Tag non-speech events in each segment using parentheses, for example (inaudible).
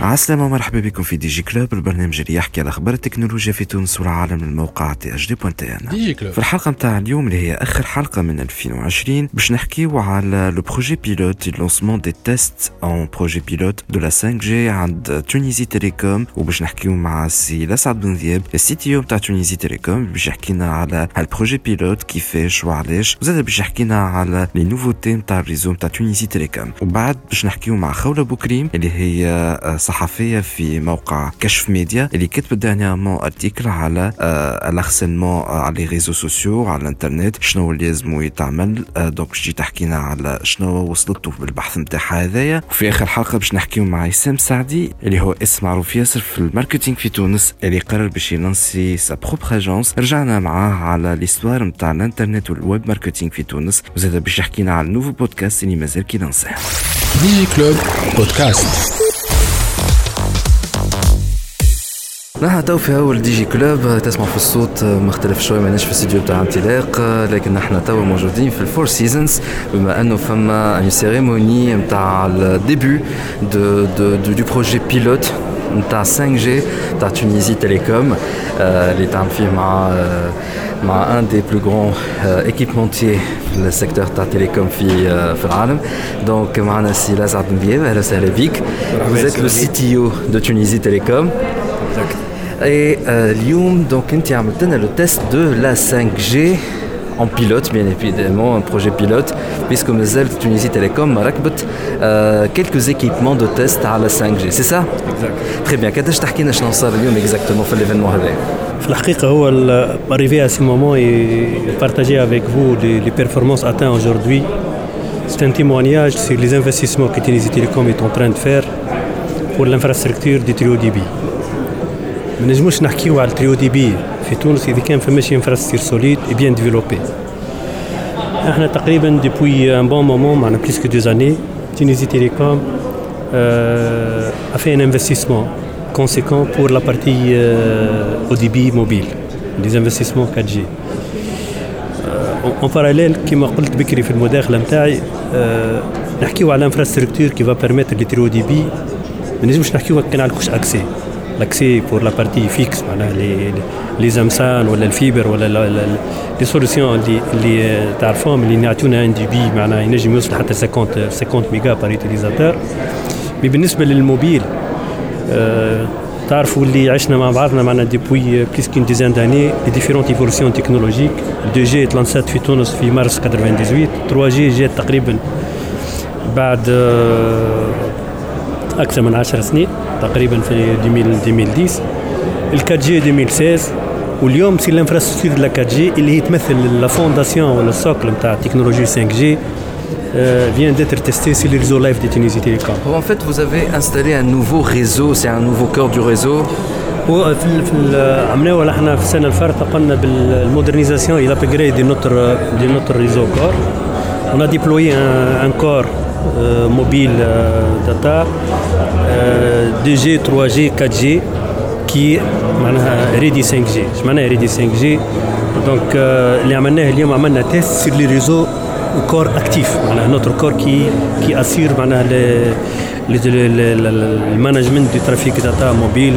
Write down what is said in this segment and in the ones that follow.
عسلامة ومرحبا بكم في DigiClub. البرنامج اللي يحكي على أخبار التكنولوجيا في تونس والعالم من موقع تي اش دي بوان تي ان ديجي كلوب. في الحلقة متاع اليوم اللي هي آخر حلقة من 2020 باش نحكيو على le projet pilote lancement des tests un projet pilote de la 5G عند Tunisie Télécom وباش نحكيو مع السي لسعد بن ذياب ال CTO متاع Tunisie Télécom باش يحكينا على ها ال projet pilote كيفاش وعلاش. وزاد باش يحكينا على les nouveautés متاع ال réseau متاع Tunisie Télécom وبعد باش نحكيو مع خولة بوكريم اللي هي آه، صحفية في موقع كشف ميديا اللي كتبت dernièrement article على ال harcèlement على les réseaux sociaux على الانترنت شنو اللي لازم يتعمل. آه، donc تجي تحكينا على شنو وصلته بالبحث نتاعها هذايا. وفي آخر حلقة باش نحكيو مع اسام سعدي اللي هو إسم معروف ياسر في ال marketing في تونس اللي قرر باش يلانسي sa propre agence رجعنا معاه على l'histoire نتاع الانترنت وال web marketing في تونس. وزاد باش يحكينا على ال nouveau podcast اللي مازال كي لانساه DigiClub podcast نحن تو في أول DigiClub تسمع في الصوت مختلف شوي ماناش في الاستديو بتاع انطلاق لكن نحن تو موجودين في ال Four Seasons بما أنه فما une cérémonie نتاع ال début du du du du projet pilote نتاع 5G نتاع Tunisie Télécom اللي تعمل فيه مع آه، مع un des plus grands ايكيبمونتي في السيكتور تاع تيليكوم في آه، في العالم. دونك معنا السي لازعد بن بياب أهلا وسهلا بيك. Vous êtes le CTO de Tunisie Telecom. Et euh, اليوم donc انت عملت لنا le test de la 5G en pilote bien évidemment un projet pilote puisque مازال Tunisie Telecom ما ركبت euh, quelques équipements de test على 5G c'est ça Exact. Très bien قداش تحكي لنا شنو صار اليوم exactement في l'événement هذا في الحقيقة هو ال- arrivé à ce moment et partager avec vous les, les performances atteintes aujourd'hui. C'est un témoignage sur les investissements que Tunisie Télécom est en train de faire pour l'infrastructure du trio DB. ما نجموش نحكيو على التريو دي بي في تونس إذا كان فماش انفراستركتور سوليد bien développé. إحنا تقريبا depuis un bon moment معنا que deux années Tunisie Télécom euh, a fait un investissement conséquent pour la partie euh, ODB mobile, des investissements 4G. Euh, en parallèle كما قلت بكري في المداخلة نتاعي آه، نحكيو على infrastructure qui va permettre le très haut débit ما نجمش نحكيو كان على couche accès l'accès pour la partie fixe معناها les les MSAN ولا ال fibre ولا les solutions اللي اللي تعرفوهم اللي نعطيونا un débit معناها ينجم يوصل حتى 50 50 méga par utilisateur mais بالنسبة للموبيل آه، تعرفوا اللي عشنا مع بعضنا معنا depuis plus qu'une dizaine d'années les différentes évolutions technologiques 2G تلانسات في تونس في مارس 98 3G جات تقريبا بعد آه، أكثر من 10 سنين. تقريبا في 2000 2010 ال 4G 2016 واليوم c'est ال infrastructure la 4G اللي هي تمثل la fondation ولا ال socle نتاع تكنولوجي 5 جي vient d'être testé sur les réseaux live de Tunisie Télécom. En fait, vous avez installé un nouveau réseau, c'est un nouveau cœur du réseau. هو في ال- في ال- عملناه إحنا في السنة الفارطة قلنا ب la modernisation et l'upgrade de notre de notre réseau cœur un, un cœur euh, mobile euh, data euh, 2G 3G 4G qui معناها ready 5G إيش معناها ready 5G donc euh, اللي عملناه اليوم عملنا test sur le réseau cœur actif معناها notre cœur qui qui assure معناها ل- ل- ل- ل- ال management du trafic data mobile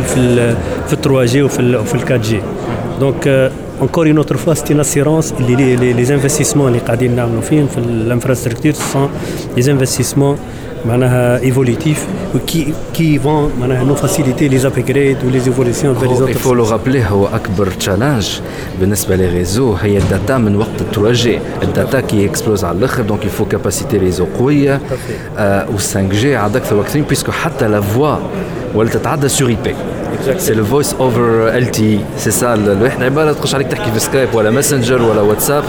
في ال في ال 3 جي وفي ال وفي ال 4 جي دونك encore une autre fois c'est une assurance. اللي les les les investissements اللي قاعدين نعملوا فيهم في ال infrastructure sont les investissements معناها évolutifs و qui qui vont معناها nous faciliter les upgrades و les évolutions vers les Il faut le rappeler هو أكبر challenge بالنسبة لل réseau هي ال data من وقت ال 3G ال data qui explose على الآخر donc il faut capacité réseau قوية. و 5G عاد أكثر وأكثر parce que حتى la voix ولات تتعدى sur IP c'est le voice over LTE c'est ça الواحد عبارة تخش عليك تحكي في Skype ولا Messenger ولا WhatsApp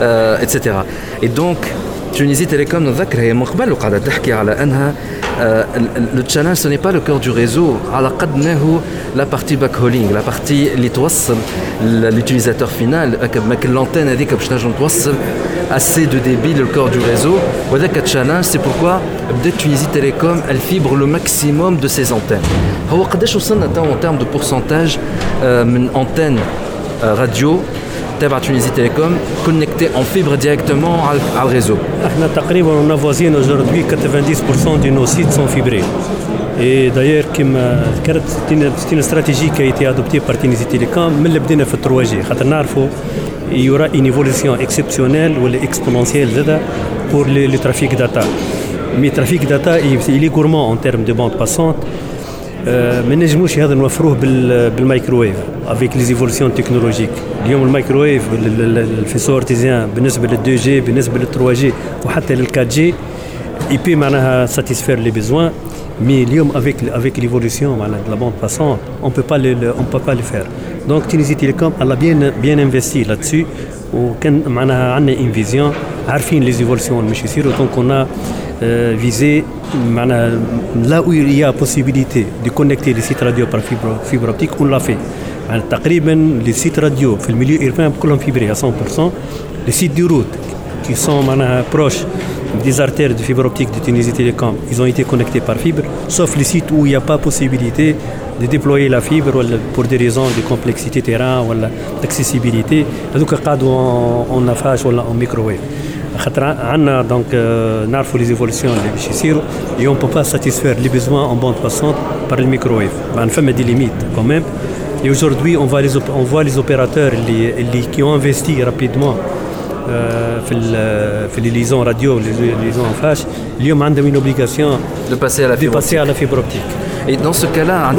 et cetera et donc Tunisie Telecom نتذكر هي من قبل وقاعده تحكي على انها le challenge ce n'est pas le cœur du réseau à la la partie backhauling la partie اللي توصل l'utilisateur final l'antenne هذيك باش نجم توصل assez de débit le corps du réseau وهذاك challenge c'est pourquoi بدات Tunisie Télécom elle fibre le maximum de ses antennes هو قداش وصلنا en termes de pourcentage من antenne radio تابع Tunisie Télécom connecté en fibre directement au réseau. On a voisin aujourd'hui 90% de nos sites sont fibrés. Et d'ailleurs, c'est une stratégie qui a été adoptée par Tunisie Télécom, mais le بدينا في 3G. Il y aura une évolution exceptionnelle ou exponentielle pour le, le trafic data. Mais le trafic data, il est gourmand en termes de bande passante. ما نجموش هذا نوفروه بالمايكروويف افيك لي زيفولسيون تكنولوجيك اليوم ال microwave ال faisceau hertzien بالنسبة لل 2G بالنسبة لل 3G وحتى لل 4 جي اي بي معناها satisfaire les besoins mais اليوم avec avec l'évolution معناها la bande passante on peut pas on peut pas les faire donc Tunisie Telecom elle a bien bien investi là-dessus وكان معناها عندنا une vision عارفين les évolutions مش يصيروا donc on visé là où il y a possibilité de connecter les sites radio par fibre, fibre optique, on l'a fait. les sites radio في milieu urbain كلهم fibrés à 100%. Les sites de route qui sont proches des artères de fibre optique de Tunisie Télécom, ils ont été connectés par fibre, sauf les sites où il n'y a pas possibilité de déployer la fibre pour des raisons de complexité terrain ou d'accessibilité. Donc, on a fait en microwave. Donc, euh, on a les évolutions de et on ne peut pas satisfaire les besoins en bande passante par le microwave. Ben, on fait des limites quand même. Et aujourd'hui, on, voit les opérateurs qui ont investi rapidement euh, في les liaisons radio, les liaisons en flash, اليوم عندهم une obligation de passer à la fibre, de passer à la fibre optique. Et dans ce cas-là,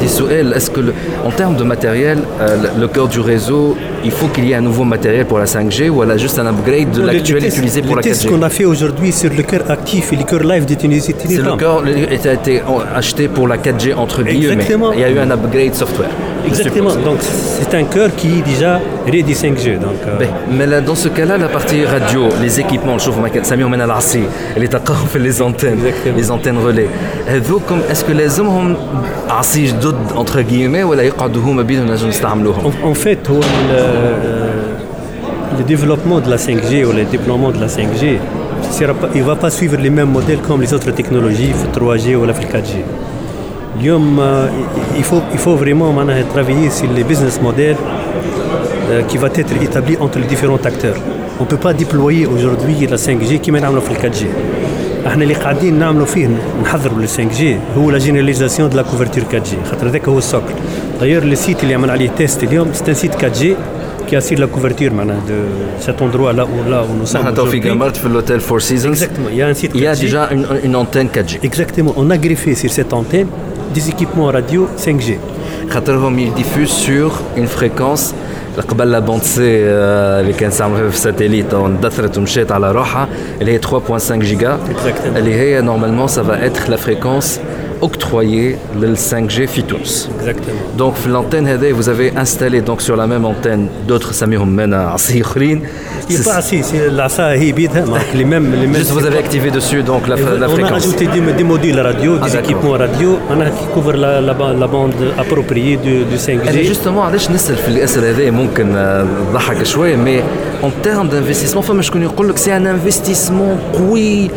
est-ce que le, en termes de matériel, euh, le cœur du réseau, il faut qu'il y ait un nouveau matériel pour la 5G ou elle a juste un upgrade de l'actuel utilisé pour la 4G Ce qu'on a fait aujourd'hui sur le cœur actif et le cœur live de Tunisie C'est le cœur qui a été acheté pour la 4G entre guillemets. Exactement. Il y a eu un upgrade software. Exactement. Donc c'est un cœur qui est déjà ready 5G. Donc, euh... ben, mais là, dans ce cas-là, la partie radio, les équipements, je trouve Samir Mena Larsi, les fait les antennes, Exactement. les antennes relais. Est-ce que les hommes ont assez جدد entre guillemets ولا يقعدوا هما بينهم نجم نستعملوهم؟ En fait, هو le développement de la 5G ou le déploiement de la 5G, il ne va pas suivre les mêmes modèles comme les autres technologies, le 3G ou la 4G. اليوم il faut, il faut vraiment travailler sur les business models euh, qui va être établi entre les différents acteurs. On ne peut pas déployer aujourd'hui la 5G qui mène à la 4G. احنا اللي قاعدين نعملوا فيه نحضروا لل 5 جي هو لا جينيراليزاسيون دو لا كوفرتور 4 جي خاطر هذاك هو السوكل داير لو سيت اللي عمل عليه تيست اليوم سي سيت 4 جي qui assure la couverture معناها de cet endroit là où là où nous sommes. aujourd'hui. في l'hôtel Four Seasons. Exactement. Il y a un site. Il y a déjà une, une antenne 4G. Exactement. On a greffé sur cette antenne des équipements radio 5G. خاطرهم ils diffusent sur une fréquence قبل لا بوند سي اللي كان استعملوها في الساتيليت اندثرت ومشات على روحها اللي هي 3.5 جيجا اللي هي نورمالمون سافا اتر لا فريكونس octroyé le 5G Fitous. Exactement. Donc l'antenne vous avez installé donc sur la même antenne d'autres سميهم منا عصي اخرين. C'est pas assis, c'est العصا هي بيدها les mêmes les mêmes. Juste vous avez activé dessus donc la, la on fréquence. On a ajouté des, des modules radio, des ah, équipements radio, on a qui couvre la, la, la bande appropriée du, du 5G. Et justement علاش نسال في الاسئله هذه ممكن تضحك شويه مي en termes d'investissement فما شكون يقول لك c'est un investissement قوي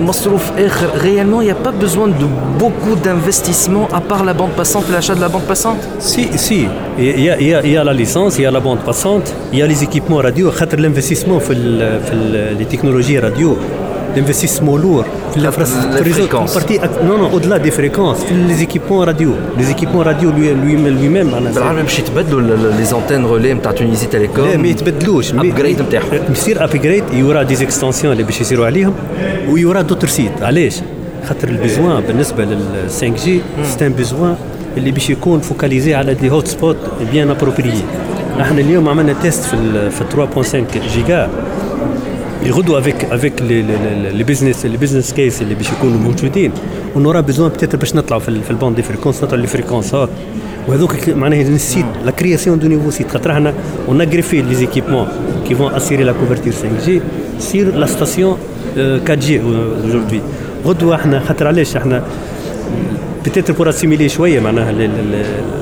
مصروف اخر réellement il n'y a pas besoin de beaucoup beaucoup d'investissements à part la bande passante, l'achat de la bande passante Si, si. Il y, a, la licence, il y a la bande passante, il y a les équipements radio. L'investissement dans les technologies radio, l'investissement lourd, l'infrastructure, partie, non, non, au-delà des fréquences, les équipements radio. Les équipements radio lui-même. Lui, lui même les antennes relais de Tunisie Télécom. Mais upgrade upgrade, il y aura des extensions, où il y aura d'autres sites. Allez خاطر البيزوان بالنسبة لل 5 جي سي ان بيزوان اللي باش يكون focalisé على des hot spots bien appropriés إحنا اليوم عملنا test في في 3.5 giga غدوة avec avec les business les business case اللي باش يكونوا موجودين. on aura besoin peut-être باش نطلعوا في, في ال bande de fréquence نطلعوا les fréquence ات وهذوك معناها nécessite la création de nouveaux sites خاطر إحنا on a greffé les équipements qui vont assurer la couverture 5G sur la station 4G aujourd'hui. غدوة إحنا خاطر علاش إحنا peut-être pour assimiler شوية معناها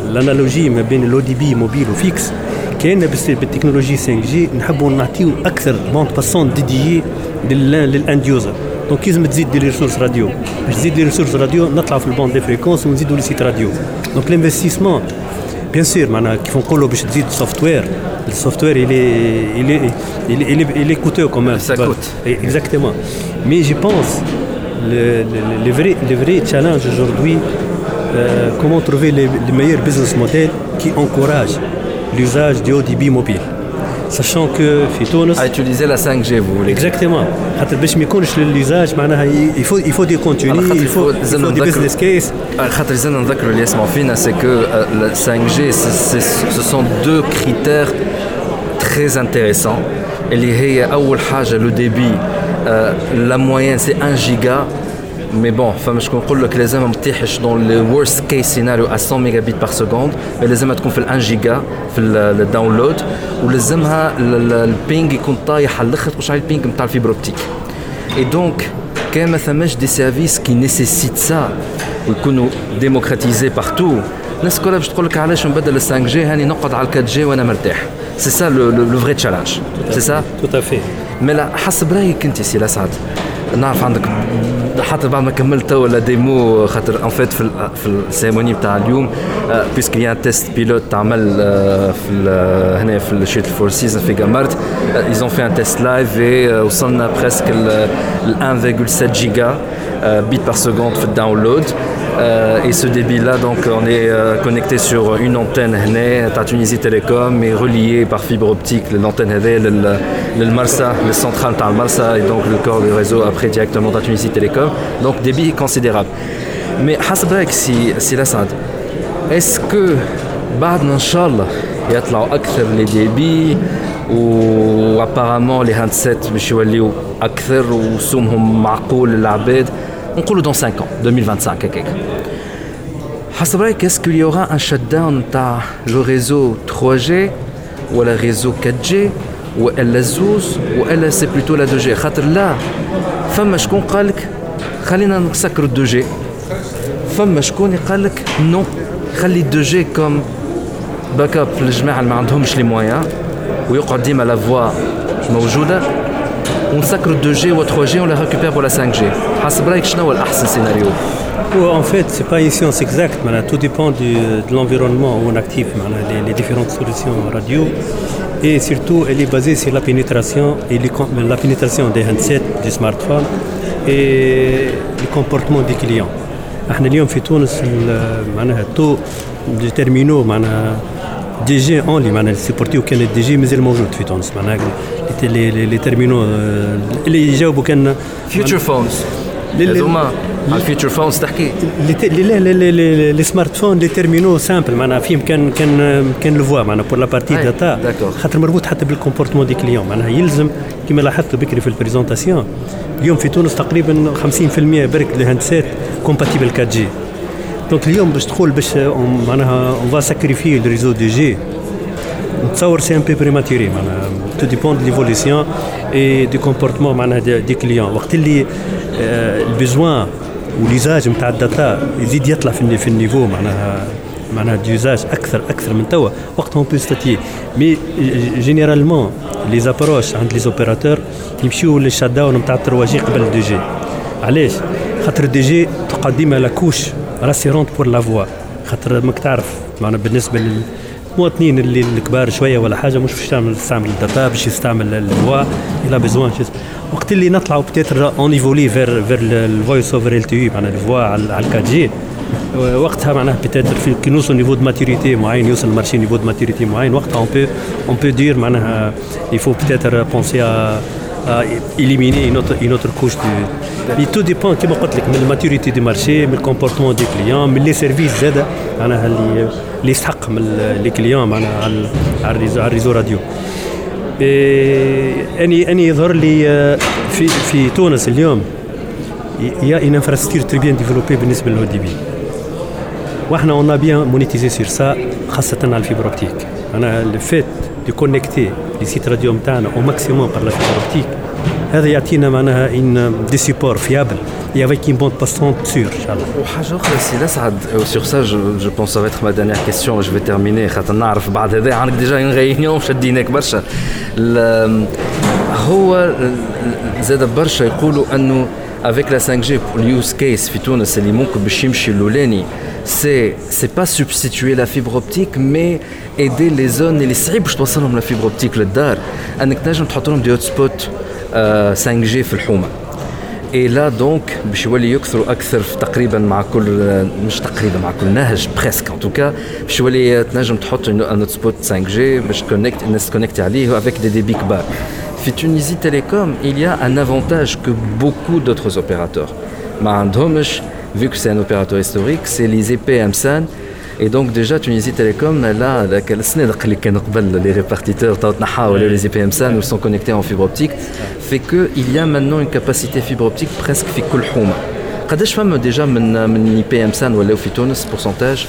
l'analogie ما بين ال haut débit mobile et fixe كان بالتكنولوجي 5 جي نحبوا نعطيو أكثر bande passante dédiée لل end user donc لازم تزيد des ressources radio باش تزيد les ressources radio نطلعوا في ال bande de fréquence ونزيدوا les sites radio donc l'investissement bien sûr معناها كيف نقولوا باش تزيد software ال software il est il est il est, il est, il est le, le, le vrai le vrai challenge aujourd'hui euh, comment trouver les, les meilleurs business models qui encouragent l'usage du haut débit mobile sachant que في تونس à utiliser la 5G vous voulez exactement خاطر باش ما يكونش لليزاج معناها il faut il faut des contenus il faut, il faut des business case خاطر لازمنا نذكروا اللي يسمعوا فينا c'est que la 5G ce sont deux critères très intéressants اللي هي اول حاجة le débit la moyenne c'est 1 giga. Mais bon فما شكون يقول لك لازم ما تطيحش dans le worst case scenario 100 mégabit par seconde لازمها تكون في ال 1 جيجا في ال download ولازمها ال ping يكون طايح على الآخر تخش على ال ping نتاع ال fibre optique et donc كان ما ثماش des services qui nécessitent ça ويكونوا démocratisés partout الناس كلها باش تقول لك علاش نبدل ال 5G هاني نقعد على ال 4G وأنا مرتاح c'est ça le vrai challenge c'est ça tout à fait mais là حسب رأيك أنت سي لسعد نعرف عندك حتى بعد ما كملت la démo خاطر en fait في في ال cérémonie بتاع اليوم parce que y a test pilote تعمل في هنا في ال Four Seasons في Gammarth ils ont fait un test live وصلنا presque ل 1,7 جيجا bits par seconde في الداونلود et ce débit-là, donc, on est euh, connecté sur une antenne à Tunisie Télécom et relié par fibre optique. L'antenne le, le Marsa, le central dans le Marsa et donc le corps du réseau après directement à Tunisie Télécom. Donc débit considérable. Mais Hasbrak, si, si la est-ce que بعد ان شاء الله يطلعوا اكثر لي ديبي وابارامون لي هاندسيت باش يوليو اكثر وسومهم معقول للعباد نقولوا dans 5 ans 2025 هكاك حسب رايك est-ce que il y aura un shutdown تاع le réseau 3G ولا réseau 4G والا زوز والا c'est plutôt la 2G خاطر لا فما شكون قال لك خلينا نسكروا 2G فما شكون قال لك non خلي 2 جي كوم باك اب للجماعه اللي ما عندهمش لي مويان ويقعد ديما لا فوا موجوده ونسكروا 2 جي و 3 جي ولا récupère pour la 5 جي حسب رايك شنو هو الاحسن سيناريو En fait, ce n'est pas une science exacte, tout dépend du, de l'environnement où on active les, les, différentes solutions radio. Et surtout, elle est basée sur la pénétration, et les, la pénétration des handsets, des smartphones et le comportement des clients. احنا اليوم في تونس معناها تو دي تيرمينو معناها دي جي اونلي معناها سيبورتيو كان الدي جي مازال موجود في تونس معناها لي لي تيرمينو اللي يجاوبوا كان فيوتشر فونز هذوما على الفيوتشر فونز تحكي. لي سمارت فون لي تيرمينو سامبل معناها فيهم كان كان كان الفوا معناها بور لا بارتي داتا خاطر مربوط حتى بالكومبورتمون دي كليون معناها يلزم كما لاحظت بكري في ال présentation اليوم في تونس تقريبا 50% برك ال handsets compatible 4G donc اليوم باش تقول باش معناها on va sacrifier le réseau 2G نتصور c'est un peu prématuré معناها tout dépend de l'évolution et du comportement معناها des clients وقت اللي ال besoin و l'usage نتاع ال data يزيد يطلع في في ال niveau معناها معناها d'usage أكثر أكثر من توا. وقتها on peut statuer mais généralement les approches عند les opérateurs يمشيو لل shutdown نتاع 3G قبل 2G. علاش؟ خاطر 2G تقعد ديما la couche rassurante pour la voix خاطر ماك تعرف معناها بالنسبة للمواطنين اللي الكبار شوية ولا حاجة مش باش تعمل تستعمل ال data باش يستعمل ال voix il a besoin وقت اللي نطلعوا peut-être on évolue vers vers ال voice over LTE معناها ال voix على 4G وقتها معناها peut-être في كي نوصل niveau de maturité معين يوصل ال marché niveau de maturité معين وقتها on peut on peut dire معناها il faut peut-être penser éliminer une autre, une autre couche du. Mais tout dépend, comme je de la maturité du marché, du comportement des clients, les services client معناها على ال réseau على ال réseau radio. اني اني يظهر لي في في تونس اليوم y a une infrastructure très bien développée بالنسبة لل haut débit وإحنا on a bien monétisé sur ça خاصة على ال fibre optique أنا le fait de connecter les sites radio نتاعنا au maximum par la fibre optique هذا يعطينا معناها un des supports fiables et avec une bande passante sûre, Inch'Allah. وحاجة أخرى سي لسعد sur ça je, je pense ça va être ma dernière question je vais terminer. خاطر نعرف بعد هذا. عندك déjà en réunion شديناك برشا هو زاد برشا يقولوا أنه avec la 5G pour le use case في تونس اللي ممكن باش يمشي الاولاني c'est, c'est pas substituer la fibre optique mais aider les zones اللي صعيب باش توصلهم la fibre optique للدار انك تنجم تحط لهم des hotspots 5G في الحومه et là donc باش يولي يكثروا أكثر في تقريبا مع كل مش تقريبا مع كل نهج presque en tout cas باش يولي تنجم تحط un hotspot 5G باش connecte الناس تconnecti عليه avec des débits كبار في تونيزي تيليكوم il y a un avantage que beaucoup d'autres opérateurs. ما عندهمش vu que c'est un opérateur historique c'est les EPM-SAN Et donc déjà Tunisie Télécom, là, les répartiteurs les IPM nous sont connectés en fibre optique, fait qu'il y a maintenant une capacité fibre optique presque في كل حومة. قداش فما ديجا من من اي بي ام سان ولاو في تونس بورسنتاج؟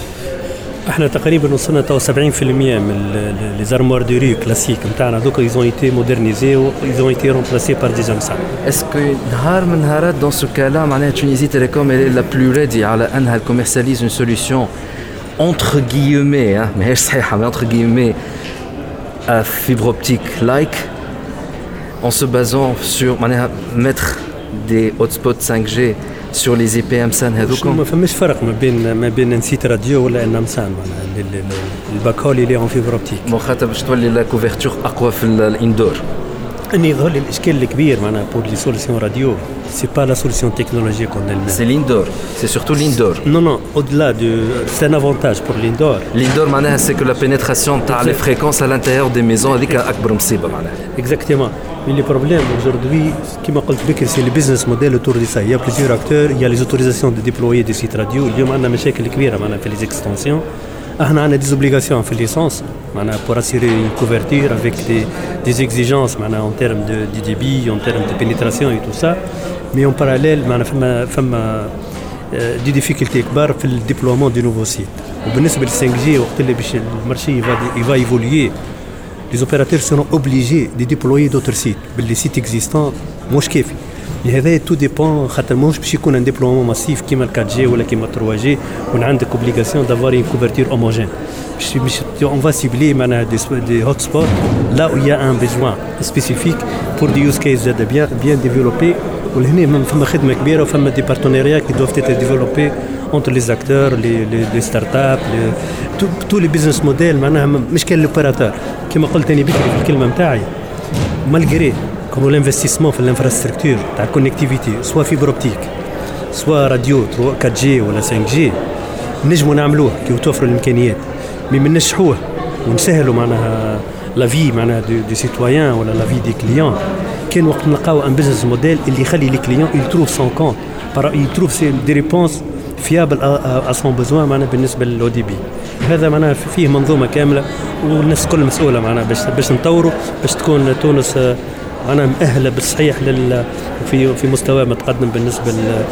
إحنا تقريبا وصلنا تو 70% من لي زارموار دو ري كلاسيك نتاعنا دوكا ايزون ايتي مودرنيزي و ايزون ايتي رومبلاسي بار دي زامسان اسكو نهار من نهارات دون سو كالا معناها تونيزي تيليكوم لا بلو ريدي على أنها كوميرساليز اون سوليسيون entre guillemets, hein, mais entre guillemets, à fibre optique like, en se basant sur mettre des hotspots 5G sur les IPM SAN هذوكم ما فماش فرق ما بين ما بين نسيت راديو ولا ان امسان الباك هول اللي اون فيبر اوبتيك مخاطر باش تولي لا كوفرتور أقوى في الإندور. أني يظهر لي الإشكال الكبير معناها بور لي سوليسيون راديو سي با لا سوليسيون تكنولوجيك اون elle سي l'indoor. سي سورتو l'indoor. Non non au-delà de c'est un avantage pour l'indoor. L'indoor معناها سي كو لا pénétration تاع لي فريكونس à l'intérieur des maisons هذيك اكبر مصيبه معناها exactement. Mais les problèmes aujourd'hui, comme je l'ai c'est le business model autour de ça. Il y a plusieurs acteurs, il y a les autorisations de déployer des sites radio. Il y a des problèmes كبيرة في les extensions. On a des obligations en licence pour assurer une couverture avec des, exigences en termes de, débit, en termes de pénétration et tout ça. Mais en parallèle, on a des difficultés pour le déploiement de nouveaux sites. Au le 5G, le marché va, va évoluer. Les opérateurs seront obligés de déployer d'autres sites. Les sites existants, moi je لهذا tout dépend خاطر ماهوش باش يكون un déploiement massif كيما ال 4G ولا كيما 3G وين عندك obligation d'avoir une couverture homogène باش باش on va cibler معناها des, des hotspots là où il y a un besoin spécifique pour des use cases زاد bien bien développés ولهنا فما خدمه كبيره وفما des partenariats qui doivent être développés entre les acteurs les les start-up tous les business models معناها مش كان l'opérateur كيما قلت أنا بكري في الكلمة نتاعي malgré qu'on l'investissement في ال infrastructure تاع ال connectivité soit fibre optique soit radio 4G ولا 5G نجموا نعملوه كي توفروا الإمكانيات. mais من نشحوه ونسهلوا معناها لا في معناها du, du citoyen ولا لا في des clients كان وقت نلقاو un business model اللي يخلي le client يtrouve son compte يtrouve des réponses fiables à son besoin معناها بالنسبة للاو دي بي هذا معناها فيه منظومة كاملة والناس الكل مسؤولة معناها باش باش نطوروا باش تكون تونس أنا مؤهله بالصحيح لل في في مستوى متقدم بالنسبة ل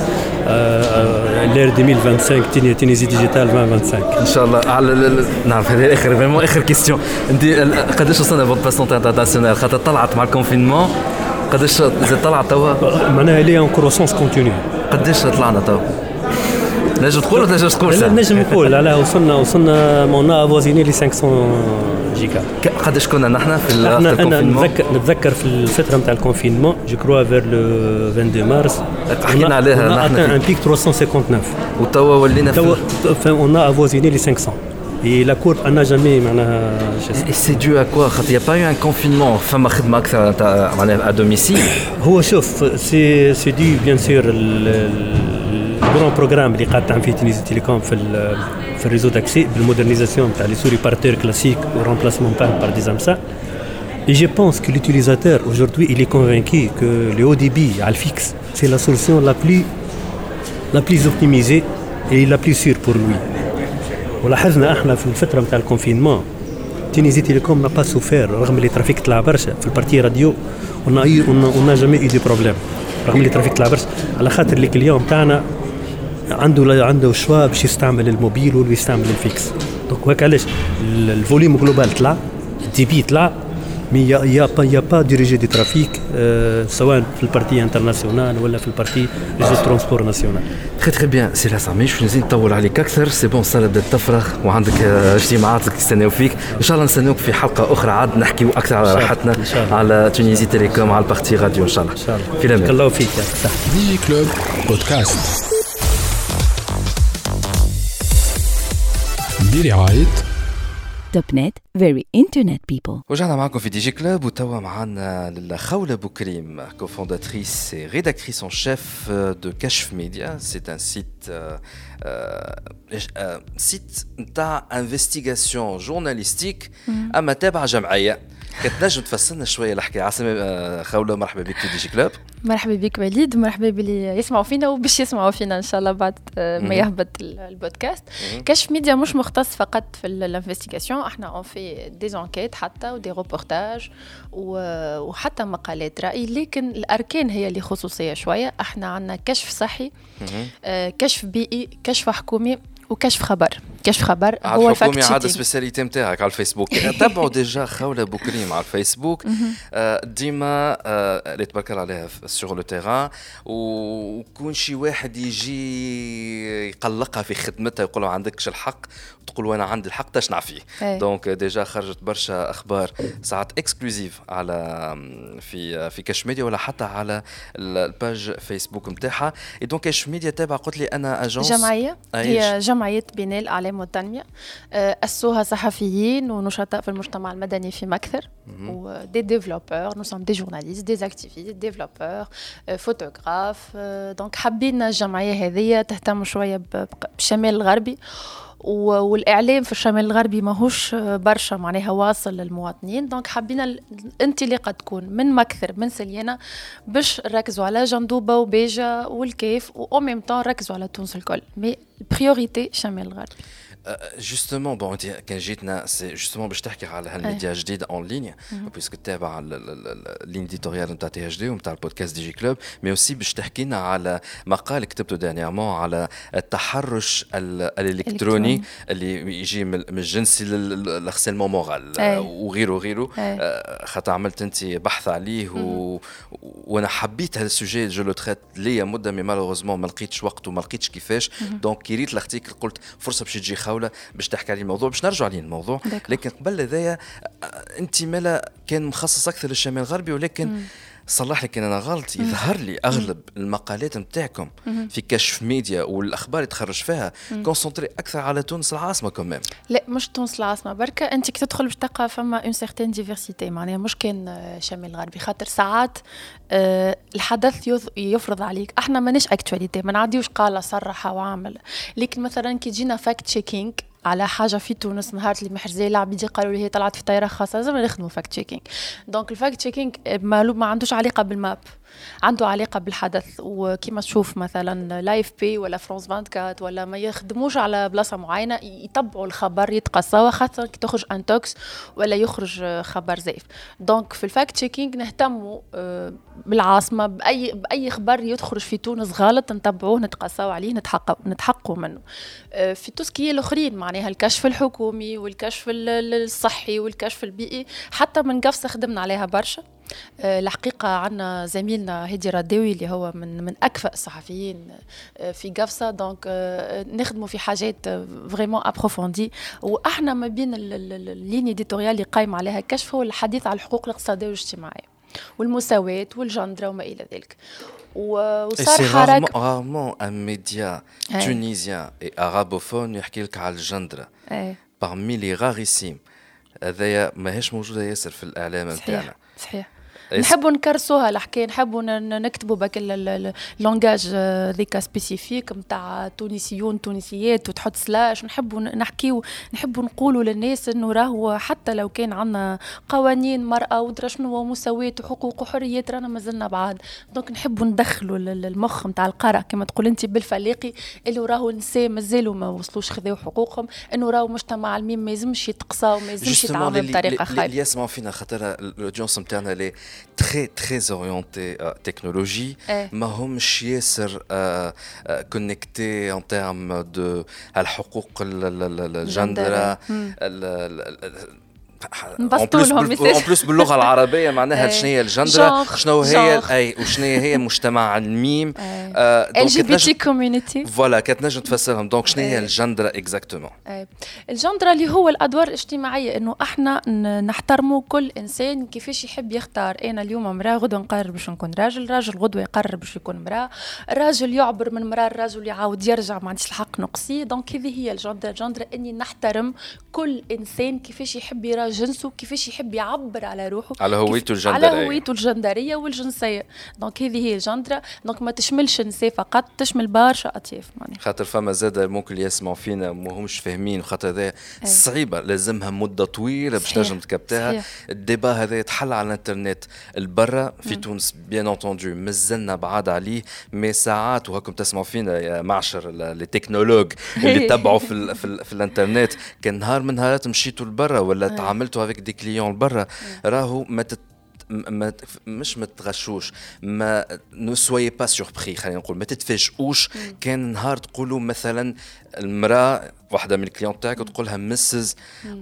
لير 2025 تينيزي ديجيتال 2025 إن شاء الله. على نعرف هذه آخر فريمون آخر كيستيون أنت قداش وصلنا فوت باسونت انترناسيونال خاطر طلعت مع الكونفينمون قداش طلعت توا؟ معناها لي اون كروسونس كونتينيو قداش طلعنا توا؟ نجم تقول ولا نجم تقول لا نجم نقول. على وصلنا وصلنا مون افوزيني لي 500 جيجا قداش كنا نحن في إحنا أنا نتذكر نتذكر في الفترة نتاع الكونفينمون جو كروا فير لو 22 مارس. حكينا عليها نحن ان بيك 359 وتوا ولينا توا اون افوزيني لي 500 Et la courbe n'a jamais Et c'est dû à quoi Il n'y a pas eu un confinement à domicile (coughs) هو شوف سي سي دي بيان سور الجرون بروغرام اللي قاعد تعمل فيه تونيزي تيليكوم في في الريزو داكسي بالمودرنيزاسيون تاع لي سوري بارتور كلاسيك والرemplacement par, par des AMSA. Et je pense que l'utilisateur aujourd'hui il est convaincu que le haut débit à le fixe c'est la solution la plus la plus optimisée et la plus sûre pour lui. ولاحظنا إحنا في الفترة نتاع الكونفينمون تونيزي تيليكوم n'a pas souffert رغم اللي ترافيك طلع برشا في البارتي راديو on a eu on a jamais eu de problème رغم اللي ترافيك طلع برشا على خاطر اللي اليوم تاعنا عنده عنده شوا باش يستعمل الموبيل ولا يستعمل الفيكس. دونك هيك علاش؟ الفوليوم جلوبال طلع الدي بي طلع مي يا با يا با ديريجي دي ترافيك سواء في البارتي انترناسيونال ولا في البارتي ريجي ترونسبور ناسيونال تخي تخي بيان سي لا سامي مش نزيد نطول عليك أكثر سي بون الصاله بدات تفرغ وعندك اجتماعات يستناو فيك ان شاء الله نستناوك في حلقه أخرى عاد نحكيو أكثر على راحتنا على تونيزي تيليكوم على ال partie radio ان شاء الله ان شاء الله في الامان الله فيك Digiclub Podcast برعايه توب نت very internet people ورجعنا معكم في Digiclub وتوا معنا لخولة بوكريم cofondatrice et rédactrice en chef de كشف ميديا c'est un site site نتاع investigation journalistique اما تابع جمعيه كتنجم تفصلنا شوية الحكاية عاصمة خولة مرحبا بك في Digiclub مرحبا بك وليد. مرحبا باللي يسمعوا فينا وباش يسمعوا فينا إن شاء الله بعد ما يهبط البودكاست. كشف ميديا مش مختص فقط في ال investigation. إحنا on fait des enquêtes حتى و des reportages وحتى مقالات رأي. لكن الأركان هي اللي خصوصية شوية. إحنا عندنا كشف صحي كشف بيئي كشف حكومي وكشف خبر. كشف خبر هو الحكومي عاد spécialité نتاعك على الفيسبوك. تبعوا déjà خولة بوكريم على الفيسبوك. ديما اللي تبارك الله عليها sur le terrain وكون شي واحد يجي يقلقها في خدمتها يقول له عندكش الحق تقول وأنا عندي الحق تشنع فيه. donc déjà خرجت برشا أخبار ساعات exclusives على في في كشف ميديا ولا حتى على ال page Facebook نتاعها et donc كشف ميديا تابع قلت لي أنا agence جمعية. هي جمعية بناء الاعلام والتنمية. أسسوها صحفيين ونشطاء في المجتمع المدني في مكثر و des développeurs nous sommes des journalistes des activistes développeurs photographes donc حابين الجمعية هذه تهتم شوية بالشمال الغربي. والإعلام في الشمال الغربي ماهوش برشا معناها واصل للمواطنين. donc حبينا الانطلاقة تكون من مكثر من سليانة باش نركزوا على جندوبة وبيجة والكيف و même temps نركزوا على تونس الكل. mais ال priorité الشمال الغربي. justement bon انت كان جيتنا c'est justement باش تحكي على هالميديا جديد en ligne puisque تتابع ال ligne éditoriale نتاع THD ونتاع البودكاست Digi Club mais aussi باش تحكي لنا على مقال كتبته dernièrement على التحرش الالكتروني اللي يجي من الجنسي لل harcèlement moral وغيره وغيره خاطر عملت أنت بحث عليه و... وأنا حبيت هذا ال sujet je le traite ليا مدة mais malheureusement ما لقيتش وقت وما لقيتش كيفاش. donc كي ريت ال article قلت فرصة باش تجي جوله باش تحكي على الموضوع باش نرجع عليه الموضوع. لكن قبل هذايا انت مالا كان مخصص أكثر للشمال الغربي ولكن صلح لي كان أنا غلط. يظهر لي أغلب المقالات نتاعكم في كشف ميديا والأخبار اللي تخرج فيها. concentrées أكثر على تونس العاصمة كمان لا مش تونس العاصمة بركة. أنت كي تدخل باش تلقى فما une certaine diversité معناها مش كان شمال الغربي خاطر ساعات أه الحدث يفرض عليك. إحنا ماناش actualité ما نعديوش قال صرح وعمل. لكن مثلا كي تجينا fact checking على حاجة في تونس نهار اللي محرزي العبيدي قالوا لي هي طلعت في طيارة خاصة لازم نخدموا fact checking donc ال fact checking ما عندوش علاقة بال map عنده علاقة بالحدث. وكما تشوف مثلا l'AFP ولا فرونس 24 ولا ما يخدموش على بلاصة معينة يتبعوا الخبر يتقصوا خاصة كي تخرج une intox ولا يخرج خبر زيف donc في ال fact checking نهتموا بالعاصمة بأي بأي خبر يخرج في تونس غلط نتبعوه نتقصوا عليه نتحقق نتحققوا منه. في tout ce qui الأخرين معناها الكشف الحكومي والكشف الصحي والكشف البيئي حتى من قفصه خدمنا عليها برشا. الحقيقة عندنا زميلنا هدي رداوي اللي هو من من أكفأ الصحفيين في قفصة. donc نخدموا في حاجات vraiment approfondies وأحنا ما بين ال ligne éditoriale اللي قايم عليها الكشف هو الحديث على الحقوق الاقتصادية والاجتماعية والمساواة والجندرة وما إلى ذلك. وصار حركة rarement un média tunisien et arabophone يحكي لك على الجندرة. parmi les rarissimes هذايا ماهيش موجودة ياسر في الإعلام نتاعنا صحيح. نحبوا نكرسوها الحكاية نحبوا نكتبوا بك ال langage ذيك spécifique نتاع تونسيون تونسيات وتحط slash. نحبوا نحكيو نحبوا نقولوا للناس إنه راهو حتى لو كان عندنا قوانين مرأة ودرا شنو ومساواة وحقوق وحريات رانا مازلنا بعاد. donc نحبوا ندخلوا المخ نتاع القرى كما تقول أنت بالفليقي اللي راهو النساء مازالوا ما وصلوش خذاو حقوقهم. إنه راهو مجتمع الميم ما يلزمش يتقصى وما يلزمش يتعامل بطريقة خايبة. اللي يسمعوا فينا خاطر ال audience نتاعنا اللي très très orienté euh, technologie إيه. ما همش ياسر connectés en termes de الحقوق الجندرة نبسطوا لهم en plus باللغة العربيه معناها شنو هي الجندره شنو هي اي وشنو هي مجتمع الميم LGBT community voilà كانت نجم تفسرهم donc شنو هي الجندره exactement الجندره اللي هو الادوار الاجتماعيه انه إحنا نحترموا كل انسان كيفاش يحب يختار أنا اليوم امراه غدوه نقرر باش نكون راجل راجل غدوه يقرر باش يكون امراه الراجل يعبر من مراه الراجل يعاود يرجع ما عنديش الحق نقصي donc هذه هي الجندره الجندره اني نحترم كل انسان كيفاش يحب يرى جنسه كيفاش يحب يعبر على روحه على هويته الجندرية. على هويته الجندرية والجنسية. donc هذه هي الجندرة. donc ما تشملش نساء فقط تشمل برشا أطياف معناها خاطر فما زاد ممكن يسمعوا فينا ما همش فاهمين خاطر هذا صعيبة لازمها مدة طويلة باش تنجم تكبتها. ال débat هذا يتحل على الإنترنت البرا في تونس bien entendu مازلنا بعاد عليه mais ساعات وهاكم تسمعوا فينا يا معشر ال technologues اللي (laughs) تبعوا في, ال في, ال في الإنترنت كان نهار من نهارات مشيتوا لبرا ولا تعاملتوا avec des clients لبرا راهو ما تت ما مش ما تغشوش mais ne soyez pas surpris خلينا نقول ما تتفاجئوش. كان نهار تقولوا مثلا المرأة واحدة من ال clients تاعك تقولها Mrs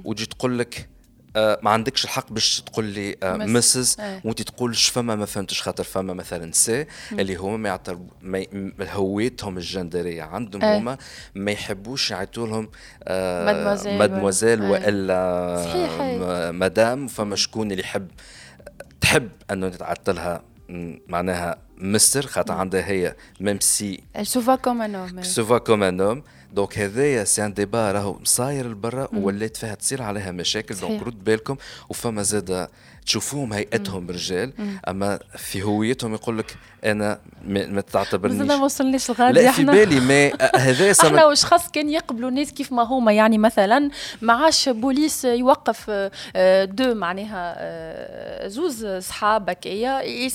وتجي تقول لك آه ما عندكش الحق باش تقول لي آه Mrs إيه. وانت تقول فما ما فهمتش خاطر فما مثلا c'est اللي هما ما يعتر ما هويتهم الجندرية عندهم أه. هما ما يحبوش يعيطوا لهم آه مادموزيل وإلا مدام فما شكون اللي يحب تحب إنه تعيط لها معناها مستر خاطر عندها هي ميم سي سوفا كوم ان اوم سوفا كوم ان اوم دونك هذايا سي ان ديبا راهو صاير لبرا ولات فيها تصير عليها مشاكل دونك رد بالكم وفما زاد تشوفوهم هيئتهم رجال أما في هويتهم يقول لك أنا ما تعتبرنيش. ما وصلنيش الغادي لا في بالي ما هذا (laughs) إحنا واش خاص كان يقبلوا الناس كيف ما هما. يعني مثلا ما عادش بوليس يوقف آه، دو معناها آه، زوز صحاب هكايا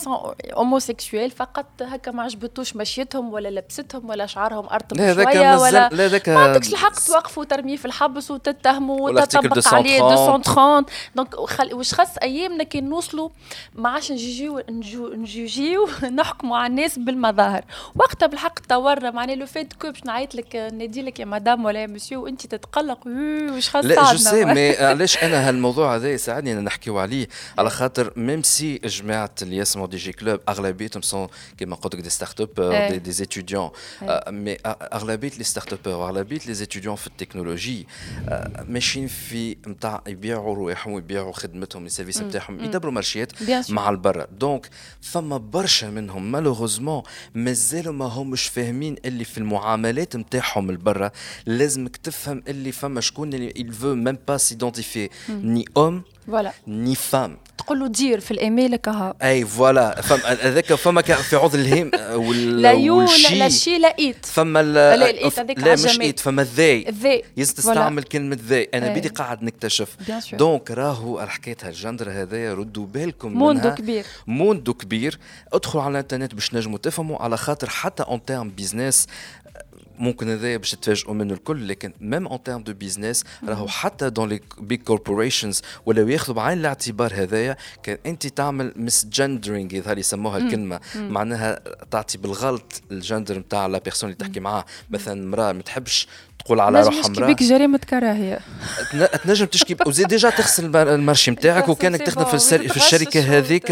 homosexuels فقط. هكا ما عجبتوش مشيتهم ولا لبستهم ولا شعرهم ارطب شوية ولا لا ذاك ما عندكش الحق توقفوا وترميه في الحبس وتتهموا وتطبق عليه 230 donc واش خاص أيامنا كان نوصلوا ما عادش نجيو نجيو (laughs) نحكموا على الناس بالمظاهر. وقتها بالحق تطورنا معناها le fait que باش نعيط لك نادي لك يا مدام ولا يا مسيو وانت تتقلق. واش خاص لا je sais mais (laughs) علاش أنا هالموضوع هذا يساعدني ان نحكيو عليه؟ على خاطر même si جماعة اللي يسمعوا Digi Club أغلبيتهم sont كيما قلت لك des startups des, des étudiants mais أغلبية les startups واغلبيه les étudiants في التكنولوجي ماشيين في نتاع يبيعوا رواحهم ويبيعوا خدمتهم ال services نتاعهم يدبروا مارشيات مع البرا. donc فما برشا منهم malheureusement مازالوا ما همش فاهمين اللي في المعاملات نتاعهم البرا لازمك تفهم اللي فما شكون اللي il veut même pas s'identifier. ni homme voilà. ni femme. تقول له dear في الإيميل كها أي voilà فما هذاك فما في عوض ال him (laughs) وال لا you لا she لا it. فما لا ال it لا مش it فما ال they. ال they. يلزم تستعمل كلمة they. أنا بدي قاعد نكتشف. donc راهو حكايه الجندر هذايا ردوا بالكم monde كبير. monde كبير. ادخلوا على الإنترنت باش نجموا تفهموا على خاطر حتى en termes business ممكن هذايا باش تتفاجئوا منه الكل لكن même en termes de business راهو حتى dans les big corporations ولاو ياخذوا بعين الاعتبار هذايا كان انت تعمل misgendering يظهر يسموها الكلمة معناها تعطي بالغلط الجندر نتاع la personne اللي تحكي معاه مثلا امراه ما تحبش تقول على روحها امرأة. بك جريمة كراهية. تنجم تشكي وزيد déjà تغسل ال marché نتاعك وكانك تخدم في, في الشركة هذيك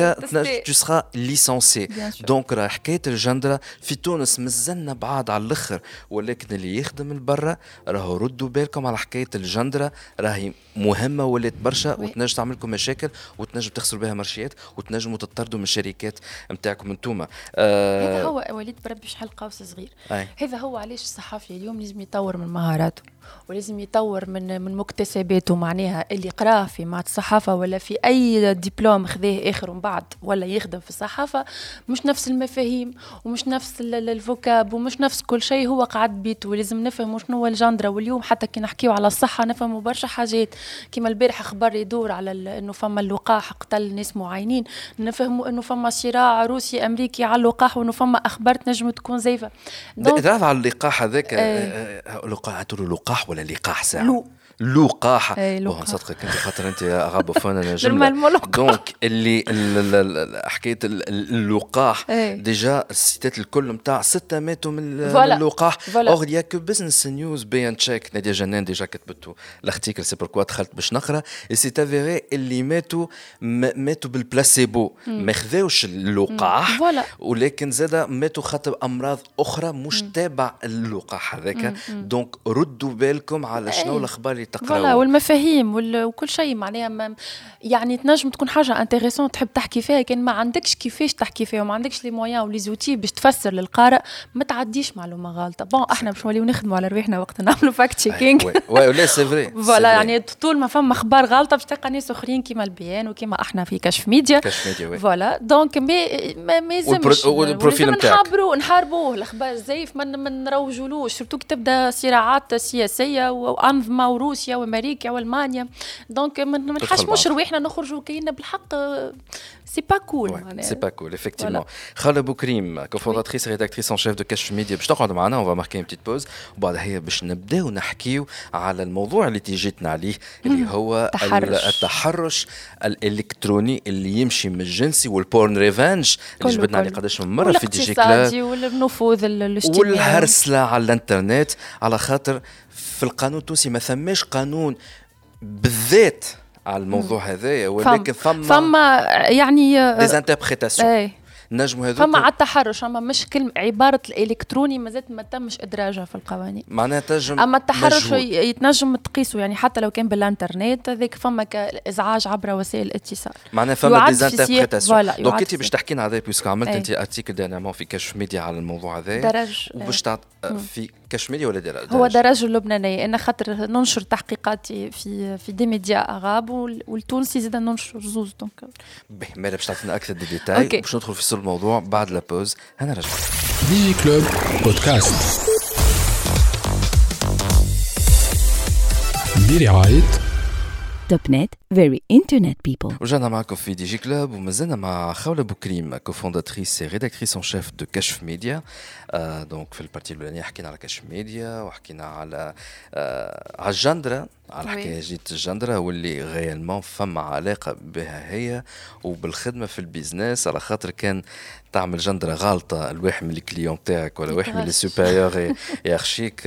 tu seras licencié. donc راه حكاية الجندرة في تونس مازلنا بعاد على الأخر. ولكن اللي يخدم البرة راهو ردوا بالكم على حكاية الجندرة. راهي مهمة ولات برشا وتنجم تعمل لكم مشاكل وتنجم تخسروا بها مارشيات وتنجموا تطردوا من الشركات نتاعكم انتوما. آه هذا هو وليد بربي نحل قوس صغير. هذا هو علاش الصحافي اليوم لازم يطور من مهاراتو ولازم يطور من من مكتسباته معناها اللي قراه في معهد الصحافة ولا في أي دبلوم خذاه آخر من بعد ولا يخدم في الصحافة مش نفس المفاهيم ومش نفس الفوكاب ومش نفس كل شيء هو قعد بيته ولازم نفهم شنو هو الجندرة. واليوم حتى كي نحكيو على الصحة نفهموا برشا حاجات. كيما البارح خبر يدور على إنه فما اللقاح قتل ناس معينين. نفهموا إنه فما صراع روسي أمريكي على اللقاح وإنه فما أخبار تنجم تكون زيفه تعرف على اللقاح هذاك آه. آه، لقاح لقاح ولا لقاح ساعة؟ لو لقاحه نصدقك أنت خاطر أنت غابوفون أنا (laughs) جملة. دونك اللي حكاية اللقاح ديجا السيتات الكل نتاع ستة ماتوا من اللقاح اوغ يا كو بزنس نيوز بي ان تشيك نادية جنان ديجا كتبتو الارتيكل سي بوركوا دخلت باش نقرأ. سي افيري اللي ماتوا ماتوا بالبلاسيبو ما خذاوش اللقاح ولكن زاد ماتوا خاطر أمراض أخرى مش تابع اللقاح هذاك. دونك ردوا بالكم على شنو الأخبار اللي تقراوها والمفاهيم وكل شيء معناها يعني تنجم تكون حاجة intéressante تحب تحكي فيها كان ما عندكش كيفاش تحكي فيها وما عندكش les moyens و les outils باش تفسر للقارئ ما تعديش معلومة غلطة. bon إحنا باش نوليو نخدموا على رواحنا وقت نعملوا fact-checking oui ولا c'est vrai voilà يعني طول ما فما أخبار غلطة باش تلقى ناس آخرين كيما ال BN وكيما إحنا في كشف ميديا. كشف ميديا voilà. donc ما ما يلزمش وال profil نتاعك نحاربوا نحاربوه الأخبار الزيف ما نروجولوش. surtout كي تبدا صراعات سياسية وانظمه وروسيا وأمريكا وألمانيا. donc ما نحشموش رواحنا نخرجوا كاين بالحق c'est pas cool c'est pas cool effectivement. خولة بوكريم cofondatrice rédactrice en chef de كشف ميديا باش تقعد معنا on marque petite pause وبعدها هي باش نبداو نحكيو على الموضوع اللي جيتنا عليه اللي هو التحرش, التحرش الالكتروني اللي يمشي من الجنسي وال porn revenge اللي جبدنا عليه قداش من مره في Digi Club والنفوذ الاجتماعي والهرسله على الانترنت على خاطر في القانون التونسي ما ثماش قانون بالذات على الموضوع هذايا ولكن فما فما يعني des interprétations نجموا هذوك فما على التحرش أما مش كلمة عبارة الإلكتروني مازالت ما تمش إدراجها في القوانين. معناها تنجم أما التحرش يتنجم تقيسه يعني حتى لو كان بالإنترنت هذاك فما كإزعاج عبر وسائل الاتصال. معناها فما des interprétations donc انت باش تحكي لنا هذا؟ puisque عملت أنت article dernièrement في كشف ميديا على الموضوع هذا. درج وباش في كشف ميديا ولا درج هو درج اللبناني أنا خاطر ننشر تحقيقاتي في في des médias arabes والتونسي زاد ننشر زوز donc. باهي مالا باش تعطينا أكثر دي ديتاي باش ندخل في صلب الموضوع بعد la pause أنا رجع Digi Club podcast برعاية Topnet very internet people رجعنا معكم في Digi Club ومازلنا مع خولة بوكريم cofondatrice rédactrice en chef de كشف ميديا آه donc في ال partie الاولانيه حكينا على كشف ميديا وحكينا على آه على الجندرة على حكاية جيت الجندرة واللي réellement فما علاقة بها هي وبالخدمة في ال business على خاطر كان تعمل جندرة غالطة الواحد من ال client تاعك ولا واحد من ال supérieur (laughs) يخشيك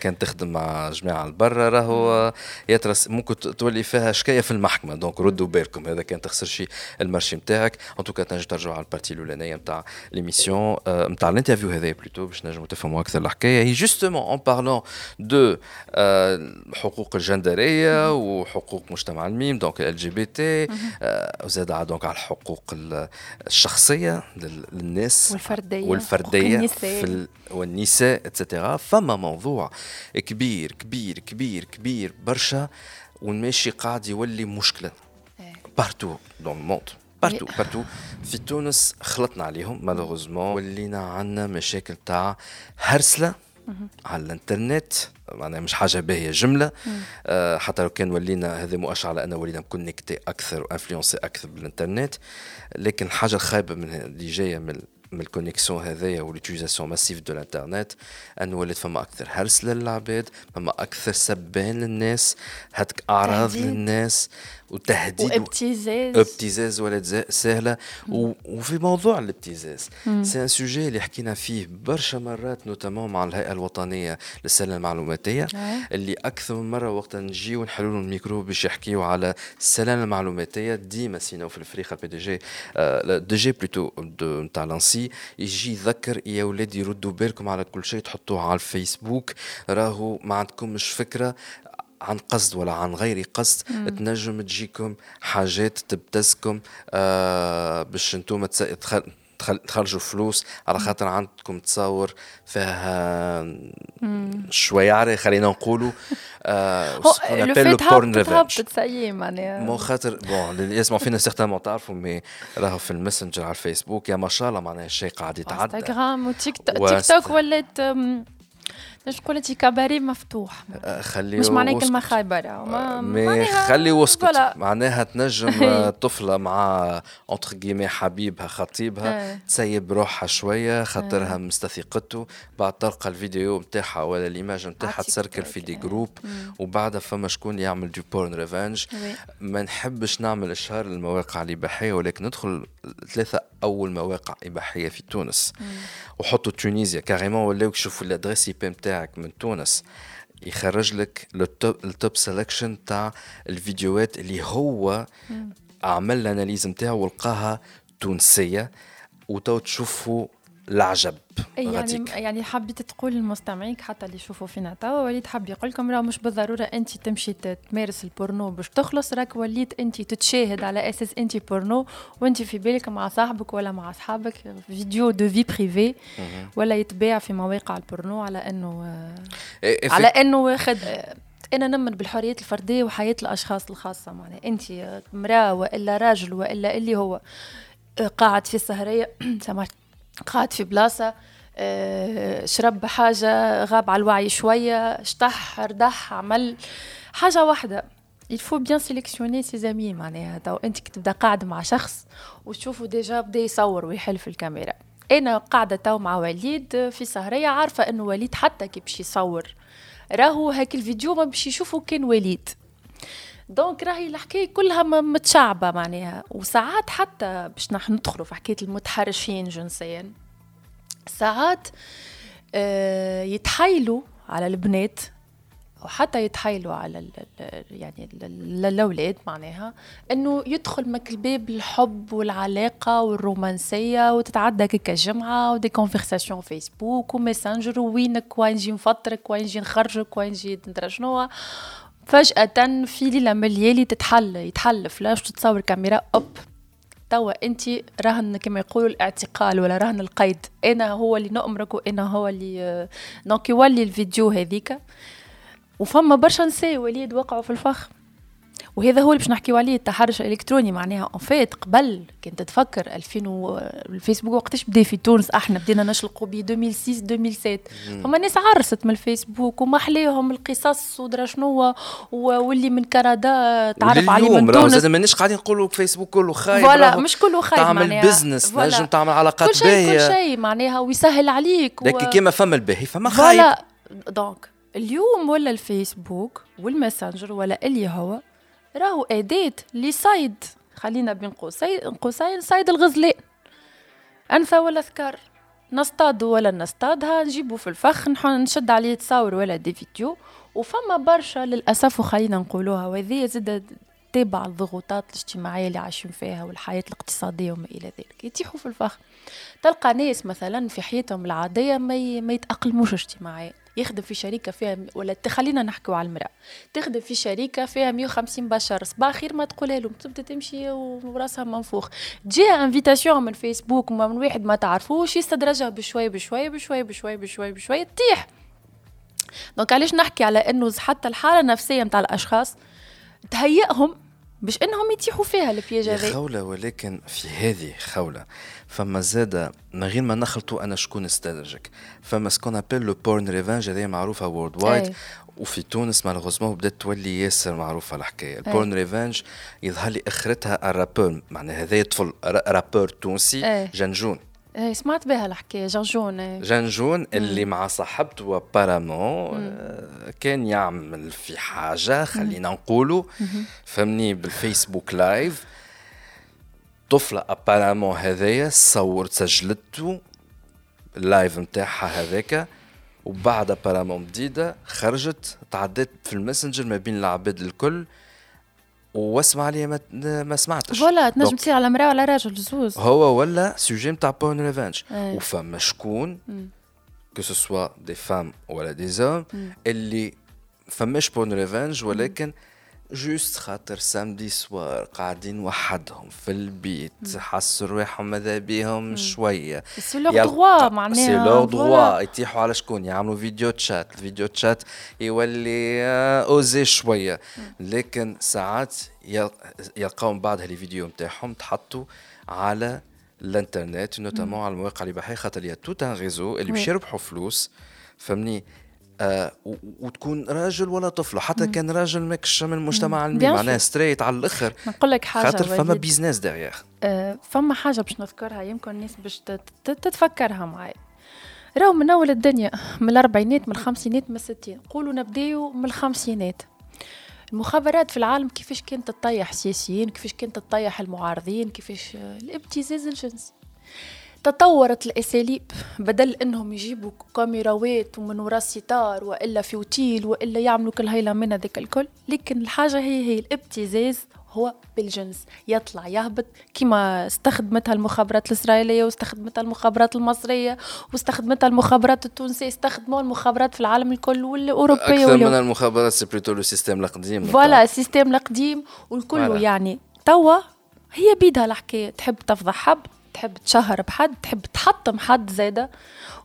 كان تخدم مع جماعة البرا راهو يترس ممكن تولي فيها شكاية في المحكمة donc ردوا بالكم هذا كان تخسر شي ال marché نتاعك en tout cas تنجم ترجعوا على ال partie الأولانية نتاع l'émission نتاع ال interview هذا plutôt باش نجموا تفهموا أكثر الحكاية هي justement en parlant de حقوق الجندريه وحقوق مجتمع الميم donc LGBT وزاد donc على الحقوق الشخصيه للناس والفرديه والفرديه في ال... والنساء et cetera فما موضوع كبير كبير كبير كبير برشا والماشي قاعد يولي مشكله partout dans le monde partout partout في تونس خلطنا عليهم malheureusement ولينا عندنا مشاكل تاع هرسلة على الانترنت. معناها مش حاجة باهية جملة. آه حتى لو كان ولينا هذا مؤشر على أن ولينا connectés أكثر و influencés أكثر بالانترنت. لكن الحاجة الخايبة من اللي جاية من من ال connexion هذايا و l'utilisation massive de l'internet أن ولات فما أكثر هرس للعباد فما أكثر سبان للناس هاتك أعراض للناس وتهديد وابتزاز. ابتزاز ولد سهلة. وفي موضوع الابتزاز. c'est un sujet اللي حكينا فيه برشا مرات notamment مع الهيئة الوطنية للسلامة المعلوماتية. اللي أكثر من مرة وقت نجيو ونحلوا لهم الميكرو باش يحكيوا على السلامة المعلوماتية ديما sinon في الفريق ال PDG DG plutôt نتاع لانسي يجي يذكر يا ولادي ردوا بالكم على كل شيء تحطوه على الفيسبوك راهو ما عندكمش فكرة عن قصد ولا عن غير قصد مم. تنجم تجيكم حاجات تبتزكم آه باش أنتم تخرجوا فلوس على خاطر عندكم تصور فيها شويعرة خلينا نقولوا لو بورن معناها مو خاطر بون اللي يسمعوا فينا سيغتامون تعرفوا مي راهو في الماسنجر على الفيسبوك يا ما شاء الله معناها الشيء قاعد يتعدى انستغرام وتيك توك ولات باش تقول انت كباري مفتوح خلي مش معناه كلمه خايبه ما خلي واسكت معناها تنجم طفله مع اونتر كيمي حبيبها خطيبها تسيب روحها شوية خاطرها مستثقته بعد تلقى الفيديو نتاعها ولا الايماج نتاعها تسركل في دي جروب وبعدها فما شكون يعمل des porn revenge ما نحبش نعمل اشهار المواقع الاباحيه ولكن ندخل ثلاثة أول مواقع إباحية في تونس. وحطوا تونيزيا. carrément ولاو يشوفوا l'adresse IP نتاعك من تونس. يخرج لك ال top sélection تاع الفيديوهات اللي هو عمل l'analyse نتاعو ولقاها تونسية. وتو تشوفوا العجب. يعني يعني حبيت تقول للمستمعين حتى اللي يشوفوا فينا توا وليد حب يقول لكم راه مش بالضرورة انت تمشي تمارس البورنو باش تخلص راك وليت انت تتشاهد على أساس انت بورنو وانت في بالك مع صاحبك ولا مع أصحابك vidéo de vie privée ولا يتباع في مواقع البورنو على أنه إيه، إيه، على أنه واخد أنا نؤمن بالحريات الفردية وحياة الأشخاص الخاصة معناها انت مراه وإلا راجل وإلا اللي هو قاعد في السهرية (clears throat) سمعت قاعد في بلاصة آه، شرب حاجة غاب على الوعي شوية اشطح ردح عمل حاجة واحدة. il faut bien sélectionner ses amis معناها تو أنت تبدا قاعد مع شخص وتشوفه déjà بدا يصور ويحل في الكاميرا. أنا قاعدة تو مع وليد في سهرية عارفة إنه وليد حتى كي باش يصور. راهو هاك الفيديو ما باش يشوفه كان وليد. donc راهي الحكاية كلها متشعبة معناها. وساعات حتى باش نحن ندخلوا في حكاية المتحرشين جنسيا. ساعات آه يتحايلوا على البنات وحتى يتحايلوا على ال يعني الأولاد معناها إنه يدخلك م الباب الحب والعلاقة والرومانسية وتتعدى كيكا جمعة و des conversations فيسبوك وماسنجر وينك وين نجي نفطرك وين نجي نخرجك وين نجي ندرى شنو. فجأة في ليلة من الليالي تتحل يتحل فلاش تتصور كاميرا hop. توا أنت رهن كما يقولوا الاعتقال ولا رهن القيد. أنا هو اللي نأمرك وأنا هو اللي donc يولي الفيديو هذيك. وفما برشا نساء وليد وقعوا في الفخ. وهذا هو اللي باش نحكيو عليه التحرش الالكتروني معناها. en fait قبل كنت تفكر 2000 و... الفيسبوك وقتاش بدا في تونس أحنا بدينا نشلقوا ب 2006 2007 فما ناس عرست من الفيسبوك وما حليهم القصص ودرا شنو واللي من كندا تعرف عليه من تونس. زاد مانيش قاعدين نقولوا فيسبوك كله خايب voilà مش كله خايب تعمل business نجم تعمل علاقات كل شيء كل شيء معناها ويسهل عليك و... لكن كيما فما الباهي فما خايب. voilà donc اليوم ولا الفيسبوك والماسنجر ولا اللي هو راهو أداة لصيد خلينا بين قوسين قوسين صيد الغزلان أنثى ولا ذكر نصطاد ولا نصطادها نجيبو في الفخ نشد عليه تصاور ولا des vidéos. وفما برشا للأسف وخلينا نقولوها وهذه زاد تابع الضغوطات الاجتماعية اللي عايشين فيها والحياة الاقتصادية وما إلى ذلك. يتيحوا في الفخ. تلقى ناس مثلا في حياتهم العادية ما, ما يتأقلموش اجتماعيا. يخدم في شركة فيها ولا خلينا نحكوا على المرأة. تخدم في شركة فيها 150 بشر صباح خير ما تقولها لهم تبدا تمشي وراسها منفوخ. تجيها invitation من فيسبوك ومن واحد ما تعرفوش يستدرجها بشوي بشوي بشوي بشوي بشوي بشوي تطيح donc علاش نحكي على إنه حتى الحالة النفسية نتاع الأشخاص تهيئهم باش إنهم يتيحوا في ها ال piège هذا خولة ولكن في هذه خولة فما زادة من غير ما نخلطوا أنا شكون استدرجك فما سكون ابل لو بورن ريفنج هذه معروفة وورد وايد وفي تونس مالوغوزمون بدأت تولي ياسر معروفة الحكاية. البورن ريفنج يظهر لي آخرتها الرابور معناها هذا طفل رابور تونسي جنجون. إيه سمعت بها الحكاية جنجون إيه. جنجون اللي مع صاحبته ابارامون آه كان يعمل في حاجة خلينا نقولوا. فهمني؟ بالفيسبوك live. طفلة apparemment هذايا صورت سجلته ال live نتاعها هذاك وبعد apparemment جديدة خرجت تعدت في الماسنجر ما بين العباد الكل. واسمع عليا ما, ما سمعتش. voilà تنجم تصير على مرأة ولا راجل زوز. هو ولا sujet نتاع porn revenge وفما شكون؟ que ce soit des femmes ولا des hommes اللي فماش porn revenge ولكن مم. juste خاطر samedi soir قاعدين وحدهم في البيت حسوا رواحهم ماذا بيهم شوية. سي لوغ دغوا معناها سي لوغ دغوا يتيحوا على شكون؟ يعملوا video chat ال video chat يولي osé شوية. لكن ساعات يلقاو من بعد هالفيديو نتاعهم تحطوا على الإنترنت notamment على المواقع الاباحيه خاطر y a tout un réseau اللي باش يربحوا فلوس. فهمني؟ آه وتكون راجل ولا طفل حتى كان راجل ماكش من المجتمع الميم معناها straight على الآخر. نقول لك حاجة خاطر فما business ديغيغ آه فما حاجة باش نذكرها يمكن الناس باش تتفكرها معي راهو من أول الدنيا من الأربعينات من الخمسينات من الستين. قولوا نبداو من الخمسينات. المخابرات في العالم كيفاش كانت تطيح سياسيين كيفاش كانت تطيح المعارضين كيفاش الابتزاز الجنسي. تطورت الأساليب بدل إنهم يجيبوا كاميراوات ومن وراء الستار وإلا في اوتيل وإلا يعملوا كل هيلا من هذاك الكل. لكن الحاجة هي هي الابتزاز هو بالجنس. يطلع يهبط. كما استخدمتها المخابرات الإسرائيلية واستخدمتها المخابرات المصرية واستخدمتها المخابرات التونسية استخدموا المخابرات في العالم الكل والأوروبية أكثر من المخابرات c'est plutôt le système القديم voilà ال système القديم والكل يعني توا هي بيدها الحكاية. تحب تفضح حب؟ تحب تشهر بحد تحب تحطم حد زاده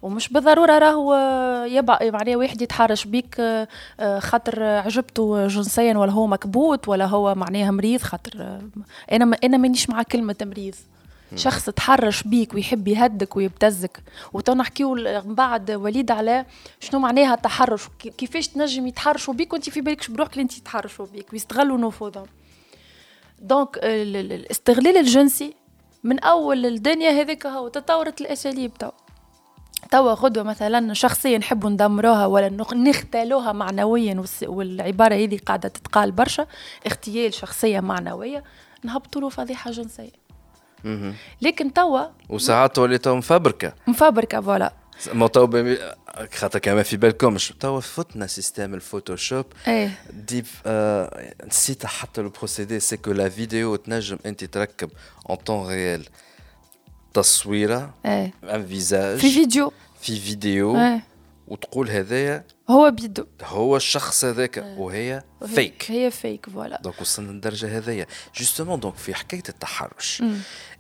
ومش بالضرورة راهو يبقى معناها واحد يتحرش بيك آه، خاطر عجبته جنسيا ولا هو مكبوت ولا هو معناها مريض خاطر آه، أنا أنا مانيش مع كلمة مريض. شخص تحرش بيك ويحب يهدك ويبتزك. وتو نحكيو من بعد وليد على شنو معناها التحرش كيفاش تنجم يتحرشوا بيك وانت في بالكش بروحك انت يتحرشوا بيك ويستغلوا نفوذهم donc. الاستغلال الجنسي من أول الدنيا هذيك هو تطورت الأساليب تو. توا غدوه مثلا شخصيه نحبوا ندمروها ولا نختالوها معنويا والعبارة هذه قاعدة تتقال برشا اغتيال شخصية معنوية نهبطوا له فضيحه جنسيه لكن توا وساعات وليت مفبركة. مفبركة voilà. ما تو خاطر كما في بالكمش توا فتنا système الفوتوشوب. إيه. deep آه نسيت حتى le procédé c'est que la vidéo تنجم أنت تركب en temps réel تصويرة ان فيزاج في فيديو. في فيديو. إيه. وتقول هذايا هو بيدو. هو الشخص هذاك وهي فيك هي فيك voilà. donc وصلنا للدرجة هذيا justement donc في حكاية التحرش.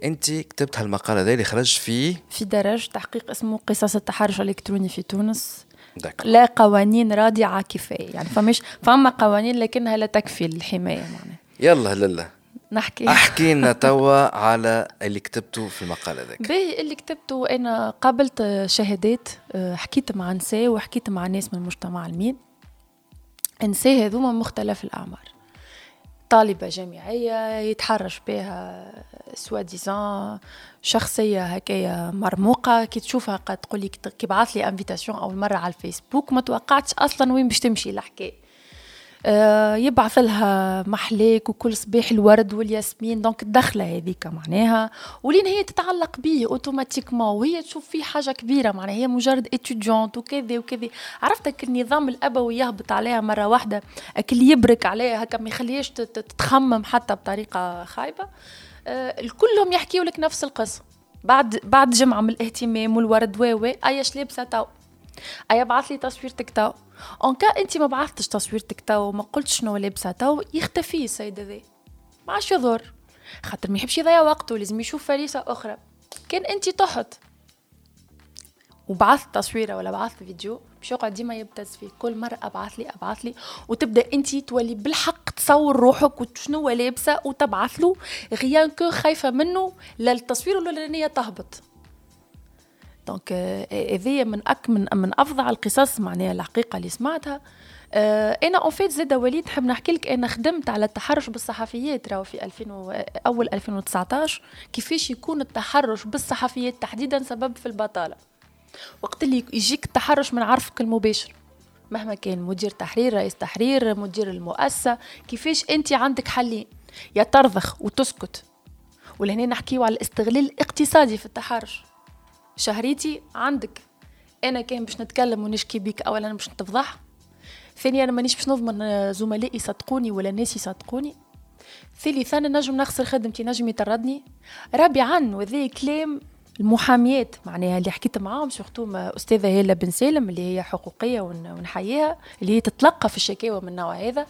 أنت كتبت هالمقالة هذه اللي خرج في في درج تحقيق اسمه قصص التحرش الإلكتروني في تونس. d'acc. لا قوانين رادعة كفاية. يعني فمش فما قوانين لكنها لا تكفي الحمايه معناها. يلا لله نحكي. أحكي (laughs) لنا توا على اللي كتبته في المقال هذاك. باهي اللي كتبته أنا قابلت شهادات آه، حكيت مع نساء وحكيت مع ناس من المجتمع الميم. نساء هذوما مختلف الأعمار. طالبة جامعية يتحرش بها soi-disant شخصية هكايا مرموقة. كي تشوفها قد تقول لي كي بعث لي invitation أول مرة على الفيسبوك ما توقعتش أصلا وين باش تمشي الحكاية. آه، يبعث لها محلاك وكل صباح الورد والياسمين. donc الدخلة هذيك معناها ولين هي تتعلق به automatiquement وهي تشوف فيه حاجة كبيرة معناها. هي مجرد étudiante وكذا وكذا. عرفت النظام الأبوي يهبط عليها مرة واحدة أكل يبرك عليها هكا ما يخليهاش تتخمم حتى بطريقة خايبة. آه، الكلهم يحكيوا لك نفس القصة. بعد بعد جمعة من الاهتمام والورد واوا إيش لابسة تو. اي بعث لي تصويرتك تو. كان أنت ما بعثتش تصويرتك تو وما قلتش شنو لابسة تو يختفي السيد هذا ما عادش يظهر. خاطر ما يحبش يضيع وقته لازم يشوف فريسة أخرى. كان أنت تحط وبعثت تصويرة ولا بعثت فيديو باش يقعد ديما يبتز فيه كل مرة أبعث لي أبعث لي. وتبدأ أنت تولي بالحق تصور روحك وشنو لابسة وتبعث له. rien que خايفة منه لا التصوير الاولانيه تهبط. donc هذه من أك من من افظع القصص معناها الحقيقة اللي سمعتها. آه، أنا en fait زادا وليد نحب نحكي لك أنا خدمت على التحرش بالصحفيات راهو في 2000 و... أول 2019 كيفاش يكون التحرش بالصحفيات تحديدا سبب في البطالة. وقت اللي يجيك التحرش من عرفك المباشر. مهما كان مدير تحرير رئيس تحرير مدير المؤسسة كيفاش أنت عندك حلين؟ يا ترضخ وتسكت. ولهنا نحكيو على الاستغلال الاقتصادي في التحرش. شهريتي عندك. أنا كان باش نتكلم ونشكي بيك اولا باش نتفضح. ثانيا أنا مانيش باش نضمن زملائي يصدقوني ولا الناس يصدقوني. ثالثا نجم نخسر خدمتي نجم يطردني. رابعا وذي كلام المحاميات معناها اللي حكيت معاهم surtout أستاذة هالة بن سالم اللي هي حقوقية ونحييها اللي هي تتلقى في الشكاوى من النوع هذا.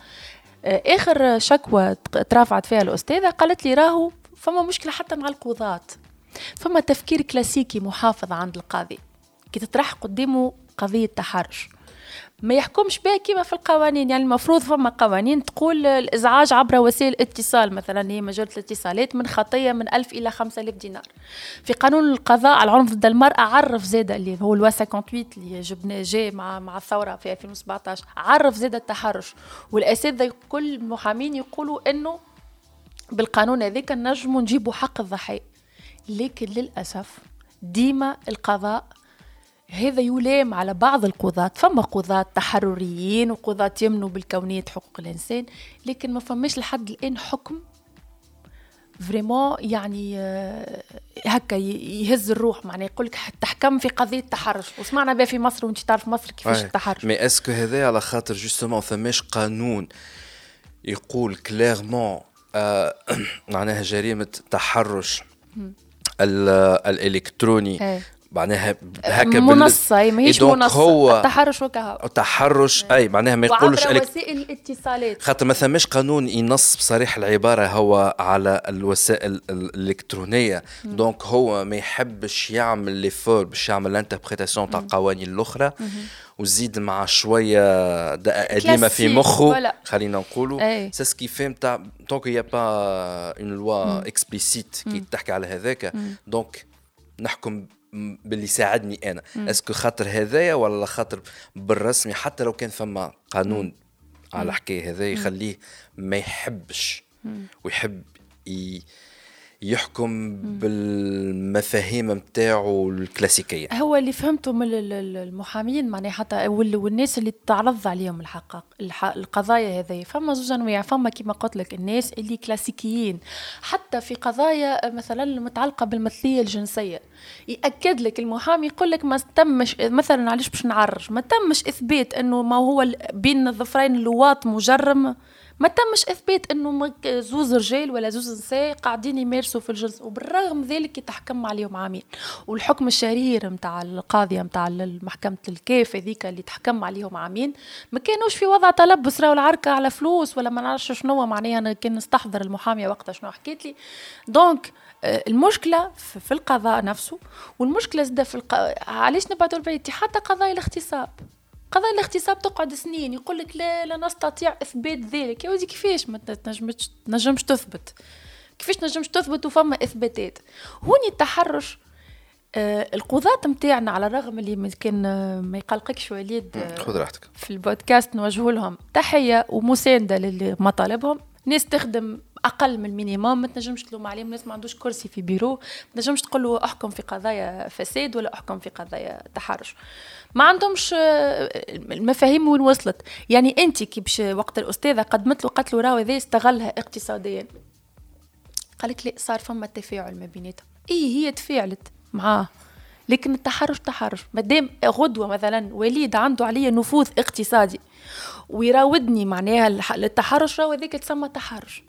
آه، آخر شكوى ترافعت فيها الأستاذة قالت لي راهو فما مشكلة حتى مع القضاه فما تفكير كلاسيكي محافظ عند القاضي. كي تطرح قدامه قضية تحرش. ما يحكمش بها كيما في القوانين. يعني المفروض فما قوانين تقول الإزعاج عبر وسائل الاتصال. مثلا هي مجلة الاتصالات من خطية من 1000 إلى 5000 دينار. في قانون القضاء على العنف ضد المرأة عرف زاد اللي هو الوا 58 اللي جبناه جاي مع مع الثورة في 2017 عرف زاد التحرش. والأساتذة كل المحامين يقولوا إنه بالقانون هذاك نجموا نجيبوا حق الضحيه لكن للأسف ديما القضاء هذا يلام على بعض القضاة. فما قضاة تحرريين وقضاة يمنوا بالكونية حقوق الإنسان لكن ما فماش لحد الآن حكم فريمون يعني آه، هكا يهز الروح. معناه يقول لك تحكم في قضية التحرش وسمعنا بها في مصر وانت تعرف مصر كيفاش التحرش mais est-ce que هذا على خاطر justement فماش قانون يقول clairement آه (clears throat) معناها جريمة تحرش؟ الإلكتروني إيه. معناها هكا منصة هي ماهيش منصة. هو التحرش وكهو. التحرش إيه. أي معناها ما يقولش وعبر وسائل الاتصالات. خاطر ما ثماش قانون ينص بصريح العبارة هو على الوسائل الإلكترونية. donc هو ما يحبش يعمل l'effort باش يعمل ال interprétation تاع القوانين الأخرى وزيد مع شوية دقة قديمه في مخه. خلينا نقولوا. c'est ce qu'il فهم تاع donc y a pas une loi explicite كي تحكي على هذاك. donc نحكم باللي ساعدني أنا. est-ce que خاطر هذايا ولا خاطر بالرسمي؟ حتى لو كان فما قانون على الحكاية هذا يخليه ما يحبش ويحب ي... يحكم بالمفاهيم نتاعو الكلاسيكية. هو اللي فهمته من المحامين معناها حتى والناس اللي تعرض عليهم الحق القضايا هذه فما زوج انواع فما كما قلت لك الناس اللي كلاسيكيين. حتى في قضايا مثلا المتعلقة بالمثلية الجنسية. يأكد لك المحامي يقول لك ما تمش مثلا علاش باش نعرج؟ ما تمش إثبات إنه ما هو بين الظفرين اللواط مجرم ما تمش إثبات إنه زوز رجال ولا زوز نساء قاعدين يمارسوا في الجنس وبالرغم ذلك يتحكم عليهم عامين. والحكم الشهير نتاع القاضيه نتاع محكمه الكاف هذيك اللي تحكم عليهم عامين ما كانوش في وضع تلبس راهو العركة على فلوس ولا ما نعرفش شنو معناها أنا كان نستحضر المحامية وقتها شنو حكيت لي. دونك آه، المشكلة في القضاء نفسه والمشكلة زاد في الق... علاش نبعدوا البعيد حتى قضايا الاغتصاب. قضايا الاغتصاب تقعد سنين يقول لك لا لا نستطيع إثبات ذلك. يا ودي كيفاش ما تنجمش تنجمش تثبت؟ كيفاش تنجمش تثبت وفما إثباتات؟ هوني التحرش آه القضاة نتاعنا على الرغم اللي كان آه، ما يقلقكش وليد آه خذ راحتك. في البودكاست نوجه لهم تحية ومساندة لمطالبهم ناس تخدم أقل من ال minimum ما تنجمش تلوم عليهم ناس ما عندوش كرسي في بيرو. ما تنجمش تقول له أحكم في قضايا فساد ولا أحكم في قضايا تحرش. ما عندهمش آه، المفاهيم وين وصلت. يعني أنت كي باش وقت الأستاذة قدمت له قالت له راهو هذا استغلها اقتصاديا. قال لك لا صار فما تفاعل ما بيناتهم. إي هي تفاعلت معاه. لكن التحرش تحرش. مادام غدوة مثلا وليد عنده عليا نفوذ اقتصادي ويراودني معناها للتحرش راهو هذاك تسمى تحرش.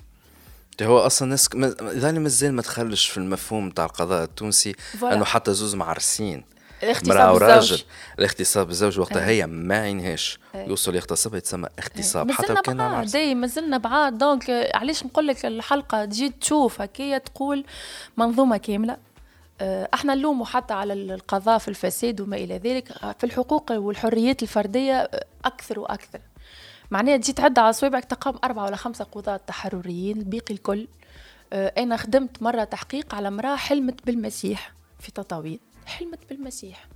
هو أصلا ناس اذا مازال ما تخلش في المفهوم تاع القضاء التونسي إنه حتى زوز معرسين. مرأة وراجل الاغتصاب الزوج وقتها هي ما عينهاش يوصل يغتصب يتسمى اغتصاب. حتى لو كان مع دي مازلنا بعاد. دونك علاش نقول لك الحلقة تجي تشوف هكايا تقول منظومة كاملة. إحنا نلوموا حتى على القضاء في الفساد وما إلى ذلك. في الحقوق والحريات الفردية أكثر وأكثر. معناها تجي تعد على صوابعك تقام أربعة ولا خمسة قضاة تحرريين الباقي الكل. أنا خدمت مرة تحقيق على امرأة حلمت بالمسيح في تطاوين. حلمت بالمسيح.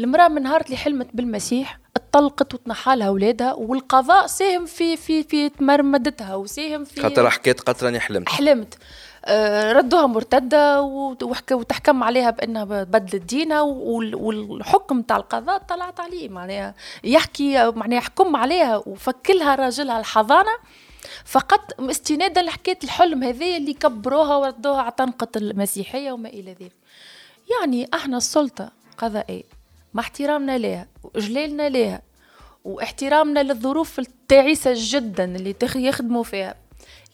المرأة من نهار اللي حلمت بالمسيح اتطلقت وتنحى لها اولادها والقضاء ساهم في في في مرمدتها وساهم في خاطر حكيت قطرة راني حلمت. حلمت. آه، ردوها مرتدة وتحكم عليها بأنها بدلت دينها والحكم تاع القضاء طلعت عليه. معناها يحكي معناها يحكم عليها وفكلها راجلها الحضانة. فقط استنادا لحكاية الحلم هذه اللي كبروها وردوها على طنقة المسيحية وما إلى ذلك. يعني إحنا السلطة قضائية مع احترامنا لها وإجلالنا لها واحترامنا للظروف التعيسة جدا اللي يخدموا فيها.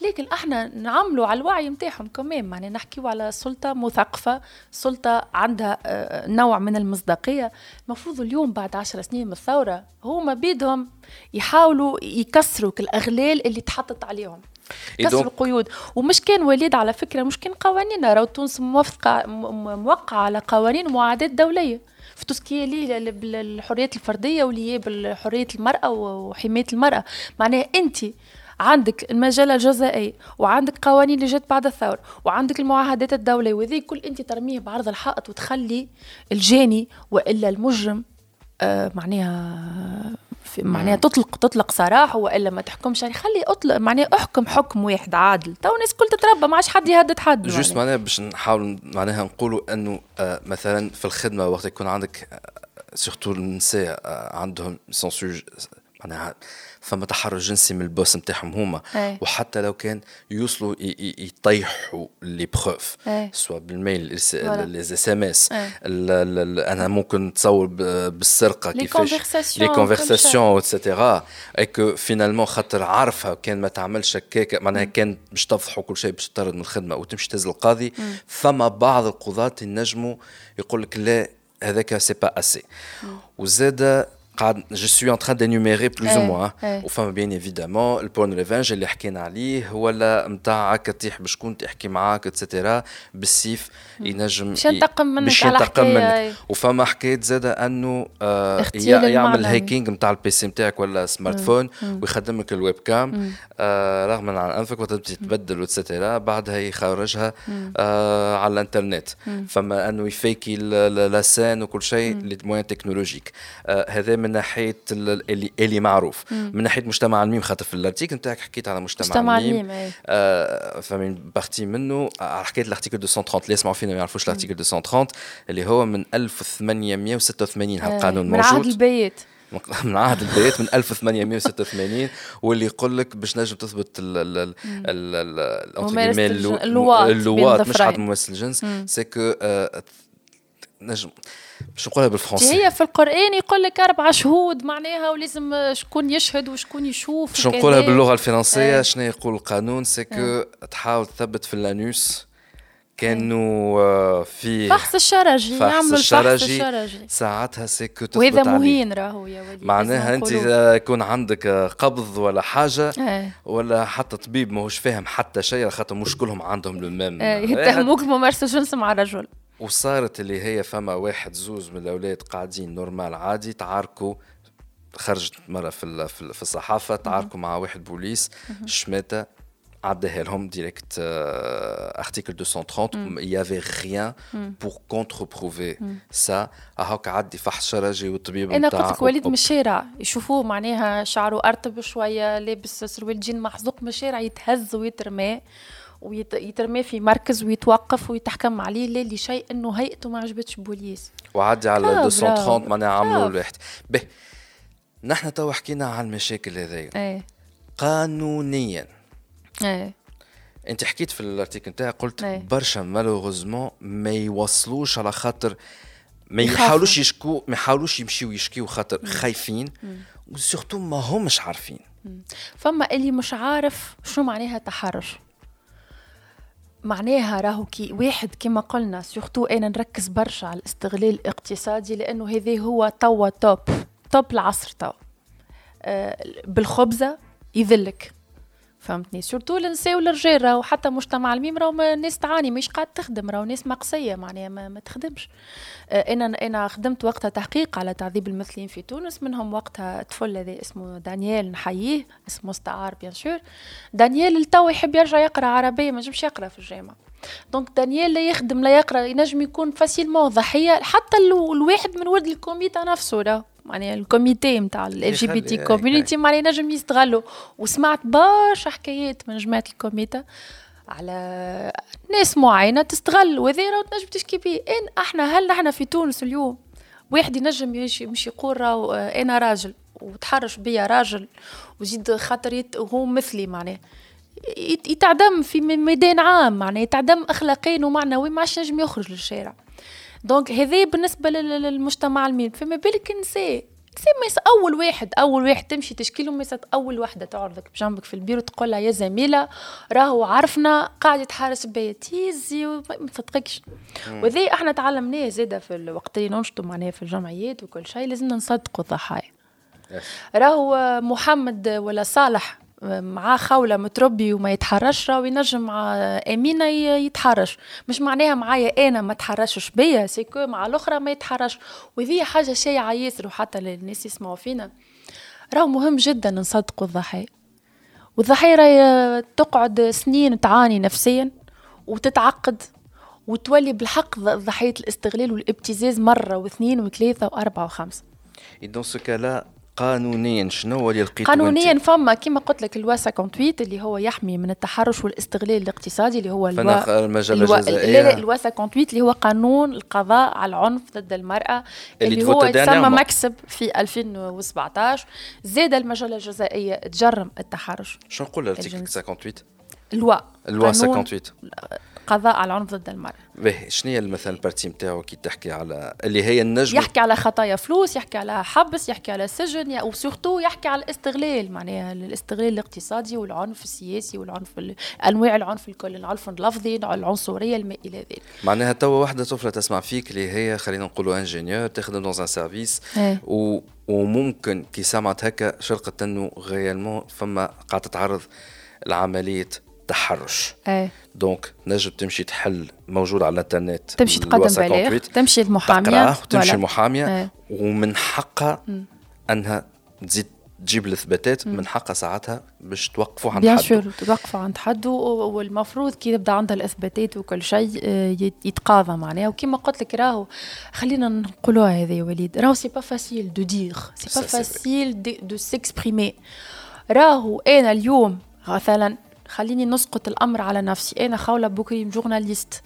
لكن إحنا نعملوا على الوعي نتاعهم كمان معناها نحكيو على سلطة مثقفة سلطة عندها آه، نوع من المصداقية. المفروض اليوم بعد عشر سنين من الثورة هما بيدهم يحاولوا يكسروا الأغلال اللي تحطت عليهم. كسر القيود. ومش كان وليد على فكرة مش كان قوانين. راهو تونس موافقة موقعة على قوانين ومعاهدات دولية. في tout ce qui lié بالحريات الفردية و lié بالحرية المرأة وحماية المرأة. معناها أنت عندك المجلة الجزائية وعندك قوانين اللي جات بعد الثورة وعندك المعاهدات الدولية. وذي كل أنت ترميه بعرض الحائط وتخلي الجاني وإلا المجرم آه معناها معناها تطلق تطلق سراح وإلا ما تحكمش. يعني خلي اطلق معناها أحكم حكم واحد عادل. تو الناس الكل تتربى ما عادش حد يهدد حد juste معناها باش نحاول معناها نقولوا أنه آه مثلا في الخدمة وقت يكون عندك surtout النساء آه عندهم سونسو معناها فما تحرش جنسي من ال boss نتاعهم هما. أي. وحتى لو كان يوصلوا يطيحوا les preuves سواء بال mail les SMS أنا ممكن نتصور بالسرقة كيفاش. les conversations et cetera et que finalement خاطر عارفها كان ما تعملش هكاك معناها كان باش تفضحوا كل شيء باش تطرد من الخدمة وتمشي تهز القاضي. فما بعض القضاة ينجموا يقول لك لا هذاك c'est pas assez وزاد je suis en train d'énumérer plus ou moins. وفما bien évidemment ال porn revenge اللي حكينا عليه ولا نتاع تطيح بشكون تحكي معاك et cetera بالسيف. ينجم باش ينتقم منك باش ينتقم منك. وفما حكاية زادة أنه آه يعمل hacking نتاع ال PC نتاعك ولا smartphone ويخدم لك ال webcam آه رغم عن أنفك وقت تبدل و et cetera بعدها يخرجها آه على الإنترنت. فما أنه يفيكي لاسان وكل شيء les technologiques. آه هذا من ناحية اللي, اللي معروف. مم. من ناحية مجتمع الميم خاطر في ال article نتاعك حكيت على مجتمع, مجتمع الميم آه فمن partie منه حكيت ال article 230 اللي يسمعوا فينا ما يعرفوش ال article 230 اللي هو من 1886 هالقانون موجود (laughs) من عهد البيات. من عهد البيات من 1886 واللي يقول لك باش نجم تثبت اللواط مش حد ممثل جنس c'est que نجم باش نقولها بالفرنسي. هي في القرآن يقول لك أربع شهود معناها ولازم شكون يشهد وشكون يشوف باش نقولها باللغة الفرنسية آه. شنو يقول القانون؟ c'est que آه. تحاول تثبت في ال anus كانوا في فحص الشرجي فحص الشرجي, ساعتها c'est que تثبت وهذا مهين راهو يا وليد معناها أنت يكون عندك قبض ولا حاجة آه. ولا حتى طبيب ماهوش فاهم حتى شيء خاطر مش كلهم عندهم le même يتهموك بممارسه جنس مع رجل وصارت اللي هي فما واحد زوز من الأولاد قاعدين normal عادي تعاركوا خرجت مرة في في الصحافة تعاركوا مع واحد بوليس شماته عداها لهم direct article 230 il y avait rien pour contre-prouver. ça هاك عدي فحص شرجي والطبيب أنا قلت لك وليد من الشارع يشوفوه معناها شعره ارتب شوية لابس سروال جين محزوق من الشارع يتهز ويترمى ويترمى في مركز ويتوقف ويتحكم عليه لا لشيء إنه هيئته ما عجبتش بوليس. وعدي على 230 معناها عملوا الواحد به نحن تو حكينا على المشاكل هذيا. إيه. قانونيا. إيه. أنت حكيت في ال article نتاعك قلت إيه. برشا malheureusement ما يوصلوش على خاطر ما يحاولوش يشكوا ما يحاولوش يمشيو يشكيو خاطر خايفين. و surtout ما همش عارفين. فما اللي مش عارف شو معناها تحرش. معناها راهو كي واحد كما قلنا surtout أنا نركز برشا على الاستغلال الاقتصادي لأنه هذا هو توا top top العصر توا. آه بالخبزة يذلك. فهمتني؟ surtout النساء والرجال راهو حتى مجتمع الميم راهو ناس تعاني مش قاعد تخدم راهو ناس مقصية معناها ما, ما تخدمش. آه أنا أنا خدمت وقتها تحقيق على تعذيب المثليين في تونس منهم وقتها طفل هذا اسمه دانيال نحييه اسمه مستعار bien sûr دانيال التو يحب يرجع يقرأ عربية ما نجمش يقرأ في الجامعة. donc دانيال لا يخدم لا يقرأ ينجم يكون facilement ضحية حتى الواحد من ولد ال communauté نفسه راه معناها ال community نتاع LGBT community معناها ينجم يستغلوا. وسمعت برشا حكايات من جماعة ال communauté على ناس معينة تستغل وهذا راه تنجم تشكي به إن إحنا هل نحن في تونس اليوم واحد ينجم يمشي يقول راهو أنا راجل وتحرش بيا راجل وزيد خاطر هو مثلي معناه يتعدم في ميدان عام معناه يتعدم أخلاقيا ومعنويا ما عادش نجم يخرج للشارع. donc هذا بالنسبة للمجتمع الميم. فما بالك النساء c'est أول واحد أول واحد تمشي تشكي له أول وحدة تعرضك. بجنبك في البيرو تقول لها يا زميلة راهو عرفنا قاعد يتحرش بيا. تيزي ما تصدقكش وذي إحنا تعلمناه زاده في الوقت اللي ننشطوا معناها في الجمعيات وكل شيء لازمنا نصدقوا الضحايا راهو محمد ولا صالح مع خولة متربي وما يتحرش راهو ينجم مع أمينة يتحرش. مش معناها معايا أنا ما تحرشش بيا c'est que مع الأخرى ما يتحرش. وذي حاجة شائعة ياسر وحتى للناس يسمعوا فينا. راهو مهم جدا نصدقوا الضحايا. والضحية راهي تقعد سنين تعاني نفسيا وتتعقد وتولي بالحق ضحية الاستغلال والابتزاز مرة واثنين وثلاثة وأربعة وخمسة. Et dans ce cas-là, قانونيا شنو هو اللي لقيته قانونيا فما كما قلت لك الوا 58 اللي هو يحمي من التحرش والاستغلال الاقتصادي اللي هو الوا المجلة الجزائية. لا الوا 58 اللي هو قانون القضاء على العنف ضد المرأة اللي, اللي هو تسمى مكسب في 2017 زاد المجلة الجزائية تجرم التحرش. شنو نقول ال article 58 الوا الوا 58 قضاء على العنف ضد المرأة. باهي شنو هي مثلا ال partie نتاعو كي تحكي على اللي هي النجم؟ يحكي على خطايا فلوس يحكي على حبس يحكي على سجن و surtout يحكي على الاستغلال. معناها الاستغلال الاقتصادي والعنف السياسي والعنف أنواع العنف الكل العنف اللفظي العنصرية إلى ذلك. معناها توا واحدة طفلة تسمع فيك اللي هي خلينا نقولوا ingénieur تخدم dans un service و... وممكن كي سمعت هكا شرقت إنه réellement فما قاعدة تتعرض لعملية تحرش. إيه. donc نجم تمشي تحل موجود على الانترنت تمشي تقدم بلاغ تمشي المحاميه وتمشي المحاميه. ومن حقها انها تزيد تجيب الاثباتات من حقها ساعتها باش توقفوا عند حد bien توقفوا عند حد والمفروض كي يبدا عندها الاثباتات وكل شيء يتقاضى معناها وكما قلت لك راهو خلينا نقولوها هذه يا وليد راهو c'est pas facile de dire c'est pas facile de s'exprimer راهو أنا اليوم مثلا خليني نسقط الأمر على نفسي. أنا خوله بكري journaliste.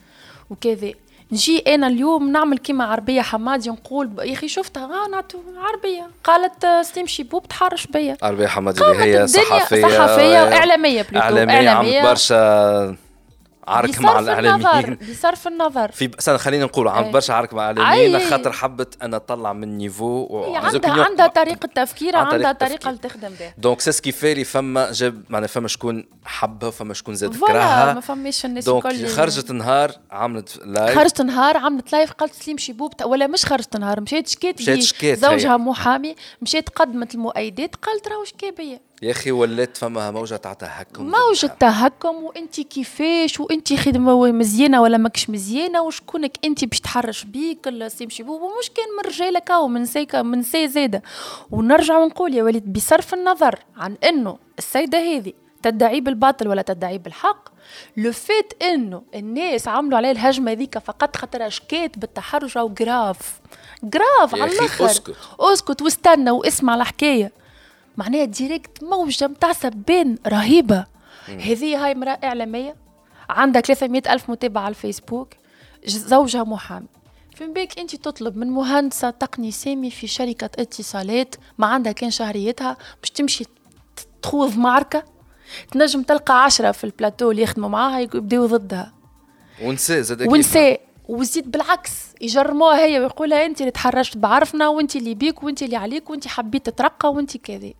وكذا. نجي أنا اليوم نعمل كيما عربية حمادي نقول يا أخي شفتها؟ آه نعطو عربية. قالت سليم شيبوب تحرش بيا. عربية حمادي اللي هي صحفية صحفية وإعلامية اعلاميه, إعلامية عم برشا عرك مع الاعلاميين بصرف النظر في سنة خلينا نقول عند برشا عرك مع الاعلاميين خاطر حبت أنا طلع من niveau عندها عندها طريقة تفكير عندها طريقة اللي تخدم بها. donc c'est ce qui فما جاب معناها فما شكون حبها وفما شكون زاد كرهها. ما فماش الناس donc خرجت نهار عملت live خرجت نهار عملت live قالت سليم شيبوب ولا مش خرجت نهار مشيت شكيت مشيت شكيت زوجها محامي مشيت قدمت المؤيدات قالت راهو شكي بيا. يا أخي ولات فما موجة تاع تهكم موجة تهكم وأنت كيفاش؟ وأنت خدمة مزيانة ولا ماكش مزيانة؟ وشكونك أنت باش تحرش بيك سيم شبوب ومش كان من رجالك أو من سيكا من سي زاده ونرجع ونقول يا وليد بصرف النظر عن إنه السيدة هذه تدعي بالباطل ولا تدعي بالحق le fait إنه الناس عملوا عليه الهجمة ذيك فقط خاطر شكيت بالتحرش أو grave grave على الآخر. أسكت. أسكت واستنى واسمع الحكاية. معناها direct موجة متاع سبان رهيبة. هذه هاي امرأة إعلامية عندها 300 ألف متابع على الفيسبوك زوجها محامي. فين بيك أنت تطلب من مهندسة تقني سامي في شركة اتصالات ما عندها كان شهريتها باش تمشي تخوض معركة تنجم تلقى عشرة في البلاتو اللي يخدموا معاها يبداو ضدها. ونساء زاد ونساء. وزيد بالعكس يجرموها هي ويقولها انت اللي تحرشت بعرفنا وانت اللي بيك وانت اللي عليك وانت حبيت تترقى وانت كذا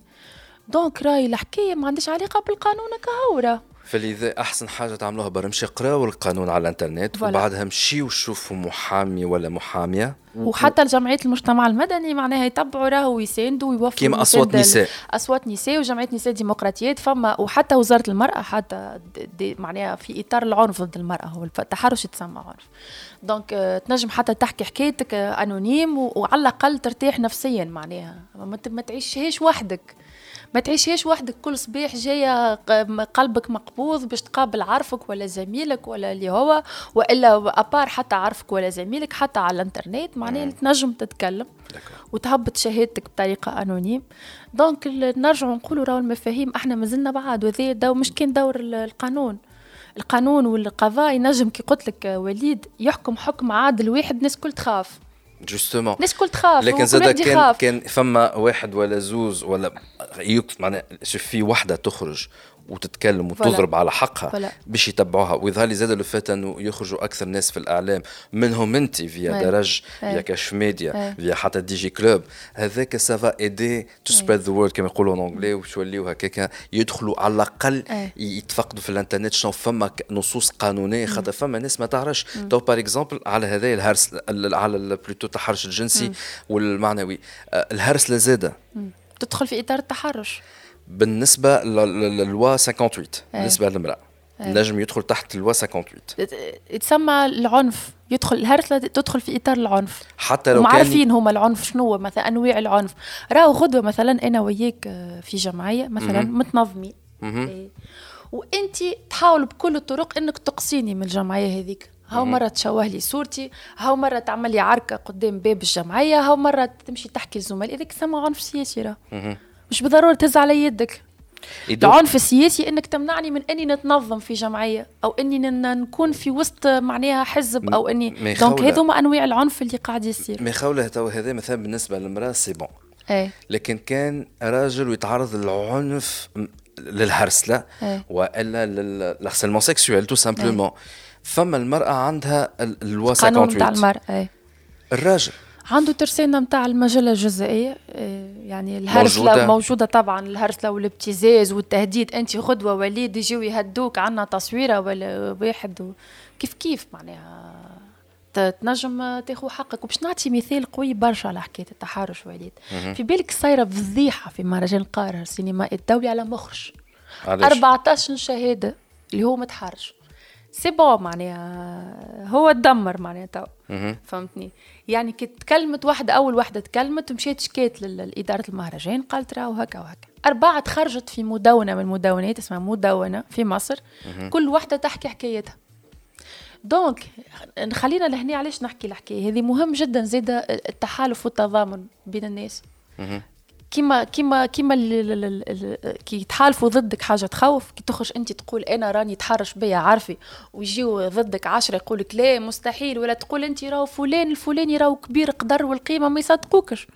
دونك راي الحكاية ما عندهاش علاقة بالقانون كهورة. فلذا أحسن حاجة تعملوها برا مشي قراو القانون على الإنترنت وبعدها مشيو شوفوا محامي ولا محامية. وحتى جمعيه المجتمع المدني معناها يتبعوا راهو ويساندوا ويوفروا كيما أصوات نساء. أصوات نساء وجمعيه نساء ديمقراطيات فما وحتى وزارة المرأة حتى دي دي معناها في إطار العنف ضد المرأة هو التحرش يتسمى عنف. donc آه، تنجم حتى تحكي حكايتك anonyme وعلى الأقل ترتاح نفسيا معناها. ما تعيشهاش وحدك. ما تعيشيش وحدك كل صباح جاية قلبك مقبوض باش تقابل عارفك ولا زميلك ولا اللي هو وإلا à part حتى عارفك ولا زميلك حتى على الإنترنت معناها تنجم تتكلم وتهبط شهادتك بطريقة anonyme donc نرجع نقولوا راهو المفاهيم إحنا مازلنا بعد وذي دو مش كان دور القانون. القانون والقضاء ينجم كي قلت لك وليد يحكم حكم عادل واحد الناس كل تخاف. جوستومون الناس كل تخاف لكن زاد كان كان فما واحد ولا زوز ولا معناها في وحدة تخرج. وتتكلم وتضرب على حقها. باش يتبعوها. ويظهر لي زاد لو انه يخرجوا أكثر ناس في الإعلام منهم انت فيا درج فيا كاش ميديا فيا حتى دي جي كلوب. هذاك سافا ايدي تو سبريد ذا وورد كما يقولوا اونجلي وش يوليو هكاك يدخلوا على الأقل يتفقدوا في الإنترنت. شنو فما نصوص قانونية خاطر فما ناس ما تعرفش. تو par exemple على هذا الهرسلة plutôt التحرش الجنسي والمعنوي. الهرسلة زاده تدخل في إطار التحرش. بالنسبة للوا 58 بالنسبة للمرأة. نجم يدخل تحت ال loi 58 يتسمى العنف. يدخل الهرسله تدخل في إطار العنف. حتى لو كان عارفين هما العنف شنو مثلا أنواع العنف. راهو غدوة مثلا أنا وياك آه، في جمعية مثلا متنظمين. إيه. وانت تحاول بكل الطرق إنك تقصيني من الجمعية هذيك. هاو مرة تشوه لي صورتي هاو مرة تعمل لي عركة قدام باب الجمعية هاو مرة تمشي تحكي لزملاء هذاك سما عنف سياسي راه. مش بالضرورة تهز على يدك. العنف السياسي إنك تمنعني من إني نتنظم في جمعية أو إني نكون في وسط معناها حزب أو إني دونك هذوما أنواع العنف اللي قاعد يصير. ما خولة تو هذا مثلا بالنسبة للمرأة c'est bon. إيه. لكن كان راجل ويتعرض للعنف للهرسله إيه. وإلا لل harcèlement sexuel tout simplement فما المرأة عندها الوا قانون تاع المرأة إيه. الراجل. عنده ترسانة متاع المجلة الجزائية آه، يعني الهرسلة موجودة, موجودة طبعا الهرسلة والابتزاز والتهديد أنت غدوة وليد يجيو يهدوك عنا تصويرة ولا واحد كيف كيف معناها؟ تنجم تاخذ حقك. وباش نعطي مثال قوي برشا على حكاية التحرش وليد. في بالك صايرة فضيحة في مهرجان القاهره السينمائي الدولي على مخرج. 14 شهادة اللي هو متحرش. c'est bon معناها هو تدمر معناها تو. فهمتني؟ يعني كي تكلمت واحدة أول واحدة تكلمت ومشيت شكيت لإدارة المهرجان قالت راهو هكا وهكا. أربعة تخرجت في مدونة من المدونات اسمها مدونة في مصر. كل واحدة تحكي حكايتها. donc خلينا لهني علاش نحكي الحكاية هذه؟ مهم جدا زيادة التحالف والتضامن بين الناس. كيما كيما كيما كي يتحالفوا ضدك حاجة تخوف كي تخرج أنت تقول أنا راني تحرش بيا عارفي؟ ويجيو ضدك عشرة يقول لك لا مستحيل ولا تقول أنت راهو فلان الفلاني راهو كبير قدر والقيمة ما يصدقوكش.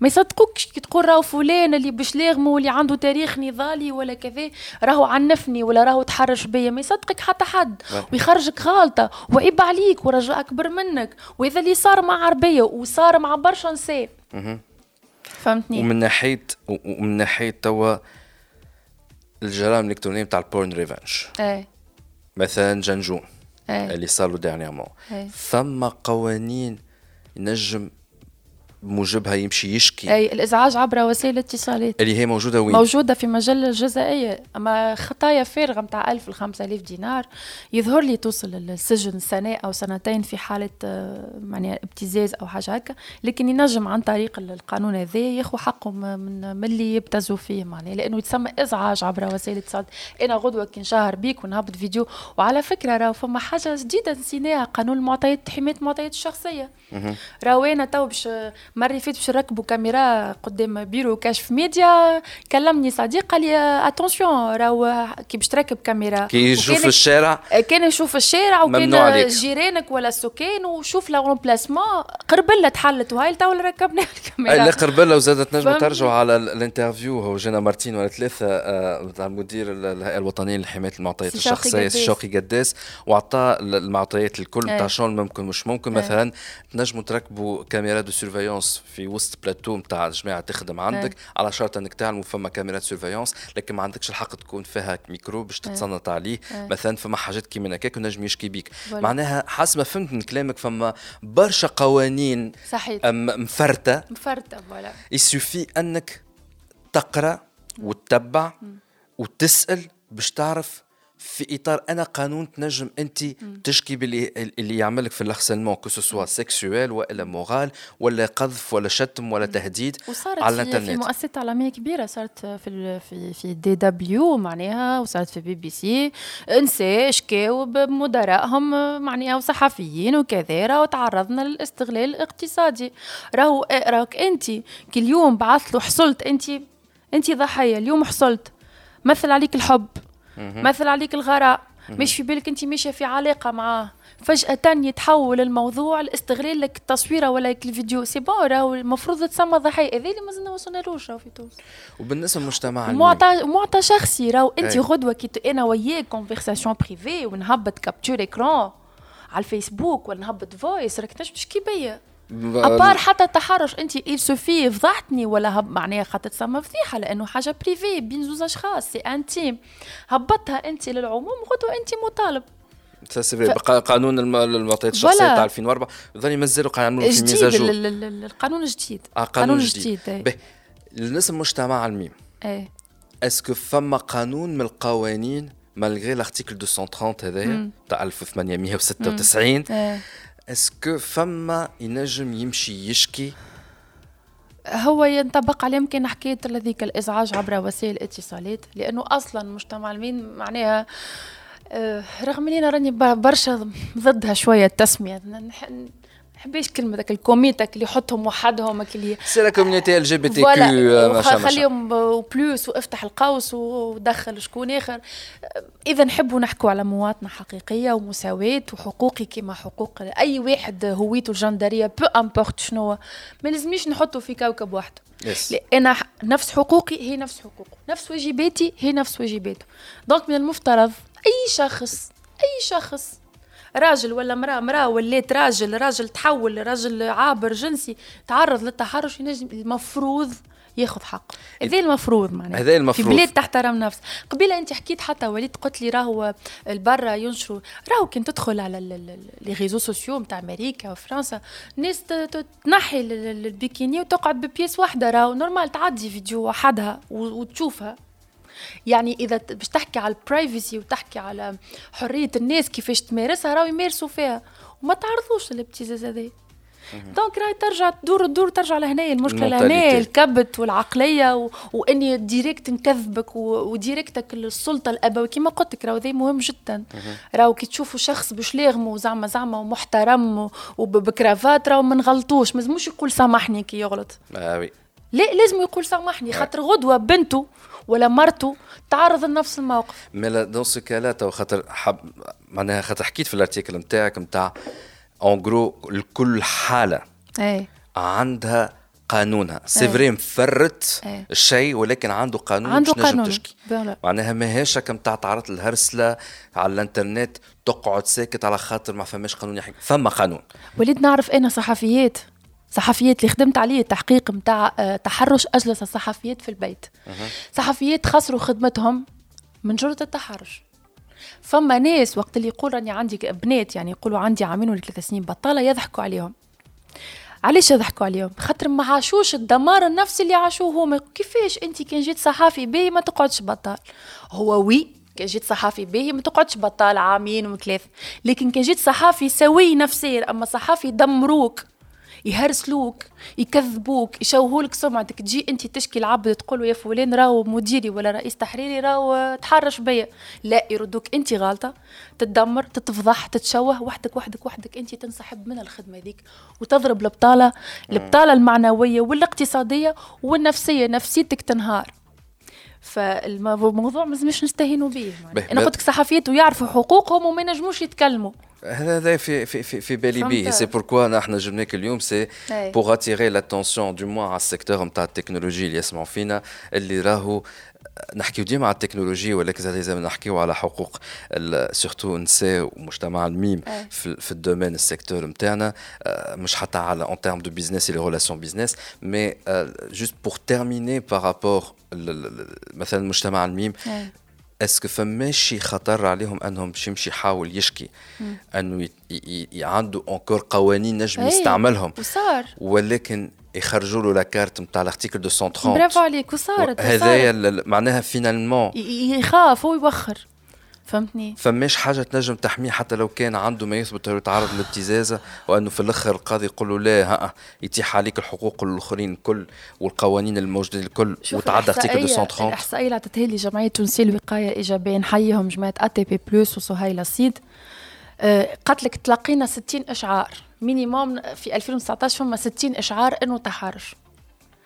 ما يصدقوكش كي تقول راهو فلان اللي باش لاغمو واللي عنده تاريخ نضالي ولا كذا راهو عنفني ولا راهو تحرش بيا. ما يصدقك حتى حد. ويخرجك غالطة وعيب عليك ورجل أكبر منك. وإذا اللي صار مع عربية وصار مع برشا نساء فهمتني. ومن ناحيه ومن ناحية توا الجرائم الإلكترونية بتاع ال porn revenge إيه. مثلا جنجون إيه. اللي صار له dernièrement. إيه. ثم قوانين ينجم بموجبها يمشي يشكي. أي الإزعاج عبر وسائل الاتصالات. اللي هي موجودة وين؟ موجودة في مجلة الجزائية. أما خطايا فارغه نتاع 1000 ل 5000 دينار يظهر لي توصل للسجن سنة أو سنتين في حالة معناها ابتزاز أو حاجة هكا. لكن ينجم عن طريق القانون هذا ياخذ حقه من من اللي يبتزوا فيه معناها. لأنه يتسمى إزعاج عبر وسائل الاتصالات. أنا غدوة كي نشهر بيك ونهبط فيديو. وعلى فكرة راه فما حاجة جديدة نسيناها قانون المعطيات حماية المعطيات الشخصية. راهو أنا تو باش مرة فات باش نركبوا كاميرا قدام بيرو كشف ميديا. كلمني صديق قال لي attention راهو كي باش تركب كاميرا. كي يشوف الشارع كان يشوف الشارع وكان جيرانك ولا السكان وشوف l'emplacement قربلة تحلت وهاي تو ركبنا (laughs) الكاميرا. لا قربلة وزادت نجموا ترجعوا على ال interview. هو جانا مارتين ولا ثلاثة نتاع آه مدير الهيئة الوطنية لحماية المعطيات الشخصية الشوقي قداس. وعطى المعطيات الكل نتاع شلون ممكن مش ممكن. مثلا تنجموا تركبوا caméra de surveillance في وسط بلاتو نتاع جماعة تخدم عندك هي. على شرط إنك تعلموا فما كاميرات surveillance لكن ما عندكش الحق تكون فيها ميكرو باش تتصنت عليه هي. مثلا فما حاجات كيما هكاك نجم يشكي بيك. معناها حسب ما فهمت من كلامك فما برشا قوانين صحيح. مفرتة. مفرتة voilà. il suffit إنك تقرأ وتتبع وتسأل باش تعرف في إطار أنا قانون تنجم أنت تشكي باللي اللي يعملك في ال harcèlement que ce soit sexuel والا moral ولا قذف ولا شتم ولا تهديد وصارت على الانترنت في مؤسسات عالميه كبيرة صارت في في في دي دبليو معناها وصارت في بي بي سي نساء شكاو بمدراءهم معناها وصحفيين وكذا وتعرضنا للاستغلال الاقتصادي. راهو راك أنت كل يوم بعث له حصلت انت أنت ضحية اليوم حصلت. مثل عليك الحب. مثل عليك الغراء. مش في بالك انت ماشية في علاقة معاه فجأة يتحول الموضوع لاستغلال لك التصويرة ولا لك الفيديو؟ c'est bon راهو المفروض تسمى ضحية. هذا اللي مازلنا وصلنالوش راهو في تونس. وبالنسبة للمجتمع معطى معطى شخصي. راهو انت غدوة كي أنا وياك conversation privée ونهبط capture écran على الفيسبوك ولا نهبط voice راك تنجم تشكي بيا. à part حتى التحرش أنت il suffit فضحتني ولا هب معناها خاطر تسمى فضيحة لأنه حاجة privée بين زوز أشخاص c'est intime هبطها أنت للعموم غدوة أنت مطالب. c'est قانون المعطيات الشخصية تاع 2004 ظل مازالوا قاعدين في مزاجه القانون الجديد آه قانون جديد, جديد. المجتمع الميم إيه. est-ce que فما قانون من القوانين malgré l'article 230 هذايا تاع 1896 est-ce que فما ينجم يمشي يشكي؟ هو ينطبق عليه يمكن حكايه هذيك الإزعاج عبر وسائل الاتصالات لأنه أصلا مجتمع الميم معناها آه، رغم اني راني برشا ضدها شوية التسمية. حبيش كلمة ذاك ال community اللي يحطهم وحدهم اللي سي لا كوميونيتي ال جي بي تي كيو خليهم plus وافتح القوس ودخل شكون آخر. إذا نحبوا نحكوا على مواطنة حقيقية ومساواة وحقوقي كما حقوق أي واحد هويته الجندرية peu importe شنو. ما لازمنيش نحطه في كوكب وحده yes. أنا نفس حقوقي هي نفس حقوقه. نفس واجباتي هي نفس واجباته. donc من المفترض أي شخص أي شخص راجل ولا مرأة مرأة ولات راجل راجل تحول راجل عابر جنسي تعرض للتحرش ينجم المفروض ياخذ حق هذا المفروض معناها. هذا المفروض. في بلاد تحترم نفس قبيلة انت حكيت حتى وليت قلت لي راهو البرا ينشروا راهو كان تدخل على les réseaux sociaux نتاع أمريكا وفرنسا الناس تنحي البيكيني وتقعد ب pièce واحدة راهو. normal تعدي فيديو وحدها وتشوفها. يعني إذا باش تحكي على ال privacy وتحكي على حرية الناس كيفاش تمارسها راهو يمارسوا فيها. وما تعرضوش للابتزاز هذا donc راهي ترجع تدور تدور ترجع لهنا. المشكلة لهنا الكبت والعقلية و... وإني direct نكذبك و... و direct السلطة الأبوية. كما قلت لك راهو مهم جدا. راهو كي تشوفوا شخص بشلاغمه زعما زعما ومحترم وب cravate راهو ما نغلطوش. ما يقول سامحني كي يغلط. oui. لا لازم يقول سامحني. خاطر غدوة بنته ولا مرته تعرض لنفس الموقف. mais dans ce cas-là تو خاطر حب معناها خاطر حكيت في الارتيكل نتاعك نتاع اون جرو لكل حالة. اي عندها قانونها. سي فري مفرت. الشيء ولكن عنده قانون عنده باش قانون. تشكي. معناها ماهيش هكا نتاع تعرض للهرسلة على الانترنت تقعد ساكت على خاطر ما فماش قانون يحكي فما قانون. وليد نعرف أنا صحفيات؟ صحفيات اللي خدمت عليه التحقيق نتاع آه، تحرش أجلس الصحفيات في البيت. صحفيات خسروا خدمتهم من جرة التحرش. فما ناس وقت اللي يقول راني عندي بنات يعني يقولوا عندي عامين ولا ثلاث سنين بطالة يضحكوا عليهم. علاش يضحكوا عليهم؟ خاطر ما عاشوش الدمار النفسي اللي عاشوه هما. كيفاش انت كان جيت صحافي باهي ما تقعدش بطال؟ هو وي كان جيت صحافي باهي ما تقعدش بطال عامين وثلاث. لكن كان جيت صحافي سوي نفسيا أما صحافي دمروك. يهرسلوك يكذبوك يشوهولك سمعتك. تجي أنت تشكي العبد تقول يا فلان راهو مديري ولا رئيس تحريري راهو تحرش بيا. لا يردوك أنت غالطة. تتدمر تتفضح تتشوه وحدك وحدك وحدك. أنت تنسحب من الخدمة ذيك وتضرب البطاله البطاله المعنوية والاقتصادية والنفسية. نفسيتك تنهار. فالموضوع ما لازمش نستهينوا به. أنا قلت لك صحفيات ويعرفوا حقوقهم وما ينجموش يتكلموا. هذا في في في في بالي بيه. c'est pourquoi نحن جبناك اليوم c'est pour attirer l'attention du moins على ال secteur نتاع التكنولوجي اللي يسمعوا فينا اللي راهو نحكيو ديما على التكنولوجيا ولكن زاد لازم نحكيو على حقوق surtout النساء ومجتمع الميم في, في ال domaine ال secteur نتاعنا مش حتى على en termes de business les relations business mais juste pour terminer par rapport مثلا مجتمع الميم. est-ce que فماش شي خطر عليهم انهم باش يمشي يحاول يشكي انه عنده encore قوانين نجم يستعملهم. وصار. ولكن يخرجوا له la carte نتاع ال article 230 برافو عليك وصارت هذايا معناها finalement يخاف هو يوخر. فهمتني؟ فماش حاجة تنجم تحميه حتى لو كان عنده ما يثبت انه يتعرض للابتزازه وأنه في الآخر القاضي يقول له لا ها يتيح عليك الحقوق الآخرين الكل والقوانين الموجودين الكل وتعدى article 230 الاحصائية اللي عطتها لي جمعية تونسية للوقاية الايجابيه نحييهم جماعة ATP plus وسهيله سيد أه قالت لك تلقينا 60 إشعار. minimum في 2019 فما 60 إشعار إنه تحرش.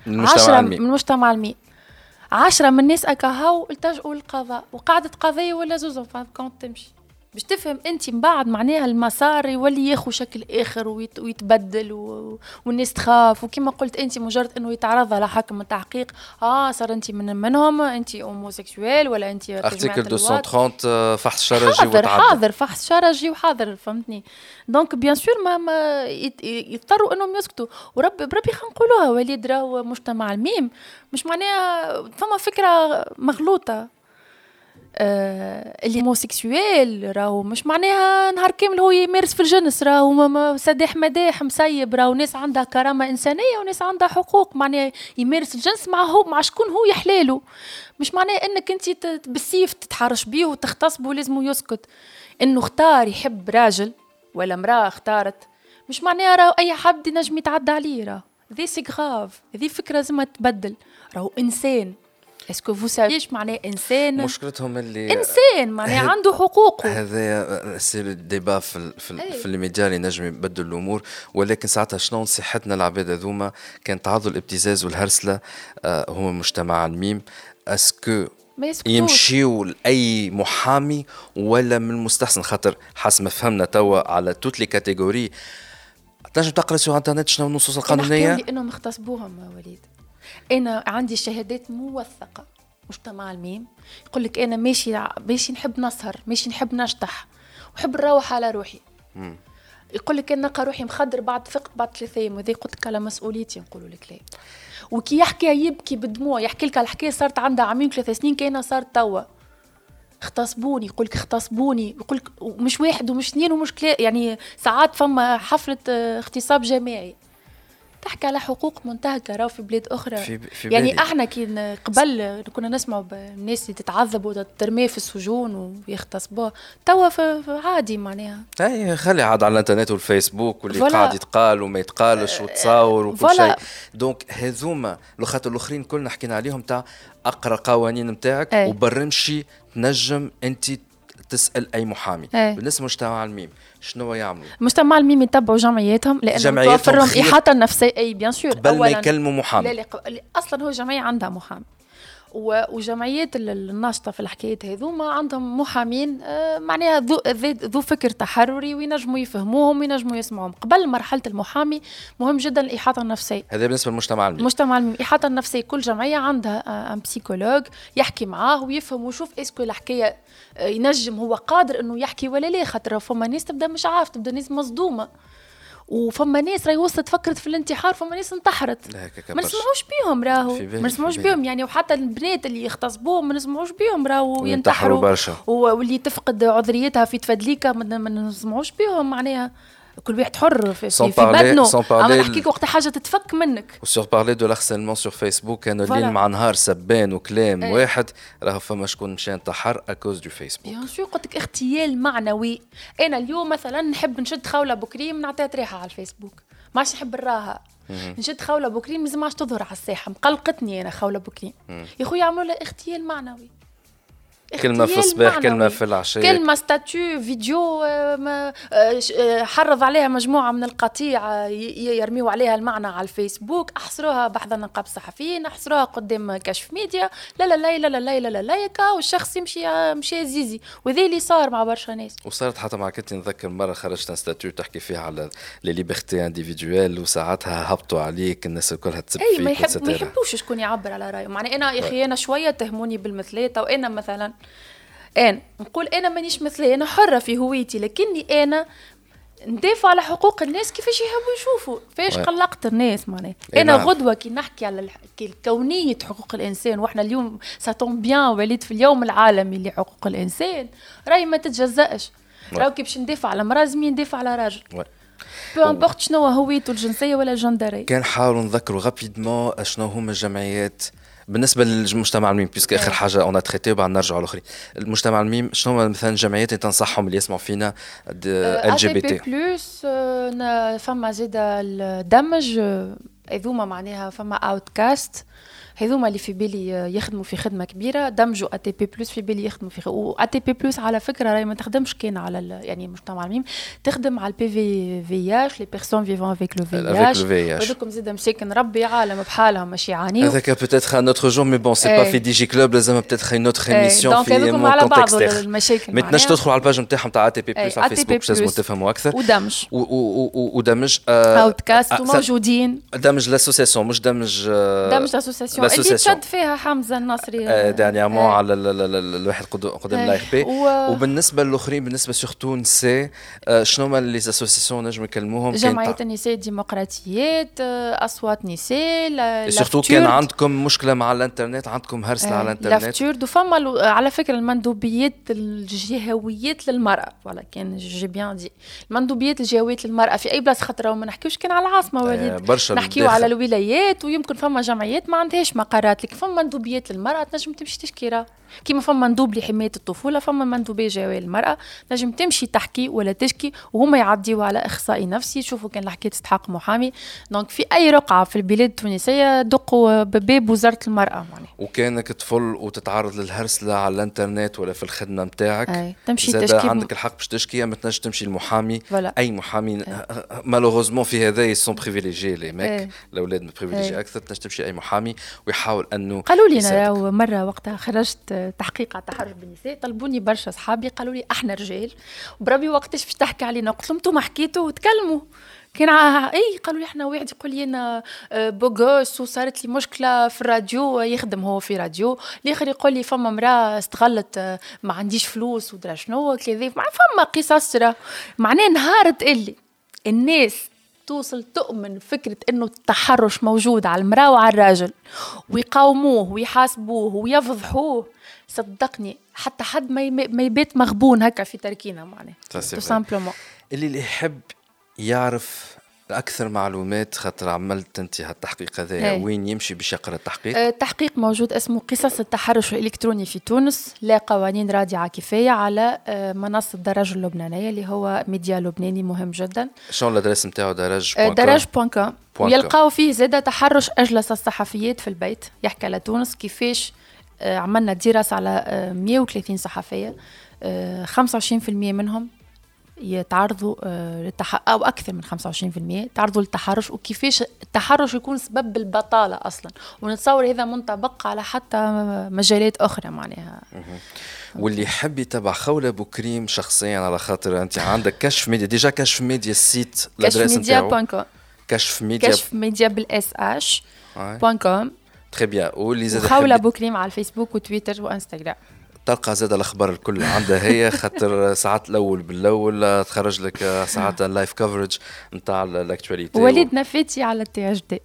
من المجتمع من المجتمع المي عشرة من الناس أكاهو التجؤوا للقضاء وقعدت قضية ولا زوز؟ كونت تمشي. باش تفهم انت من بعد معناها المسار يولي ياخو شكل آخر ويت ويتبدل و... والناس تخاف. وكما قلت انت مجرد انه يتعرض على حكم التحقيق. آه صار انت من منهم انت homosexuel ولا انت article 230 فحص شرجي حاضر حاضر فحص شرجي وحاضر فهمتني. donc bien sûr ما, ما يضطروا انهم يسكتوا. ورب بربي خلينا نقولوها وليد راهو مجتمع الميم. مش معناها فما فكرة مغلوطة. آه اللي homosexuel راهو مش معناها نهار كامل هو يمارس في الجنس راهو سداح مداح مسيب راهو ناس عندها كرامة إنسانية وناس عندها حقوق معناها يمارس الجنس مع هو مع شكون هو يحلاله مش معناها إنك أنت بالسيف تتحرش بيه وتغتصبه ولازم يسكت. إنه اختار يحب راجل ولا امرأة اختارت مش معناها راهو أي حد ينجم يتعدى عليه راهو. ذي c'est grave ذي فكرة لازم تبدل. راهو إنسان est-ce que vous savez ش معناه انسان مشكلتهم اللي انسان معناه عنده حقوقه هذا c'est le débat في في, أيه. في الميديا اللي نجم يبدل الأمور. ولكن ساعتها شنو نصيحتنا العباد هذوما كان تعرضوا الابتزاز والهرسلة آه هما مجتمع الميم. est-ce que يمشيوا لأي محامي ولا من المستحسن؟ خاطر حسب ما فهمنا توا على toutes les catégories. تنجم تقرأ sur internet شنو النصوص القانونية؟ لانهم اغتصبوهم وليد. أنا عندي شهادات موثقة. مجتمع الميم يقول لك أنا ماشي ماشي نحب نسهر ماشي نحب نشطح وحب نروح على روحي. يقول لك أنا نلقى روحي مخدر بعد فقت بعد ثلاثة أيام وذي قلت لك على مسؤوليتي نقول لك لا. وكي يحكي يبكي بدموع يحكي لك الحكاية صارت عندها عامين ثلاثة سنين كأنها صارت توا. اغتصبوني يقول لك اغتصبوني يقول لك مش واحد ومش اثنين ومش يعني ساعات فما حفلة اغتصاب جماعي. تحكي على حقوق منتهكة راهو في بلاد أخرى. في في يعني إحنا كي قبل كنا نسمعوا الناس اللي تتعذب وترمي في السجون ويغتصبوها توا عادي معناها. أي خلي عاد على الإنترنت والفيسبوك واللي فلا. قاعد يتقال وما يتقالش وتصور وكل شيء. donc هذوما خاطر الأخرين كلنا حكينا عليهم تاع أقرأ قوانين نتاعك وبرمشي تنجم أنت تسأل أي محامي. أي. بالنسبة لمجتمع الميم شنو يعملوا؟ مجتمع الميم يتبعوا جمعياتهم لأنه توفر لهم إحاطة نفسية. إي bien sûr قبل ما يكلموا محامي. لا لا أصلا هو جمعية عندها محامي. وجمعيات الناشطة في الحكايات هذوما عندهم محامين آه، معناها ذو, ذو فكر تحرري وينجموا يفهموهم وينجموا يسمعوهم. قبل مرحلة المحامي مهم جدا الإحاطة النفسية. هذا بالنسبة للمجتمع الميم. المجتمع الميم. الاحاطه النفسية. كل جمعية عندها un psychologue يحكي معاه ويفهم ويشوف est-ce que الحكاية آه، ينجم هو قادر إنه يحكي ولا لا خاطر فما ناس تبدأ مش عارف تبدأ ناس مصدومة. وفما ناس راهي وصلت فكرت في الانتحار فما ناس انتحرت. ما نسمعوش بيهم راهو ما نسمعوش بيهم يعني وحتى البنات اللي يغتصبوهم ما نسمعوش بيهم راهو ينتحروا. برشا. واللي تفقد عذريتها في تفدليكا ما نسمعوش بيهم معناها. كل واحد حر في, في, في بدنه اما نحكيك وقت حاجة تتفك منك. و sur parler du harcèlement sur Facebook كانوا الليل مع نهار سبان وكلام إيه. واحد راهو فما شكون مشى انتحر à cause de Facebook bien sûr قلت لك اغتيال معنوي أنا اليوم مثلا نحب نشد خوله بكريم نعطيها ريحه على الفيسبوك ما عادش نحب نراها نشد خوله بكريم لازم عادش تظهر على الساحه مقلقتني أنا خوله بكريم يا خويا عملوا لها اغتيال معنوي كلمة في الصباح كلمة في العشاء كلمة statut vidéo آه، آه، حرض عليها مجموعة من القطيع يرميوا عليها المعنى على الفيسبوك. أحصروها بحثا نقاب الصحفيين أحصروها قدام كشف ميديا. لا لا لا لا لا لا لا لا يكا والشخص يمشي مشي زيزي وذي اللي صار مع برشا ناس. وصارت حتى مع كنت نذكر مرة خرجت statut تحكي فيها على les libertés individuelles وساعتها هبطوا عليك الناس الكلها تسب فيك ما, يحب ما يحبوش شكون يعبر على رأيه. معنى أنا يا أخي أنا شوية تهموني بالمثلات وأنا مثلا أنا نقول أنا مانيش مثلي أنا حرة في هويتي لكني أنا ندافع على حقوق الناس كيفاش يحبوا يشوفوا. فاش قلقت الناس معناها. أنا نعم. غدوة كي نحكي على كونية حقوق الإنسان وإحنا اليوم ça tombe bien وليد في اليوم العالمي لحقوق الإنسان راهي ما تتجزأش. راهو كي باش ندافع على مراه زمي ندافع على راجل. peu importe شنو هويته الجنسية ولا الجندرية. كان نحاولوا نذكروا rapidement شنو هما الجمعيات بالنسبة للمجتمع الميم puisque آخر حاجة on traitait وبعد نرجعوا الاخرين المجتمع الميم شنو مثلا الجمعيات اللي تنصحهم اللي يسمعوا فينا LGBT plus فما زيد الدمج هذوما معناها فما Outcast هذوما اللي في بالي يخدموا في خدمة كبيرة. دمج و ATP plus في بالي يخدموا في و ATP plus على فكرة راهي ما تخدمش كان على يعني المجتمع الميم تخدم على البي في في اش لي بيرسون فيفون افيك لو في اش هذوكم زيد مساكن ربي عالم بحالهم مش يعانيوا هذاك بوتيتر ان اوتر جور مي بون سي با في دي جي كلوب لازم بوتيتر ان اوتر ايميسيون في مون بعض المشاكل ما تنجم تدخلوا على الباج نتاعهم تاع تي بي بلس على فيسبوك لازم تفهموا أكثر. ودمج. ودمج اوت كاست موجودين دمج لاسوسياسيون مش دمج دمج لاسوسيسيون اللي تشد فيها حمزة النصري؟ دانيامون على الواحد قدام ال live بي. وبالنسبة للآخرين بالنسبة surtout نساء شنو هما les associations نجم نكلموهم جمعية النساء الديمقراطيات أصوات نساء surtout كان عندكم مشكلة مع الإنترنت عندكم هرسله على الإنترنت. L'AFTURD وفما على فكرة المندوبيات الجهويات للمرأة. ولا كان j'ai bien dit المندوبيات الجهويات للمرأة. في أي بلاصة خاطر ما نحكيوش كان على العاصمة وليد. برشا نحكيو على الولايات ويمكن فما جمعيات ما عندهاش مقرات لكن فما مندوبيات للمرأة تنجم تمشي تشكي كيما فما مندوب لحماية الطفولة فما مندوبيه جويه للمراه نجم تمشي تحكي ولا تشكي وهما يعديوا على إخصائي نفسي يشوفوا كان الحكاية تستحق محامي. دونك في أي رقعة في البلاد التونسية دقوا بباب وزارة المرأة يعني. وكانك طفل وتتعرض للهرسلة على الإنترنت ولا في الخدمة نتاعك أي. تمشي تشكي. عندك الحق باش تشكي ما تنجم تمشي المحامي أي محامي malheureusement في هذا sont privilégiés les mecs الأولاد privilégiés أكثر تنجم تمشي أي محامي ويحاول أنه قالوا لي أنا مرة وقتها خرجت تحقيق على التحرش بالنساء طلبوني برشا اصحابي قالوا لي أحنا رجال. وبربي وقتاش باش تحكي علينا؟ قلت لهم أنتم حكيتوا وتكلموا. كان إي قالوا لي إحنا واحد يقول لي أنا آه، بوغوس وصارت لي مشكلة في الراديو يخدم هو في راديو. الآخر يقول لي فما مراه استغلت آه، ما عنديش فلوس ودرا شنو كذا فما قصص معناه نهار اللي الناس توصل تؤمن فكرة إنه التحرش موجود على المرأة وعلى الراجل. ويقاوموه ويحاسبوه ويفضحوه. صدقني حتى حد ما ما يبات مغبون هكا في تركينا معناه تو simplement اللي اللي يحب يعرف أكثر معلومات خاطر عملت أنت هالتحقيق هذا وين يمشي باش يقرأ التحقيق؟ التحقيق موجود اسمه قصص التحرش الإلكتروني في تونس لا قوانين رادعة كفاية على آه، منصة درج اللبنانية اللي هو ميديا لبناني مهم جدا. شنو الأدريس نتاعو؟ درج درج بوان كوم ويلقاو فيه زاده تحرش أجلس الصحفيات في البيت يحكي على تونس كيفاش عملنا دراسة على 130 صحفية 25% منهم يتعرضوا آه، للتح... أو أكثر من 25% تعرضوا للتحرش وكيفاش التحرش يكون سبب البطالة أصلا؟ ونتصور هذا منطبق على حتى مجالات أخرى معناها. واللي يحب يتابع خولة بوكريم شخصيا على خاطر أنت عندك كشف ميديا ديجا كشف ميديا السيت كشف ميديا بوان كوم كشف ميديا. كشف ميديا بالاس اش بوان كوم تري بيان واللي زاد خوله بوكريم على الفيسبوك وتويتر وإنستغرام. تلقى زاد الأخبار الكل. عندها هي (laughs) خاطر ساعات الأول بالأول تخرج لك ساعات اللايف كفرج نتاع الاكتواليتي وليد نفيتي على التي اش دي.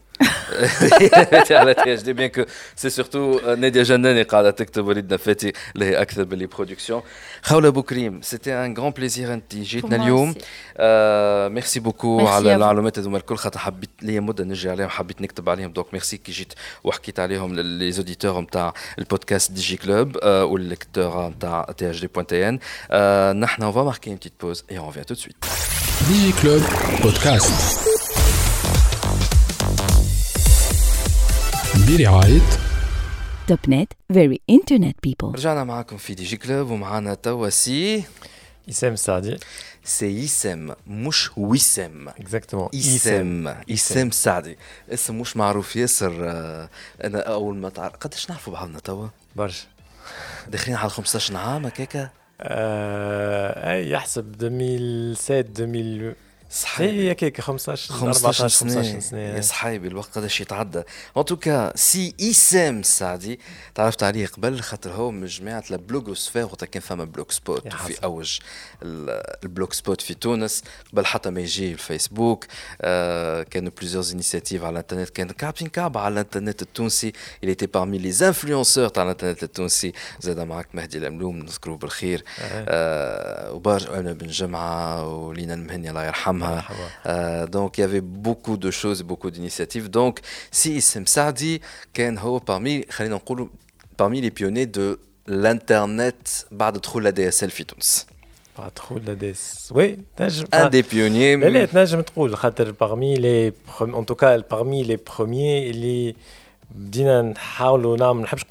على تي اش دي بيان كو سي سورتو ناديه جناني قاعدة تكتب وليد نفاتي اللي هي أكثر باللي برودكسيون خوله بوكريم سيتي ان غران بليزير انت جيتنا اليوم merci beaucoup على المعلومات هذوما الكل خاطر حبيت لي مده نجي عليهم حبيت نكتب عليهم donc merci كي جيت وحكيت عليهم les auditeurs نتاع ال podcast DJ Club وال lecteurs نتاع T H D point T N نحن on va marquer une petite pause et on vient tout de suite DJ Club podcast برعاية توب نت very internet people رجعنا معاكم في DJ Club ومعانا توا Si إسام سعدي سي اسم مش وسام اكزاكتومون اسم اسم سعدي اسم مش معروف ياسر أنا أول ما تعرف قداش نعرفوا بعضنا توا؟ برشا. داخلين على 15 عام هكاكا آه أي يحسب 2007 2000 صحيح. هيك 15 14 سنة. 15 سنة. يا صحيبي الوقت قداش يتعدى ان توكا سي اسام السعدي تعرفت عليه قبل خاطر هو من جماعة البلوغوسفير وقت كان فما بلوك سبوت في أوج البلوك سبوت في تونس قبل حتى ما يجي الفيسبوك. آه كانوا بليزيور انيسياتيف على الإنترنت. كان كابين كعب على الإنترنت التونسي. Il était parmi les influenceurs تاع الإنترنت التونسي. زاد معك مهدي الاملوم نذكروه بالخير. آه وبرج أنا بن جمعة ولينا المهني الله يرحمه. Euh, donc il y avait beaucoup de choses, beaucoup d'initiatives. Donc si Issem Sardi, Ken Ho, parmi, parmi les pionniers de l'internet, بعد دخول la DSL في تونس. بعد دخول la DSL. Oui, un des pionniers. لا تنجم تقول خاطر parmi les en tout cas parmi les premiers اللي بدينا نحاولوا نعمل ما نحبش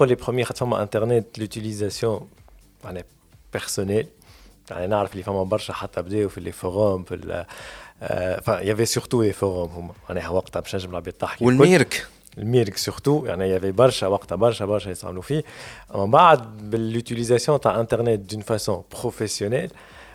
يعني نعرف اللي فما برشا حتى بداو في لي فوروم في يافي سورتو لي فوروم هما. معناها وقتها باش نجم العباد تحكي والميرك؟ الميرك سورتو يعني يافي برشا وقتها برشا برشا يصعملوا فيه. أما بعد باليوتيليزاسيون تاع انترنت دون فاسون بروفيسيونيل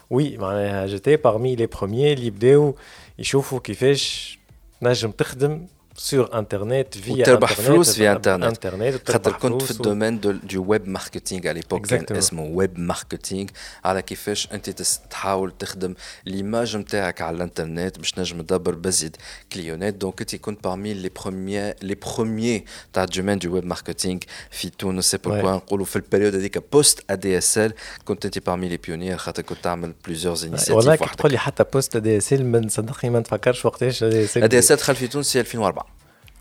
وي معناها جيتي بارمي لي بروميي اللي بداو يشوفوا كيفاش نجم تخدم sur internet via وتربح فلوس في انترنت انترنت خاطر كنت في الدومين دو ويب ماركتينغ على ليبوك كان اسمه ويب ماركتينغ على كيفاش انت تحاول تخدم l'image نتاعك على الانترنت باش نجم تدبر بزيد كليونات donc انت كنت parmi les premiers les premiers تاع ال domaine de web marketing في تونس c'est pourquoi نقولوا في ال période هذيك post ADSL كنت انت parmi les pionniers خاطر كنت تعمل plusieurs initiatives والله كي تقول لي حتى post ADSL من صدقني ما نتفكرش وقتاش ا دي اس ال ا دي اس ال دخل في تونس 2004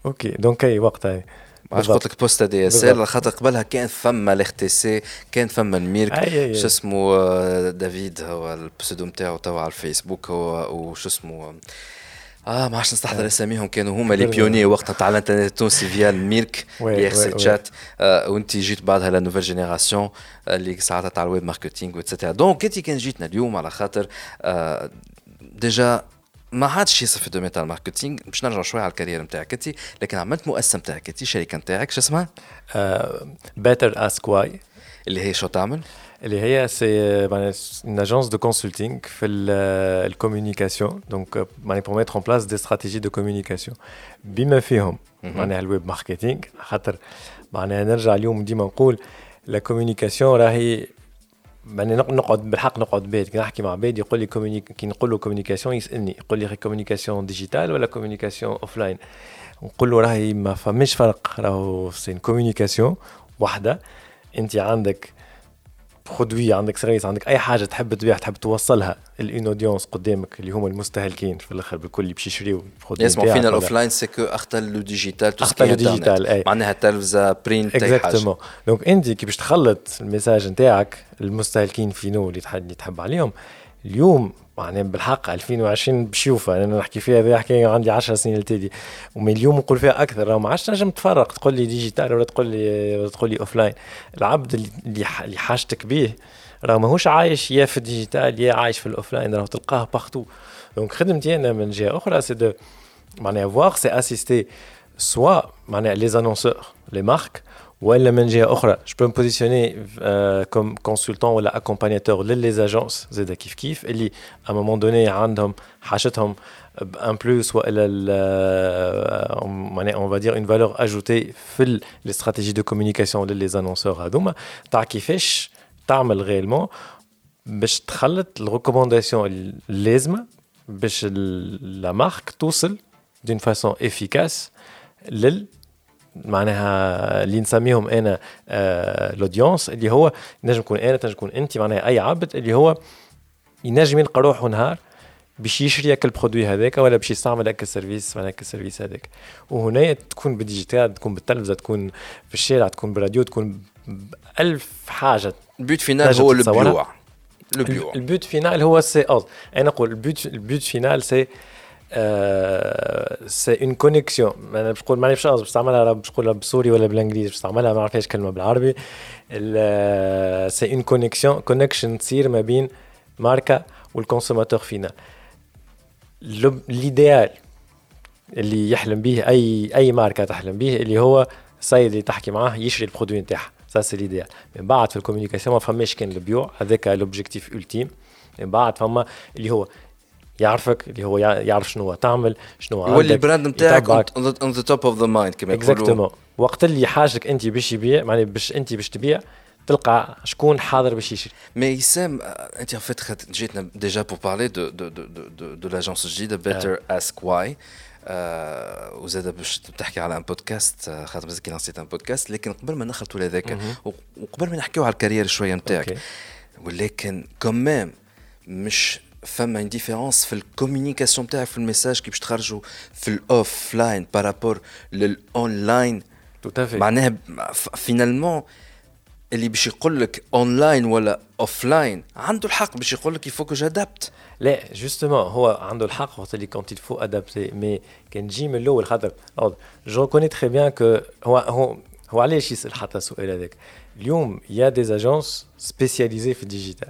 okay donc أي وقتها علاش قلت لك post ADSL خاطر قبلها كان فما الاخ تي سي كان فما الميرك شو اسمه دافيد هو البسودو نتاعو توا على الفيسبوك هو وشو اسمه آه ما عادش نستحضر أساميهم كانوا هما لي بيوني وقتها تاع الإنترنت التونسي فيا الميرك اللي يغسل شات وانت جيت بعدها لا نوفيل جينيراسيون اللي ساعتها تاع الويب ماركتينغ وإتسيتيرا. دونك انت كان جيتنا اليوم على خاطر ديجا ما عادش يصف في دومين تاع الماركتينغ باش نرجع شوية على الكارير نتاعك أنت لكن عملت مؤسسة نتاعك أنت الشركة نتاعك شو اسمها؟ بيتر اسك واي اللي هي شو تعمل؟ اللي هي سي une agence de consulting في الكوميونيكاسيون دونك معني pour mettre en place des stratégies de communication بما فيهم معناها الويب ماركتينغ خاطر معناها نرجع اليوم ديما نقول لا كوميونيكاسيون راهي يعني نقعد بالحق نقعد بيت. كي نحكي مع بيت يقول لي كي نقول له كوميونيكاسيون يسألني. يقول لي كوميونيكاسيون ديجيتال ولا كوميونيكاسيون اوف لاين نقول له راهي ما فماش فرق راهو سي كوميونيكاسيون واحدة أنت عندك برودوي عندك سيرفيس عندك أي حاجة تحب تبيع تحب توصلها الاون اودينس قدامك اللي هما المستهلكين في الآخر بالكل اللي باش يشريو يسمعوا فينا الاوف لاين سي كو اختل لو ديجيتال تو اختل لو ديجيتال أي. معناها تلفزة برينت حاجة. دونك انت كي باش تخلط الميساج نتاعك المستهلكين فينو اللي تحب عليهم اليوم يعني بالحق 2020 بشوفها أنا نحكي فيها هذه حكايه عندي 10 سنين التالي ومن اليوم نقول فيها أكثر راه ما عادش تنجم تفرق تقول لي digital ولا تقول لي ولا تقول لي offline العبد اللي حاجتك به راه ماهوش عايش يا في ال digital يا عايش في ال offline راه تلقاه partout donc خدمتي أنا من جهة أخرى c'est de معناها voir c'est assister soit معناها les annonceurs les marques ولا من جهه أخرى je me positionne comme consultant ولا accompagnateur ل les agences زاد كيف كيف اللي à moment donné عندهم حاجتهم en plus والا معناها on va dire une valeur ajoutée في les stratégies de communication ل les annonceurs هذوما تاع كيفاش تعمل réellement باش تخلط ال recommandations اللازمه باش la marque توصل d'une façon efficace لل معناها اللي نسميهم أنا آه ال audience اللي هو نجم يكون أنا تنجم يكون انت معناها أي عبد اللي هو ينجم يلقى روحه نهار باش يشري هاك ال produit هذاك ولا باش يستعمل هاك ال service معناها هاك ال service هذاك. وهنا تكون بال digital تكون بالتلفزة تكون في الشارع تكون بالراديو تكون بألف حاجة. ال but final هو البيوع. البيوع. ال but final هو c'est أنا نقول ال but ال but final c'est c'est une connexion أنا باش نقول ماني باش نستعملها باش نقولها بالسوري ولا بالانجليزي باش نستعملها ما نعرفهاش كلمه بالعربي سي اون كونيكسيون كونيكشن تصير ما بين ماركه وال consommateur final l'idéal اللي يحلم به أي أي ماركه تحلم به اللي هو السيد اللي تحكي معاه يشري ال produit نتاعها ça c'est l'idéal من بعد في ال communication ما فماش كان البيوع. هذاك l'objectif ultime من بعد فما اللي هو يعرفك اللي هو يعرف شنو تعمل شنو عندك يولي ال brand نتاعك on the top of the mind كما يقولوا. exactement وقت اللي حاجتك انت باش يبيع معناها باش انت باش تبيع تلقى شكون حاضر باش يشري. mais يسام انت en fait جيتنا déjà pour parler de de de de de l'agence الجديده Better Ask Why وزاد باش تحكي على un podcast خاطر مازال كي نسيت un podcast لكن قبل ما نخلطوا لهذاك وقبل ما نحكيو على ال carrière شوية نتاعك ولكن quand même مش فما une différence في ال communication تاعك في ال message كي باش تخرجوا في ال offline par rapport لل online tout à fait معناها finalement اللي باش يقول لك اونلاين ولا offline عنده الحق باش يقول لك il faut que j'adapte là justement هو عنده الحق وقت اللي quand il faut adapter mais كان جي من الأول خاطر je connais très bien que هو هو هو علاش يسال حتى السؤال هذاك اليوم il y a des agences spécialisées في ال digital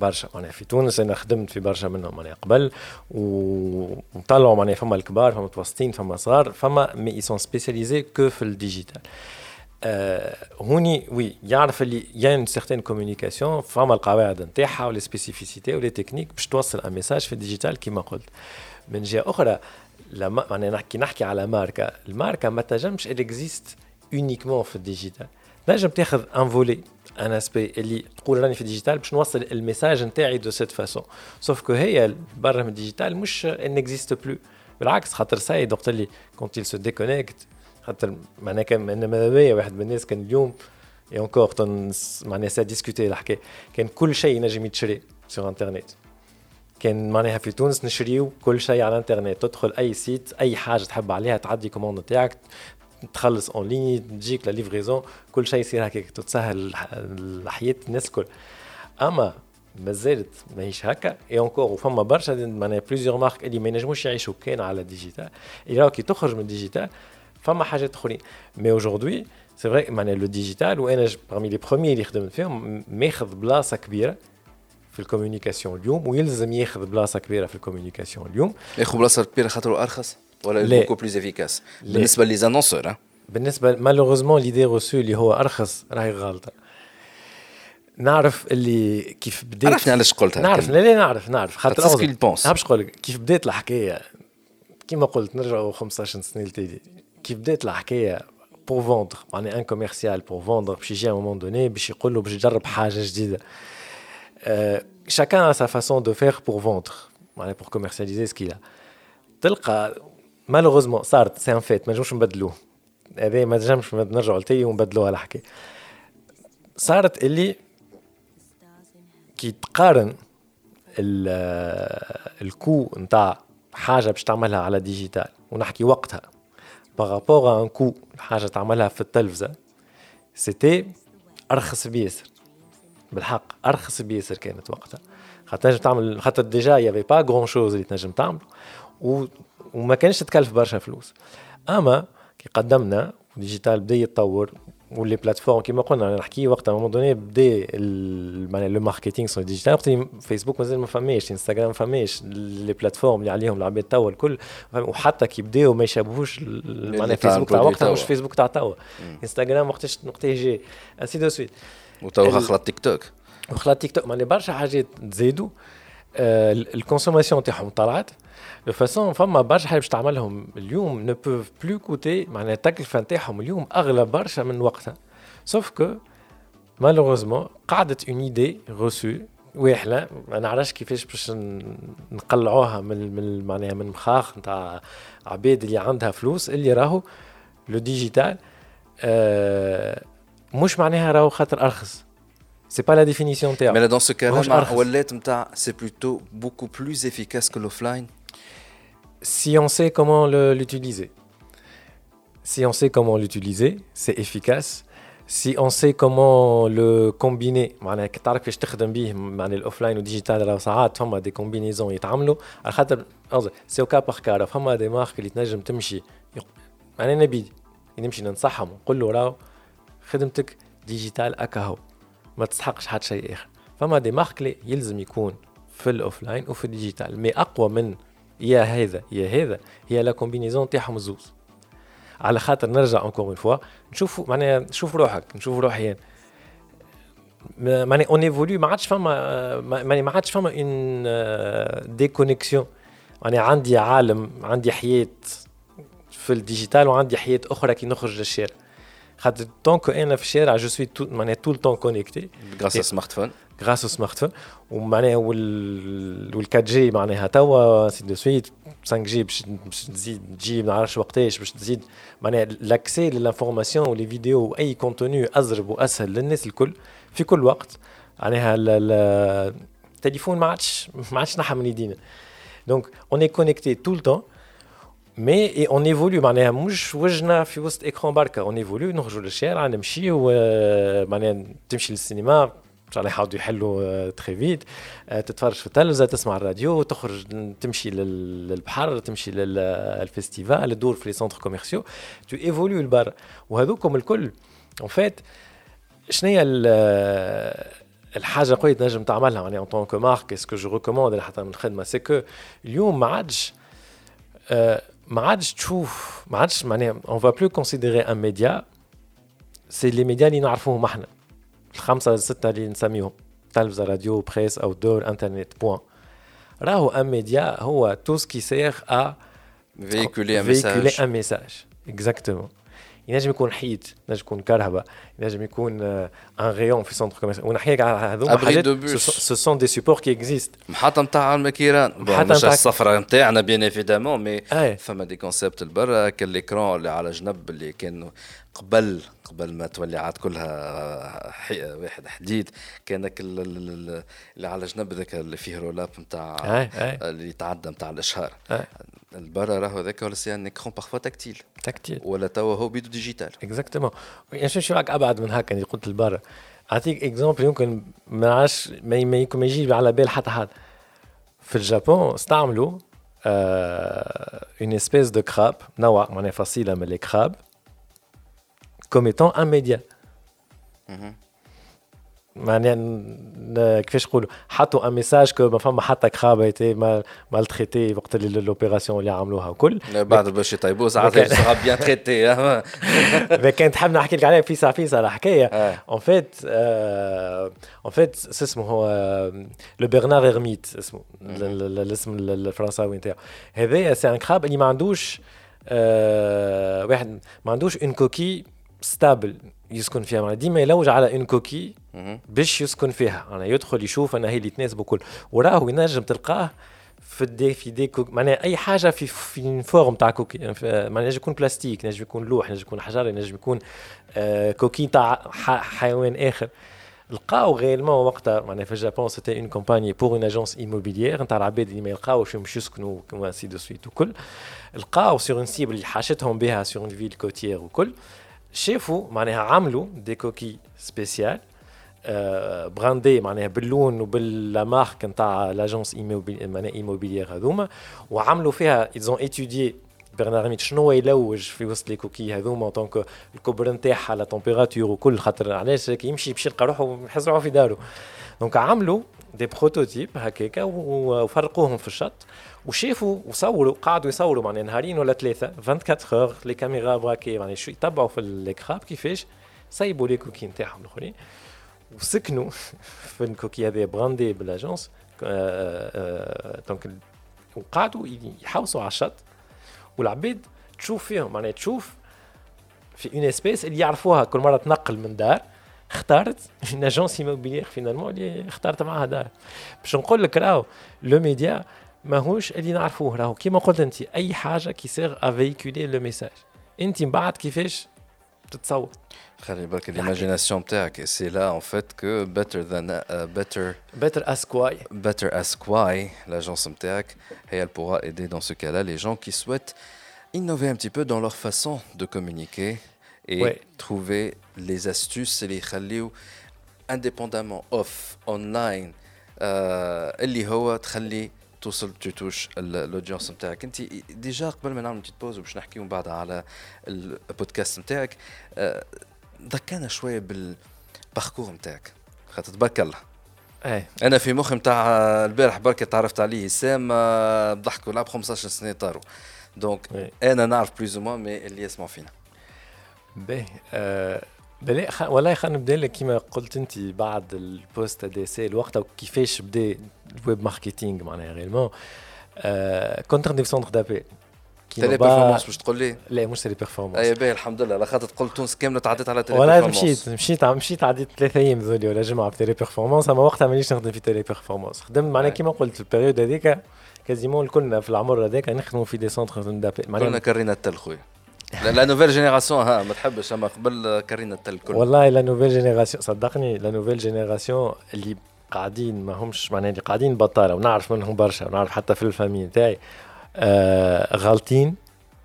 برشا معناها في تونس أنا خدمت في برشا منهم معناها قبل وطلعوا معناها فما الكبار فما متوسطين فما صغار فما mais sont spécialisées que في ال digital آه هوني oui يعرف اللي il y a une certaine communication فما القواعد نتاعها و les spécificités و les techniques باش توصل un message في ال digital كيما قلت. من جهة أخرى لما معناها نحكي نحكي على ماركة. الماركة ما تنجمش existe uniquement في ال digital تنجم تاخذ un volet un aspect اللي تقول راني في ال digital باش نوصل ال message نتاعي de cette façon sauf que هي برا من ال digital مش n'existe plus بالعكس خاطر ça y est وقت اللي quand on se déconnecte خاطر معناها كان ماذا بيا واحد من الناس كان اليوم et encore معناها ça se discute الحكاية كان كل شيء ينجم يتشري sur internet كان معناها في تونس نشريو كل شيء على الانترنت تدخل اي site اي حاجة تحب عليها تعدي commande تاعك تخلص en ligne تجيك la livraison كل شيء يصير هكاك تتسهل الحياة الناس الكل. أما مازالت ماهيش هكا et encore وفما برشا معناها plusieurs marques اللي ما ينجموش يعيشوا كان على ال digital اللي كي تخرج من ال digital فما حاجات أخرين. mais aujourd'hui c'est vrai معناها le digital وأنا parmi les premiers اللي خدمت فيهم ماخذ بلاصة كبيرة في ال communication اليوم ويلزم ياخذ بلاصة كبيرة في ال communication اليوم. ياخذ بلاصة كبيرة خاطر أرخص؟ ولا beaucoup plus efficace بالنسبة les annonceurs بالنسبة malheureusement l'idée reçue اللي هو أرخص راهي غالطه نعرف اللي كيف بديت. عرفني علاش قلتها نعرف لا لا نعرف نعرف. خاطر باش نقول كيف بدات الحكاية. كيما قلت نرجعوا 15 سنه لتالي. كيف بدات الحكاية pour vendre معناها un commercial pour vendre باش يجي moment donné باش يقول له باش يجرب حاجة جديدة. chacun a sa façon de faire pour vendre. pour commercialiser ce qu'il malheureusement صارت c'est un fait ما نجمش نبدلوه. هذا ما نجمش نرجعوا لتالي ونبدلوها الحكاية صارت اللي كي تقارن ال coût نتاع حاجة باش تعملها على digital ونحكي وقتها par rapport un coût حاجة تعملها في التلفزة c'était أرخص بياسر بالحق أرخص بياسر كانت وقتها. خاطر تنجم تعمل خاطر déjà il y avait pas grand chose اللي تنجم تعمل و... وما كانش تكلف برشا فلوس. أما كي قدمنا digital بدا يتطور و les plateformes كيما قلنا نحكي وقت moment donné بدا معناها le marketing son digital وقت فيسبوك مازال ما فماش انستغرام ما فماش les plateformes اللي عليهم العباد توا الكل. وحتى كي بداو ما يشابهوش معناها فيسبوك تاع وقتها مش فيسبوك تاع توا. انستغرام وقتاش وقتها جي ainsi de suite وتوا خلط تيك توك وخلط تيك توك معناها برشا حاجات تزيدوا آه ال consommation تاعهم طلعت. de façon فما برشا حاجات باش تعملهم اليوم ne peuvent plus coûter معناها التكلفه نتاعهم اليوم اغلى برشا من وقتها sauf que malheureusement قعدت une idée reçue واحلة ما نعرفش كيفاش باش نقلعوها من من معناها من مخاخ نتاع عباد اللي عندها فلوس اللي راهو le digital آه مش معناها راهو خاطر ارخص c'est pas la définition تاعو mais dans ce là ولات نتاع c'est plutôt beaucoup plus efficace كو l'offline. Si on sait comment l'utiliser. Si on sait comment l'utiliser c'est efficace. Si on sait comment le combiner معناها كي تعرف كيفاش تخدم به معناها ال offline وال digital راه ساعات فما des combinaisons يتعملوا على خاطر c'est cas par cas فما des marques اللي تنجم تمشي. معناها نبي نمشي ننصحهم نقول له راهو خدمتك digital اكاهو ما تستحقش حتى شيء آخر. فما des marques لي يلزم يكون في ال offline وفي ال digital mais أقوى من يا هذا يا هذا هي la combinaison تاعهم زوز على خاطر نرجع encore une fois نشوفوا معناها نشوف روحك نشوف روحي معناها on évolue ما عادش فما معناها ما عادش فما une déconnexion معناها عندي عالم عندي حياة في ال digital وعندي حياة أخرى كي نخرج للشارع. خاطر donc أنا في الشارع je suis معناها tout le temps connecté grâce smartphone grâce smartphone ومعناها وال وال 4 G معناها توا c'est de suite 5 G باش تزيد تجي ما نعرفش وقتاش باش تزيد معناها l'accès لل information و les vidéos واي contenu ازرب واسهل للناس الكل في كل وقت معناها التليفون ما عادش ما عادش نحى من يدينا donc on est connecté tout le temps mais on évolue معناها مش وجنا في وسط écran بركه on évolue نخرجوا للشارع نمشيو معناها تمشي للسينما ان شاء الله يحاولوا يحلوا très vite تتفرج في التلفزة تسمع الراديو تخرج تمشي للبحر تمشي لل festival تدور في les centres commerciaux tu évolues لبرا. وهذوكم الكل en fait شنو الحاجة قوية تنجم تعملها؟ يعني en tant que marque est-ce que je recommande حتى من الخدمه c'est que اليوم ما عادش ما عادش تشوف ما عادش معناها on va plus considérer un média c'est les médias اللي نعرفوهم إحنا. الخمسة السته اللي نسميهم. تلفزة راديو presse outdoor internet point. راهو un média هو tout ce qui sert à véhiculer un message véhiculer un message exactement ينجم يكون حيط ينجم يكون كرهبه ينجم يكون ان ريون في سونتر كوميرسيال ونحكي على هذوما حاجات سو سون دي سوبور كي اكزيست محطة نتاع المكيران محطة مش الصفرة نتاعنا بيان ايفيدامون مي فما دي كونسيبت لبرا كاليكرون اللي على جنب اللي كانوا قبل قبل ما تولي عاد كلها واحد حديد. كانك اللي على جنب ذاك اللي فيه رولاب نتاع اللي يتعدى نتاع الأشهار. البرا راهو ذاك ولا سي ان اكرون بارفوا تكتيل تكتيل ولا توا هو بيدو digital. Exactement. شو رايك أبعد من هكا اللي قلت البرا أعطيك exemple يمكن ما عادش ما يجي على بال حتى حد. في اليابان استعملوا une espèce de crabe نوع معناها فصيلة من ال crabe. Comme étant un média. معناها كيفاش نقولوا حطوا un message que ما فما حتى crabe a été maltraité وقت l'opération اللي عملوها وكل بعد باش يطيبوا ساعات sera bien traité mais كان تحب نحكي لك عليها فيسا فيسا الحكاية en fait en fait اسمه هو le bernard-l'hermite اسمه الاسم الفرنساوي نتاعو هذايا c'est un crabe اللي ما عندوش واحد ما عندوش une coquille stable يسكن فيها. معناها ديما يلوج على une coquille باش يسكن فيها. أنا يدخل يشوف أنا هي اللي تناسبه كل وراه ينجم تلقاه في دي في دي كوك معناها أي حاجة في في فورم تاع كوكي معناها ينجم يكون بلاستيك ينجم يكون لوح ينجم يكون حجر ينجم يكون آه كوكي تاع حيوان آخر. لقاو غيرمون وقتها معناها في الجابون سيتي اون كومباني بور اون اجونس ايموبيليير نتاع العباد اللي ما يلقاوش باش يسكنوا كما سي دو سويت وكل. لقاو سيغ اون سيبل اللي حاشتهم بها سيغ اون فيل كوتيير وكل. شافوا معناها عملوا دي كوكي سبيسيال brandées معناها باللون وبال marque نتاع l'agence معناها immobilière هذوما وعملوا فيها ils ont étudié bernard شنو يلوج في وسط les coquilles هذوما donc الكبر نتاعها la température وكل خاطر علاش يمشي باش يلقى روحه يحس روحه في داره donc عملوا des prototypes هكاكا وفرقوهم في الشط. وشافوا وصوروا قعدوا يصوروا معناها نهارين ولا ثلاثة 24 heures les caméras braquées معناها شو يتبعوا في ال crabe كيفاش؟ صيبوا les coquilles نتاعهم الآخرين. وسكنوا (laughs) في الكوكي هذه brandées بال agence donc وقعدوا يحوسوا على الشط. والعباد تشوف فيهم معناها تشوف في une espèce اللي يعرفوها كل مرة تنقل من دار اختارت une agence immobilière finalement اللي اختارت معاها دار. باش نقول لك راهو le média ماهوش اللي نعرفوه راهو. كيما قلت انت أي حاجة qui sert à véhiculer le message انت من بعد كيفاش تتصور؟ خلي بالك l'imagination تاعك سي لا ان فيت كو بيتر ذان بيتر بيتر اسك واي بيتر اسك واي لاجونس نتاعك هي elle pourra aider dans ce cas-là les gens qui souhaitent innover un petit peu dans leur façon de communiquer et ouais. trouver les astuces اللي يخليو indépendamment off online اللي هو تخلي توصل touche ال audience نتاعك. انت déjà قبل ما نعمل pause باش نحكيو من بعد على البودكاست نتاعك ذكرنا شوية بال parcours نتاعك. خاطر تبارك الله. إيه. أنا في مخي نتاع البارح بركة تعرفت عليه سام ضحك ولعب 15 سنة طاروا. donc أنا نعرف plus ou moins mais اللي يسمع فينا. باهي آه بلا خ... والله خلينا نبدا لك كيما قلت أنت بعد البوست دي سي الوقت وكيفاش بدا ال web marketing معناها réellement آه كنت نخدم في centre d'appel Teleperformance باش تقول لي؟ لا مش Teleperformance أي باهي الحمد لله. خاطر تقول تونس كاملة تعديت على Télé والله مشيت مشيت مشيت عديت ثلاثة أيام ذولي ولا جمعه في Teleperformance أما وقتها مانيش نخدم في Teleperformance خدمت معناها كيما قلت ال période هذيك quasiment الكلنا في العمر هذاك نخدموا في des centres d'appel كلنا كرينا التل خويا. la nouvelle génération ها ما تحبش أما قبل كارينا التل كل والله لا nouvelle génération صدقني la nouvelle génération اللي قاعدين ما همش معناها اللي قاعدين بطالة ونعرف منهم برشا ونعرف حتى في ال famille نتاعي. آه غالطين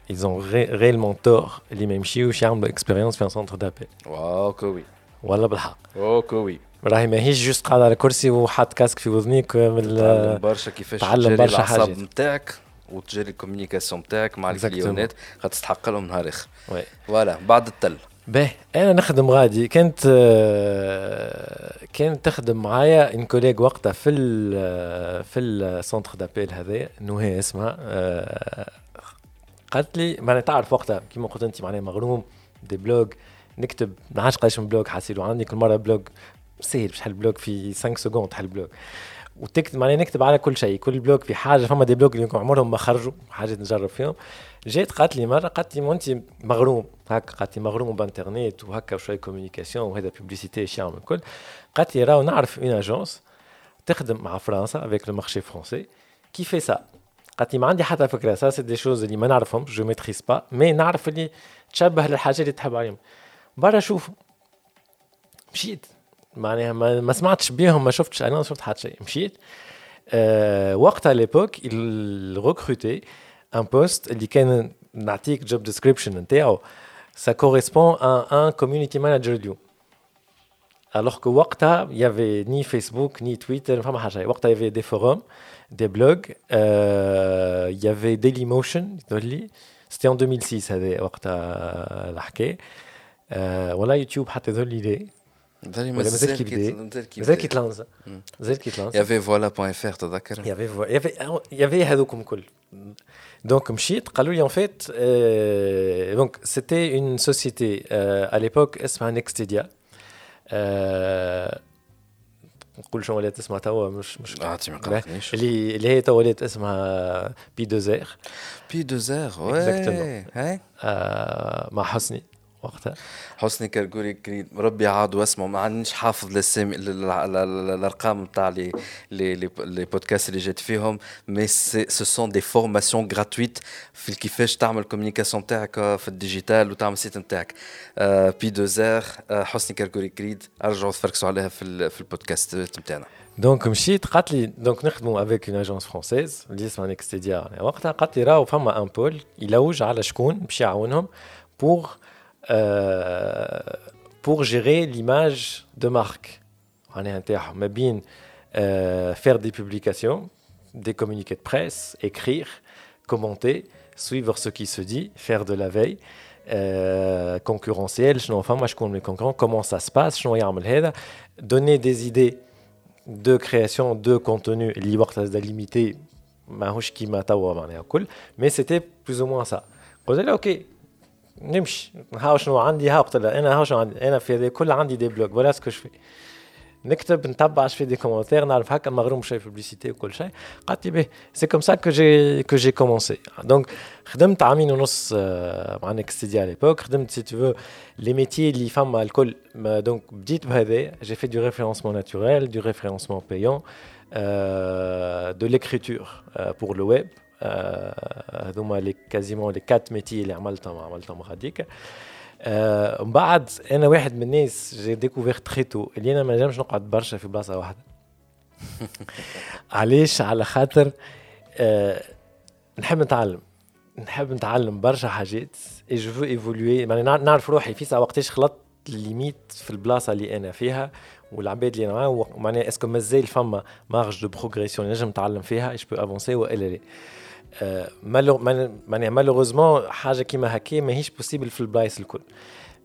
ils ont réellement tort اللي ما يمشيوش يعملوا expérience في un centre d'appel wow quoi والله بالحق. wow quoi راهي ماهيش juste قاعد على كرسي وحاط casque في وذنيك من تعلم برشا كيفاش تعلم برشا حاجات نتاعك. وتجري ال communication نتاعك مع الكليونات تستحق لهم نهار آخر. voilà بعد التل. باهي أنا نخدم غادي. كانت كانت تخدم معايا une collègue وقتها في ال في ال centre d'appel هذا نهى اسمها قالت لي معناها تعرف وقتها كيما قلت أنت معناها مغروم des blogs نكتب ما عادش قداش من blog حاسيلو عندي كل مرة blog سهل باش تحل blog في 5 secondes تحل blog وتكتب معناها نكتب على كل شيء. كل blog في حاجة فما des blogs اللي عمرهم ما خرجوا حاجات نجرب فيهم. جات قالت لي مرة قالت لي انت مغروم. هكا قالت لي مغروم بانترنت وهكا وشويه communication وهذا publicité يعمل الكل. قالت لي راهو نعرف une agence تخدم مع فرنسا avec le marché français qui fait ça قالت لي ما عندي حتى فكرة. ça c'est des choses اللي ما نعرفهم je maîtrise pas mais نعرف اللي تشبه للحاجات اللي تحب عليهم. برا شوف مشيت. معناها ما, ما سمعتش بيهم ما شفتش أنا ما شفت حتى شيء. مشيت. أه وقتها l'époque recrutait un poste اللي كان نعطيك job description نتاعو. ça correspond à un community manager اليوم. Alors que وقتها il y avait ni Facebook ni Twitter فما حاجة وقتها il y avait des forums des blogs euh, il y avait Dailymotion c'était en 2006 هذا وقتها الحكاية. euh, ولا يوتيوب حتى يظهر لي ليه مازال كي بدا مازال كي تلانزا مازال كي تلانزا يافي فوالا بوان فير تذكر يافي يافي يافي هذوكم الكل دونك مشيت قالوا لي ان فيت دونك سيتي اون سوسيتي ا ليبوك اسمها نيكستيديا نقول شنو ولات اسمها توا مش مش اعطي ما قلقنيش اللي اللي هي توا ولات اسمها بي دو زير بي دو زير وي مع حسني وقتها. حسني كركوري كريد ربي عاد واسمه ما عنديش حافظ الاسامي الارقام نتاع les les les podcasts اللي جيت فيهم. mais ce sont des formations gratuites في كيفاش تعمل communication تاعك في ال digital وتعمل ال site نتاعك بي دو زير حسني كركوري كريد أرجعوا تفركسوا عليها في في البودكاست نتاعنا donc مشيت قالت لي donc نخدموا avec une agence française اللي اسمها Nextedia وقتها قالت لي راهو فما un pôle يلوج على شكون؟ باش يعاونهم بور pour gérer l'image de marque. On est bien euh, faire des publications, des communiqués de presse, écrire, commenter, suivre ce qui se dit, faire de la veille. Euh, concurrentielle, enfin, moi je connais les concurrents, comment ça se passe, donner des idées de création de contenu libre limité, mais c'était plus ou moins ça. Ok, نمشي. هاو شنو عندي هاو قلت لها أنا هاو شنو عندي. أنا في هذا كل عندي des blogs. voilà ce que je fais نكتب نتبع في des commentaires نعرف هكا مغروم شوية publicité وكل شيء. قالت لي به. c'est comme ça que j'ai que j'ai commencé donc خدمت عامين ونص مع Nextedia على l'époque خدمت c'est tous les métiers اللي فما الكل donc بديت بهذا j'ai fait du référencement naturel du référencement payant de l'écriture pour le web هذوما les quasiment les quatre métiers اللي عملتهم عملتهم غاديك. من بعد أنا واحد من الناس j'ai découvert très tôt اللي أنا ما نجمش نقعد برشا في بلاصة واحدة. (laughs) علاش؟ على خاطر أه نحب نتعلم. نحب نتعلم برشا حاجات et je veux évoluer نعرف روحي. في ساعة وقتاش خلطت ال limite في البلاصة اللي أنا فيها والعباد اللي أنا معاهم. معناها est-ce que مازال فما marge de progression نجم نتعلم فيها et je peux avancer والا لا معناها malheureusement حاجة كيما هكا ماهيش possible في البلايص الكل.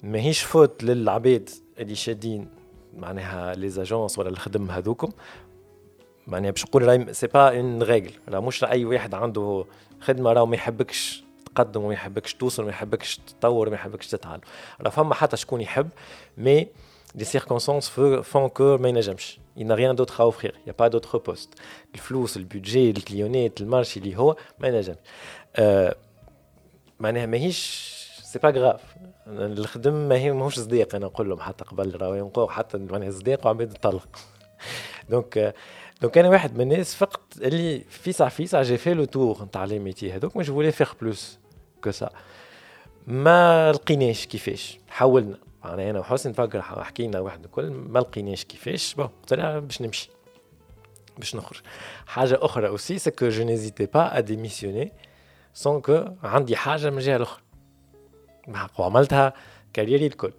ماهيش faute للعباد اللي شادين معناها les agences ولا الخدم هذوكم. معناها باش نقول راهي c'est pas une règle راه مش أي واحد عنده خدمة راه ما يحبكش تقدم وما يحبكش توصل وما يحبكش تطور وما يحبكش تتعلم راه فما حتى شكون يحب mais les circonstances font que ما ينجمش. Il n'a rien d'autre à offrir. Il n'y a pas d'autre poste. الفلوس ال budget الكليونات ال marché اللي هو ما ينجمش أه معناها ماهيش c'est pas grave الخدم ماهي ماهوش صديق. أنا نقول لهم حتى قبل راهو ينقوا حتى معناها صديق وعباد تطلق donc donc أنا واحد من الناس فقط اللي فيسع فيسع j'ai fait le tour نتاع les métiers هذوك. je voulais faire plus que ça ما لقيناش كيفاش. حاولنا. يعني أنا وحسن نفكر حكينا واحد الكل ما لقيناش كيفاش بون لها باش نمشي باش نخرج. حاجة أخرى aussi c'est que je n'hésitais pas à démissionner sans que عندي حاجة من جهة الاخرى وعملتها carrière الكل.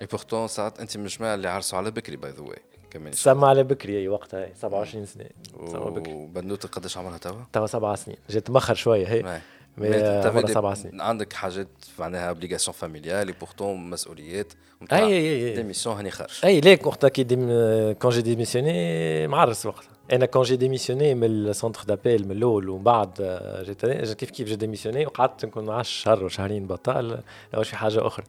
et pourtant ساعات أنت من الجماعه اللي عرسوا على بكري by the way كمان سما على بكري أي وقتها 27 سنة. سما بكري. وبنوته قداش عمرها توا؟ توا سبع سنين. جيت مخر شوية هي. mais سبع سنين عندك حاجات معناها obligations familiales et pourtant مسؤوليات. اي اي et démission هاني خارج اي ليك وقتها كي ديم quand j'ai démissionné معرس وقتها. أنا quand j'ai démissionné من ال centre d'appel من الأول ومن بعد جيت كيف كيف j'ai démissionné وقعدت نكون 10 شهر وشهرين بطال واش في حاجة أخرى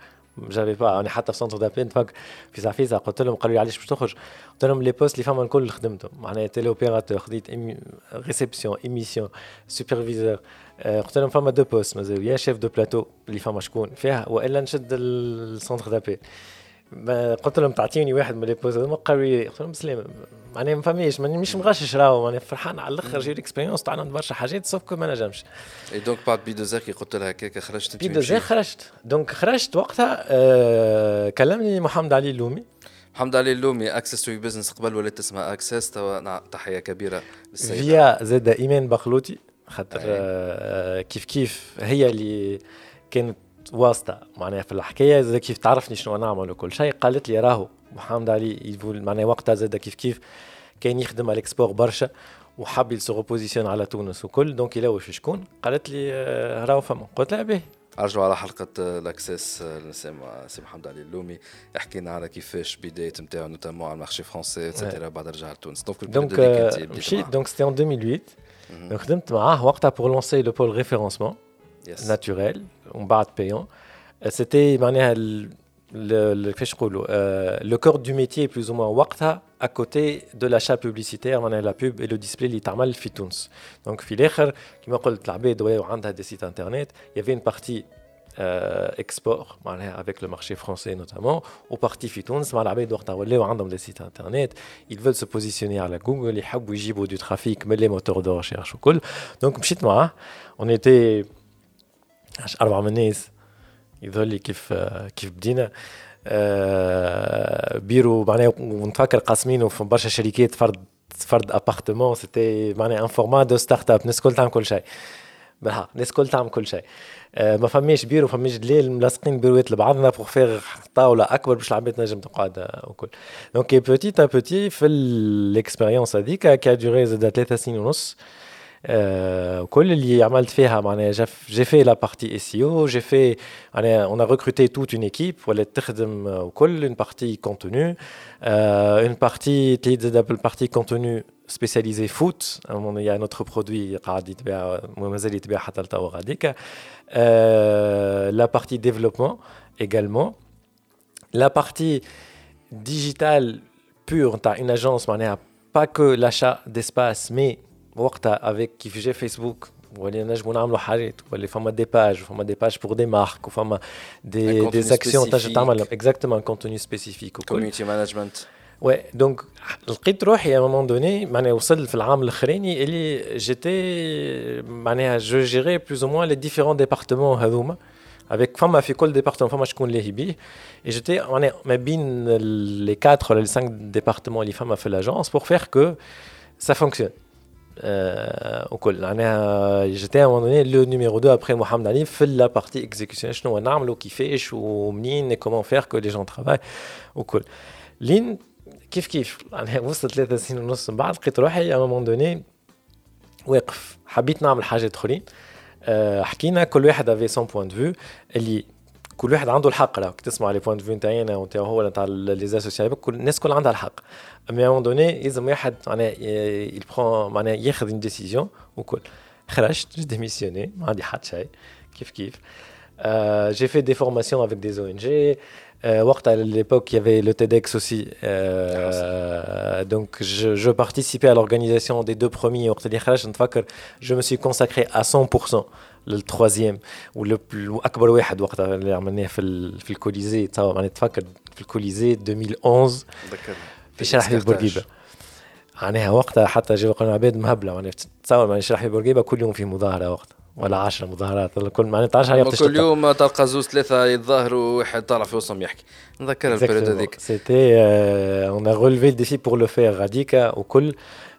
j'avais pas أنا حتى في centre d'appel نتفكر في سعفيزه قلت لهم قالوا لي علاش باش تخرج قلت لهم les postes اللي فما الكل خدمتهم معناها téléopérateur خديت réception émission superviseur قلت لهم فما deux postes مازال يا chef de plateau اللي فما شكون فيها والا نشد ال centre d'appel قلت لهم تعطيني واحد من les postes هذوما قالوا لي قلت لهم بسلام معناها ما فماش مش مغشش راهو معناها فرحان على الأخر جي ال expérience تاعنا برشا حاجات sauf que ما نجمش. اي donc بعد بي دوزير كي قلت لها هكاك خرجت بي دوزير خرجت. donc خرجت وقتها آه كلمني محمد علي اللومي. محمد علي اللومي Access to Business قبل ولات اسمها Access توا تحية كبيرة للسيدة. فيا زاد إيمان بخلوتي خاطر آه كيف كيف هي اللي كانت واسطة. معناها في الحكاية زاد كيف تعرفني شنو نعمل وكل شيء. قالت لي راهو محمد علي معناها وقتها زاد كيف كيف كان يخدم على ال export برشا وحب يسو positionne على تونس وكل. donc يلوش شكون؟ قالت لي آه، راهو فما. قلت لها باهي ارجعوا على حلقة ال Access سي محمد علي اللومي. حكينا على كيفاش بداية نتاعو notamment على ال marché français et cetera بعد رجع لتونس. donc donc مشيت donc c'était en 2008 خدمت معاه وقتها pour lancer le pôle référencement yes. naturel ومن بعد payant c'était معناها كيفاش نقولوا le cœur du métier plus ou moins وقتها à côté de l'achat publicitaire معناها la pub et le display اللي تعمل في تونس donc في الآخر كما قلت العباد وعندها des sites internet il y avait une partie euh, export avec le marché français notamment ou partie في تونس مع العباد وقتها ولاو عندهم des sites internet ils veulent se positionner على جوجل يحبوا يجيبوا du trafic من les moteurs de recherche وكل donc مشيت معاه on était أربع من الناس. يظهر لي كيف كيف بدينا. آه، بيرو معناها ونتفكر قاسمينه في برشا شركات فرد فرد appartement c'était معناها un format de start-up الناس الكل تعمل كل شيء. بالحق الناس الكل تعمل كل شيء. آه، ما فماش بيرو فماش دليل ملاصقين بيروات لبعضنا pour faire طاولة أكبر باش العباد تنجم تقعد وكل. donc petit à petit في ال expérience هذيك qui a duré زاد ثلاثة سنين ونص كل اللي عملت فيها معناها j'ai fait la partie SEO j'ai fait معناها on recrutait toute une équipe ولات تخدم وكل une partie contenu une partie تليد زاد بال partie contenu spécialisé foot il y a notre produit قاعد يتباع مازال يتباع حتى لتوا غاديك. la partie développement également. La partie digitale pure تاع une agence معناها pas que l'achat d'espace mais وقتها avec كيف جا فيسبوك ولي نجموا نعملوا حاجات ولي فما des pages فما des pages pour des marques وفما des des actions تنجم تعمل exactement contenu spécifique community management oui donc لقيت روحي à moment donné معناها وصل في العام الأخراني اللي j'étais معناها je gérais plus ou moins les différents départements هذوما avec فما في كل département فما شكون لاهي بيه et j'étais معناها ما بين les 4 ولا les 5 départements اللي فما في l'agence pour faire que ça fonctionne. وكل معناها j'étais à donné le numéro 2 après محمد علي في la partie exécution شنو نعملوا كيفاش ومنين et comment faire que les gens travaillent وكل لين كيف كيف معناها وصلت ثلاثة سنين ونص من بعد لقيت روحي à moment donné واقف حبيت نعمل حاجات اخرين حكينا كل واحد avait son point de vue اللي كل واحد عنده الحق. راه تسمع les points de vue نتاعنا ونتاع هو نتاع les associations كل الناس كل عندها الحق. mais à donné لازم واحد معناها il prend معناها ياخذ une décision وكل. خرجت j'ai démissionné ما عندي حد شيء. كيف كيف؟ j'ai fait des formations avec des ONG وقتها à l'époque il y avait le TEDx aussi. euh, donc je, je participais à l'organisation des deux premiers. وقت اللي خرجت نتفكر je me suis consacré à 100% لل troisième وأكبر واحد وقتها اللي عملناه في في الكوليزي. تصور معناها تفكر في الكوليزي 2011 في حبيب بورقيبه معناها وقتها حتى جاوا قالوا عباد مهبلة معناها تصور معناها حبيب بورقيبه كل يوم في مظاهرة وقتها ولا 10 مظاهرات كل معناها 10 يوم كل يوم تلقى زوز ثلاثة يتظاهروا واحد طالع في وسطهم يحكي. نذكر ال période هذيك. c'était on relevait ال défi pour le faire غاديكا وكل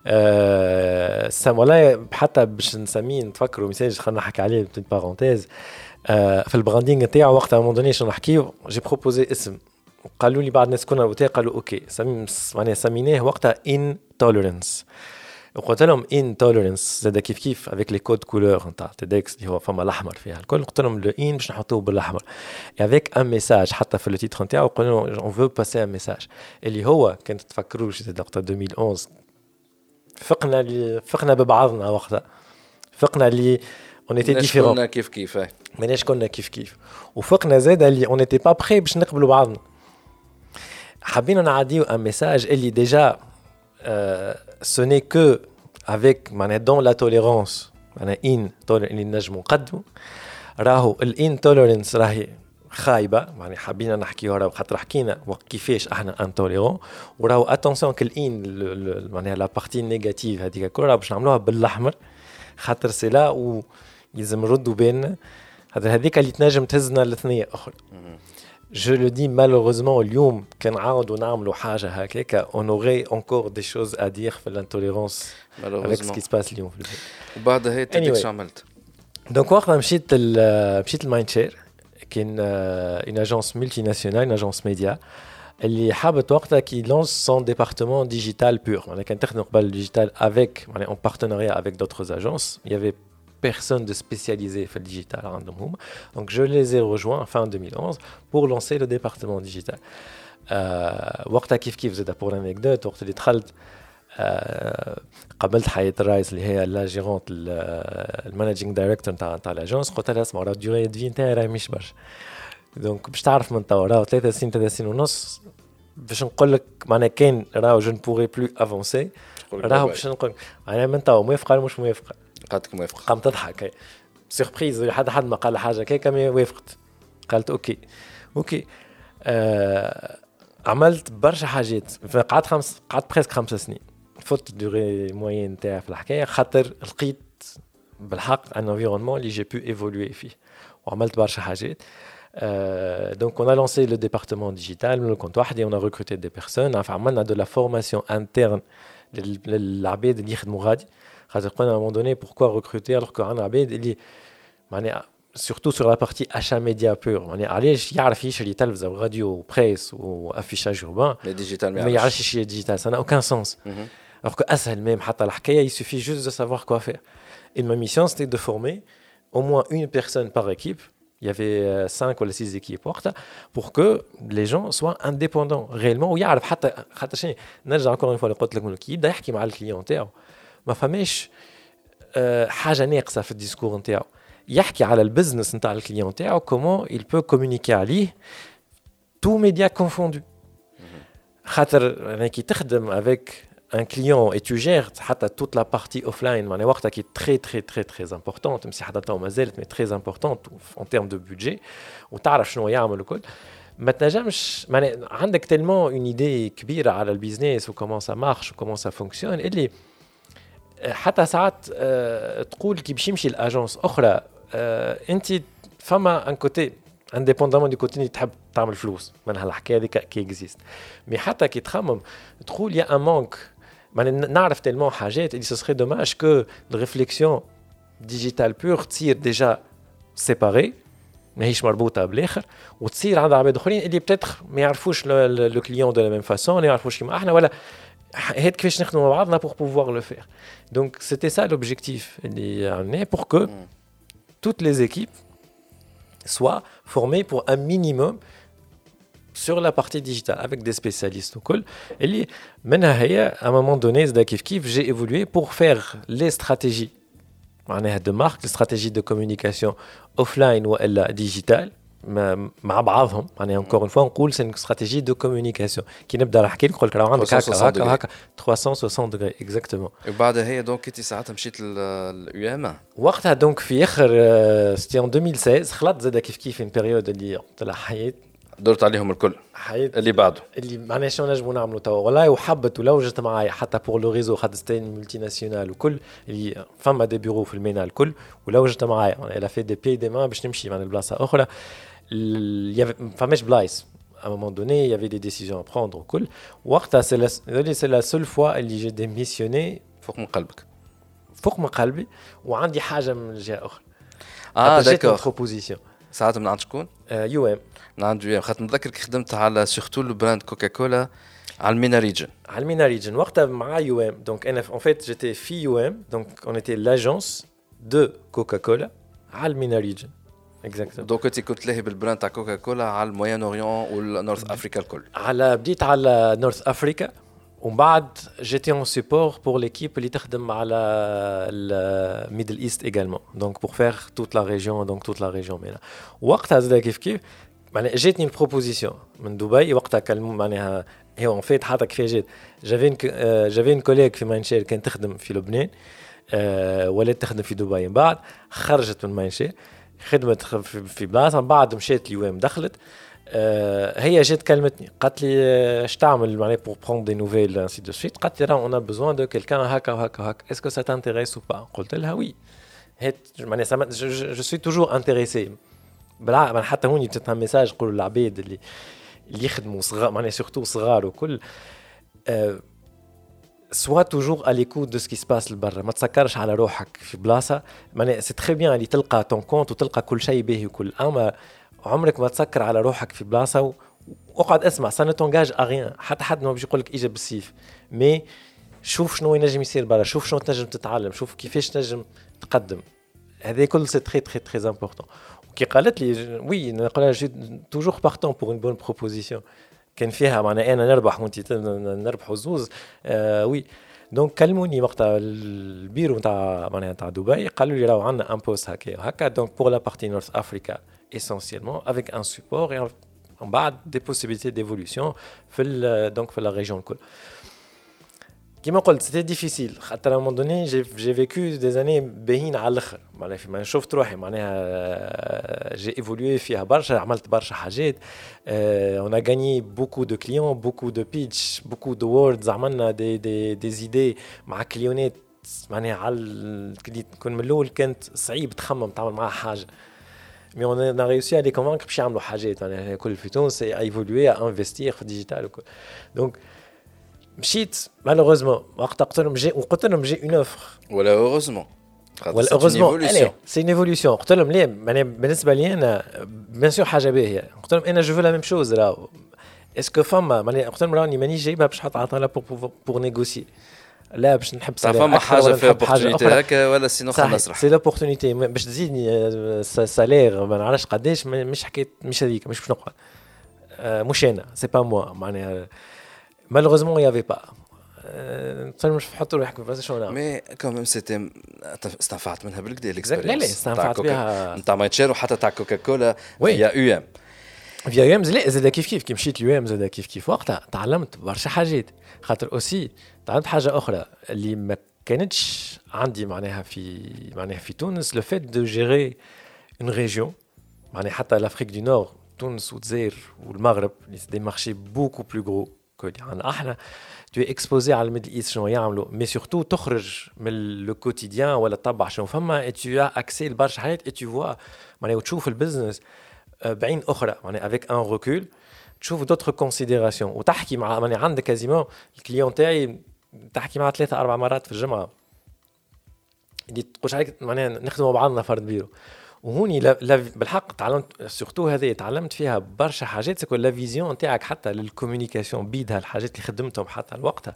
أه والله حتى باش نسميه نتفكروا message خلينا نحكي عليه petite parenthèse أه في ال branding نتاعو وقتها moment donné شنو نحكيو j'ai proposé اسم. قالوا لي بعض الناس كنا قالوا okay. معناها سميناه وقتها intolérance وقلت لهم intolérance زاد كيف كيف؟ avec le code couleur نتاع TEDx اللي هو فما الأحمر فيها الكل. قلت لهم le in باش نحطوه بالأحمر. avec un message حتى في ال titre نتاعو قلنا on veut passer un message اللي هو كان تتفكروش زاد وقتها 2011 فقنا فقنا ببعضنا وقتها فقنا اللي on était différents كنا كيف كيف إيه. ماناش كنا كيف كيف. وفوقنا زاد اللي on était pas prêts باش نقبلوا بعضنا. حابين نعديو un message اللي déjà ce n'est qu'avec معناها dans la tolérance معناها ان اللي نجموا نقدموا راهو ال intolérance راهي خايبة يعني حابين نحكيو راهو خاطر حكينا كيفاش أحنا intolérants وراهو attention كال in معناها la partie négative هذيك الكل باش نعملوها بالأحمر. خاطر c'est là où يلزم نردوا بالنا خاطر هذيك اللي تنجم تهزنا الاثنية أخرى je le dis malheureusement اليوم كان عاودوا نعملوا حاجة هكاك on aurait encore des choses à dire في ال intolérance avec ce qui se passe اليوم في البلاد وبعد هيك anyway. شو عملت؟ donc وقتها مشيت مشيت ل Mindshare. qui est une agence multinationale une agence média اللي حابت وقتها qui lance son département digital pour معناها كان تخدم قبل ال digital avec معناها un partenariat avec d'autres agences y avait personne de spécialisé fait le digital à Random Donc je les ai rejoints fin 2011 pour lancer le département digital. وقتها كيف كيف زاد pour l'anecdote. وقت اللي دخلت قابلت حياة الرئيس اللي هي la gérante ال managing director نتاع نتاع l'agence قلت لها اسمع راه ال durée de vie نتاعي راهي مش برشا. donc باش تعرف من توا راهو ثلاثة سنين ثلاثة سنين ونص باش نقول لك معناها كان راهو je pourrai plus avancer راهو باش نقول معناها من توا موافقة ولا مش موافقة؟ قالت موافقة. قامت تضحك. surprise حد حد ما قال حاجة كيكا mais وافقت. قالت okay. okay. آه عملت برشا حاجات. قعدت خمس قعدت presque خمس سنين. فوت durée moyenne نتاعي في الحكاية خاطر لقيت بالحق un environnement اللي j'ai pu évoluer فيه وعملت برشا حاجات. donc on a lancé le département digital كنت وحدي on a recruté des personnes عملنا de la formation interne للعباد اللي يخدموا غادي. خاطر قلنا à un moment donné pourquoi recruter alors qu'عندنا عباد اللي معناها surtout sur la partie achat média pur. معناها علاش يعرف يشري تلفزة وراديو وبريس وافيشاج urbain mais digital ما يعرفش يشري ديجيتال ça n'a aucun sens. alors que اسهل même حتى الحكايه il suffit juste de savoir quoi faire et ma mission c'était de former au moins une personne par équipe il y avait 5 ou 6 équipes وقتها pour que les gens soient indépendants réellement ويعرف حتى حتى شنو نرجع encore une fois اللي قلت لكم كي يبدا يحكي مع الكليون تاعو ما فماش حاجه ناقصه في الديسكور نتاعو يحكي على البزنس نتاع الكليون تاعو كومون il peut communiquer عليه تو ميديا كونفوندو خاطر يعني كي تخدم افيك ان كليون اي تو جير حتى توت لا بارتي اوف لاين معناها وقتها كي تري تري تري تري امبورتونت مسي حتى تو مازالت مي تري امبورتونت اون تيرم دو بودجي وتعرف شنو يعمل الكل ما تنجمش معناها عندك تلمون اون ايدي كبيره على البيزنس وكومون سا مارش وكومون سا فونكسيون اللي حتى ساعات تقول كي باش يمشي l'agence أخرى انت فما un côté indépendamment du côté تحب تعمل فلوس من هالحكايه هذيك qui existe mais حتى كي تخمم تقول يا ان مانك نعرف tellement حاجات اللي ce serait dommage que ال réflexion digitale pour تصير déjà séparée ماهيش مربوطه بالاخر وتصير عند عباد اخرين اللي peut-être ما يعرفوش le client de la même façon ما يعرفوش كيما إحنا ولا هاد كيفاش نخدموا مع بعضنا pour pouvoir le faire. Donc c'était ça l'objectif اللي pour que toutes les équipes soient formées pour un minimum sur la partie digitale avec des spécialistes وكل اللي منها هي à un moment donné زاد كيف كيف j'ai évolué pour faire les stratégies معناها de marque les stratégies de communication offline والا digital مع بعضهم يعني انكور اون فوا نقول سي استراتيجي دو كومونيكاسيون كي نبدا نحكي لك نقول لك عندك هكا هكا هكا 360 دوغري اكزاكتومون وبعدها هي دونك انت ساعتها مشيت لليو ام وقتها دونك في آخر ستي اون 2016 خلطت زاد كيف كيف ان بيريود اللي طلع حياه دورت عليهم الكل. حيات اللي بعده. اللي معناها شنو نجموا نعملوا توا. والله وحبت ولا وجدت معايا حتى بور لو ريزو خاطر ستي ملتي ناسيونال وكل اللي فما دي بيرو في المينا الكل ولا وجدت معايا. أنا في دي بي دي مان باش نمشي من بلاصه أخرى. il y avait فماش بلايص. À un moment donné il y avait des décisions à prendre وكل وقتها c'est la, c'est la seule fois اللي j'ai démissionné فوق من قلبك. فوق من قلبي وعندي حاجة من جهه أخرى. آه d'accord proposition ساعات من عند شكون؟ UM. ام خاطر نتذكر كي خدمت على surtout ال brand كوكا كولا على ال MENA region على ال MENA region وقتها مع UM. donc أنا en fait j'étais في UM. donc on était l'agence de كوكا كولا على ال MENA region exactly donc انت كنت لاهي بال brand تاع كوكا كولا على ال Moyen-Orient وال North Africa الكل على بديت على North Africa ومن بعد j'étais en support pour l'équipe اللي تخدم على ال Middle East également donc pour faire toute la région donc toute la région MENA وقتها زاد كيف كيف معناها جاتني ال proposition من دبي وقتها كلموا معناها هي en fait حتى كيف جات j'avais j'avais une collègue في Mindshare كانت تخدم في لبنان أه ولات تخدم في دبي. من بعد خرجت من Mindshare خدمت في بلاصة. من بعد مشات لل UM دخلت أه هي جات كلمتني قالت لي اش تعمل معناها pour prendre des nouvelles ainsi de suite قالت لي راه on a besoin de quelqu'un هكا وهكا وهكا. est-ce que ça t'intéresse ou pas قلت لها oui. معناها je suis toujours intéressé بالعكس حتى هوني جاتنا message نقولوا للعباد اللي اللي يخدموا صغار معناها surtout صغار وكل. Sois toujours à l'écoute de ce qui se passe لبرا. ما تسكرش على روحك في بلاصة. معناها c'est très bien اللي تلقى ton compte وتلقى كل شيء باهي وكل. أما عمرك ما تسكر على روحك في بلاصة واقعد اسمع ça t'engage à rien حتى حد ما باش يقول لك إجا بالسيف. mais شوف شنو ينجم يصير برا شوف شنو تنجم تتعلم شوف كيفاش تنجم تقدم. هذا كل c'est très très très important كي قالت لي oui نقول لها toujours partant pour une bonne proposition كان فيها معناها أنا نربح وأنت نربحوا زوز. آه oui. Donc كلموني وقتها البيرو نتاع معناها نتاع دبي قالوا لي راهو عندنا un poste هكا هكا donc pour la partie North Africa essentiellement avec un support et en bas des possibilités d'évolution donc في la région الكل. كيما قلت c'était difficile خاطر à un moment donné j'ai vécu des années باهين على الآخر. معناها فيما شفت روحي. معناها j'ai évolué فيها برشا عملت برشا حاجات. On a gagné beaucoup de clients beaucoup de pitchs beaucoup d'awards عملنا des des des idées مع كليونات معناها على كون من الأول كانت صعيب تخمم تعمل معاها حاجة. mais on a réussi à les convaincre باش يعملوا حاجات. يعني كل في تونس évoluer investir في ال digital وكل. donc مشيت. malheureusement وقت قلت لهم j'ai وقلت لهم j'ai une offre. ولا heureusement ولا heureusement c'est une évolution قلت لهم ليه؟ بالنسبة لي أنا bien sûr حاجة باهية. قلت لهم أنا je la même chose راهو est-ce que فما معناها قلت لهم راني مانيش جايبها باش نحط عطاها pour négocier لا باش نحب فما حاجة في opportunité هكا ولا sinon خلينا نسرح si l'opportunité باش تزيدني salaire ما نعرفش قداش مش حكايه مش هذيك مش باش نقعد. مش أنا c'est pas moi معناها malheureusement il n'y avait pas. mais quand même c'était استنفعت منها بالكدا لا لا استنفعت بها نتاع مايتشير وحتى تاع كوكاكولا via UM via UM لا زاد كيف كيف كي مشيت ال UM زاد كيف كيف وقتها تعلمت برشا حاجات خاطر aussi تعلمت حاجة أخرى اللي ما كانتش عندي معناها في معناها في تونس le fait de gérer une région معناها حتى l'Afrique du Nord تونس والجزائر والمغرب des marchés beaucoup plus gros يعني إحنا t'es exposé على ال Middle East شنو يعملوا. mais surtout تخرج من le quotidien ولا تطبع شنو. فما t'as accès لبرشا حاجات tu vois معناها وتشوف ال business بعين أخرى. معناها avec un recul تشوف d'autres considérations وتحكي مع معناها عندك quasiment ال client تاعي تحكي معاه ثلاثة أربع مرات في الجمعة. اللي تقولش عليك معناها نخدموا بعضنا فرد بيرو. وهوني بالحق تعلمت surtout هذه تعلمت فيها برشا حاجات parce que la vision نتاعك حتى لل communication بيدها الحاجات اللي خدمتهم حتى لوقتها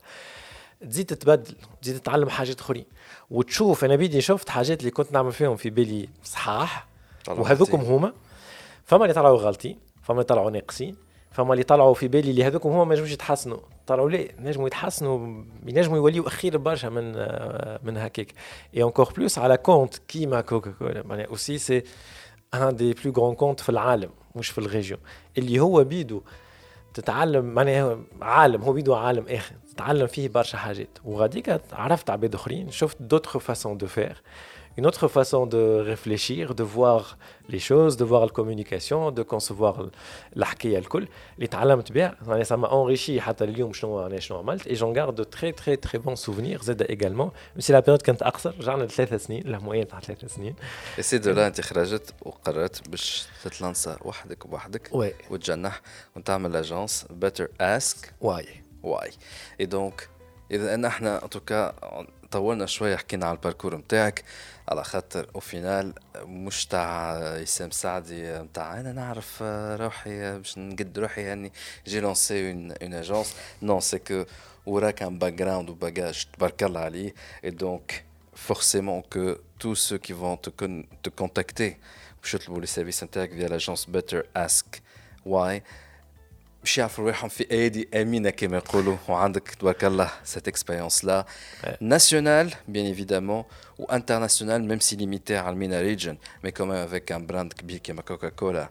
تزيد تتبدل تزيد تتعلم حاجات أخرين. وتشوف أنا بيدي شفت حاجات اللي كنت نعمل فيهم في بالي صحاح وهذوكم هما. فما اللي طلعوا غالطين فما اللي طلعوا ناقصين. فما اللي طلعوا في بالي اللي هذوك هما ما ينجموش يتحسنوا. طلعوا ليه؟ نجموا يتحسنوا ينجموا يوليوا أخير برشا من من هكاك. et encore plus على compte كيما كوكا كولا معناها aussi c'est un des plus grands comptes في العالم مش في ال région. اللي هو بيدو تتعلم معناها عالم هو بيدو عالم آخر. تتعلم فيه برشا حاجات. وغاديك عرفت عباد أخرين شفت d'autres façons de faire une autre façon de réfléchir, de voir les choses, de voir la communication, de concevoir الحكاية الكل اللي تعلمت بها يعني ça m'a enrichi حتى اليوم شنو أنا شنو عملت et j'en garde de très très très bons souvenirs زاد également. Même si la période كانت اقصر رجعنا لثلاث سنين ال moyenne تاع ثلاث سنين c'est de là انت خرجت وقررت باش تتلانسا وحدك بوحدك oui وتجنح وتعمل agence Better Ask Why Why et donc اذا ان إحنا توكا طولنا شوية حكينا على ال parcours نتاعك على خاطر au final مش تاع اسام سعدي نتاع أنا نعرف روحي باش نقد روحي يعني. j'ai lancé une une agence non c'est que وراك un background و bagage تبارك الله عليه. et donc forcément que tous ceux qui vont te, con te contacter باش يطلبوا les services نتاعك via l'agence Better Ask Why. باش يعرفوا روحهم في أيدي أمينة كما يقولوا وعندك تبارك الله cette expérience-là nationale bien évidemment و internationale même si limitée على ال MENA region mais quand même avec un brand كبير كيما كوكا كولا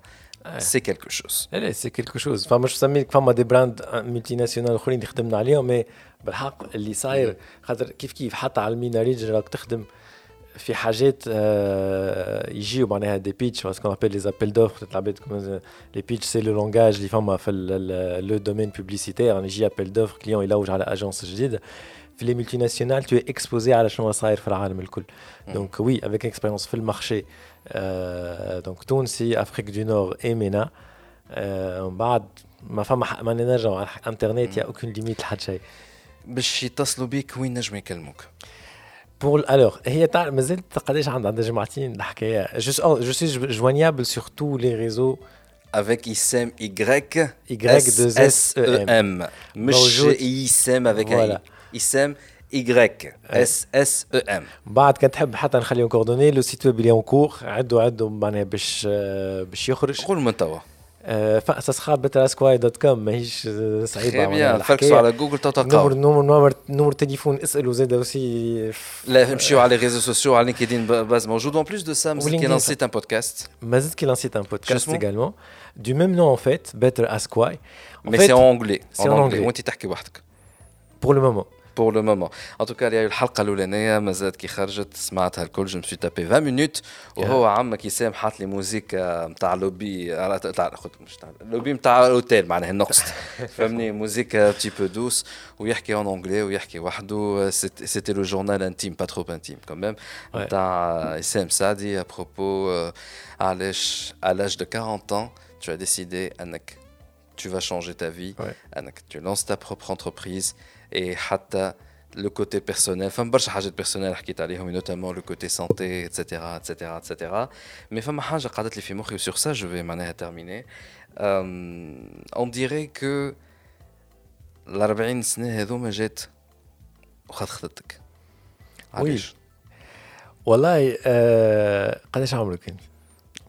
c'est quelque chose là c'est quelque chose فما شو سميك فما des brands multinationales اخرين اللي خدمنا عليهم mais بالحق اللي صاير خاطر كيف كيف حتى على ال MENA region راك تخدم في حاجات يجيو معناها des pitchs ce qu'on appelle les appels d'offres العباد les pitchs c'est le langage اللي فما في le domaine publicitaire يعني يجي appel d'offres client يلوج على agence جديده في les multinationales t'es exposé على شنو صاير في العالم الكل donc oui avec expérience في ال marché donc تونسي Afrique du Nord et MENA من بعد ما فما ما نرجعوا على انترنت y a aucune limite لحد شيء باش يتصلوا بيك وين نجم يكلموك؟ Pour, alors, هي تعرف مازلت قداش عندها عندها جمعتين الحكاية. Je suis, oh, je suis joignable sur tous les réseaux. Avec ISM Y Y S S E M. مش ISM avec voilà. ISM Y S S E M. بعد كان تحب حتى نخليهم coordonnées le site web اللي encore عدوا عدوا معناها باش باش يخرج. قول من توا. Ça sera betteraskwhy.com ماهيش صعيبه bien فركسوا على جوجل تلقاو نمر نمر نمر نمر تليفون اسالوا زاد aussi لا امشيو على les réseaux sociaux على LinkedIn باز موجود en plus de ça مازال كي لانسيت un podcast مازال كي لانسيت un podcast également. Du même nom en fait Better Ask Why. Mais c'est en anglais. en anglais. وانت تحكي وحدك pour le moment. بور لو مومون en tout cas اللي الحلقة الاولانيه مازالت كي خرجت سمعتها الكل je me suis tapé 20 minutes وهو عمك يسام حاط لي musique نتاع لوبي تاع مش تاع لوبي نتاع الاوتيل معناها النقص فهمني musique p'tit peu douce ويحكي en anglais ويحكي وحده c'était le journal intime pas trop intime quand même نتاع يسام سعدي à propos علاش à l'âge de 40 ans tu as décidé انك tu vas changer ta vie, ouais. tu lances ta propre entreprise. et حتى le côté personnel فما برشا حاجات personnelles حكيت عليهم notamment le côté santé etc etc etc mais فما حاجة قعدت لي في مخي sur ça je vais معناها euh, on dirait que ال 40 سنة هذوما جات وخذ خذتك علاش؟ والله آه قداش عمرك أنت؟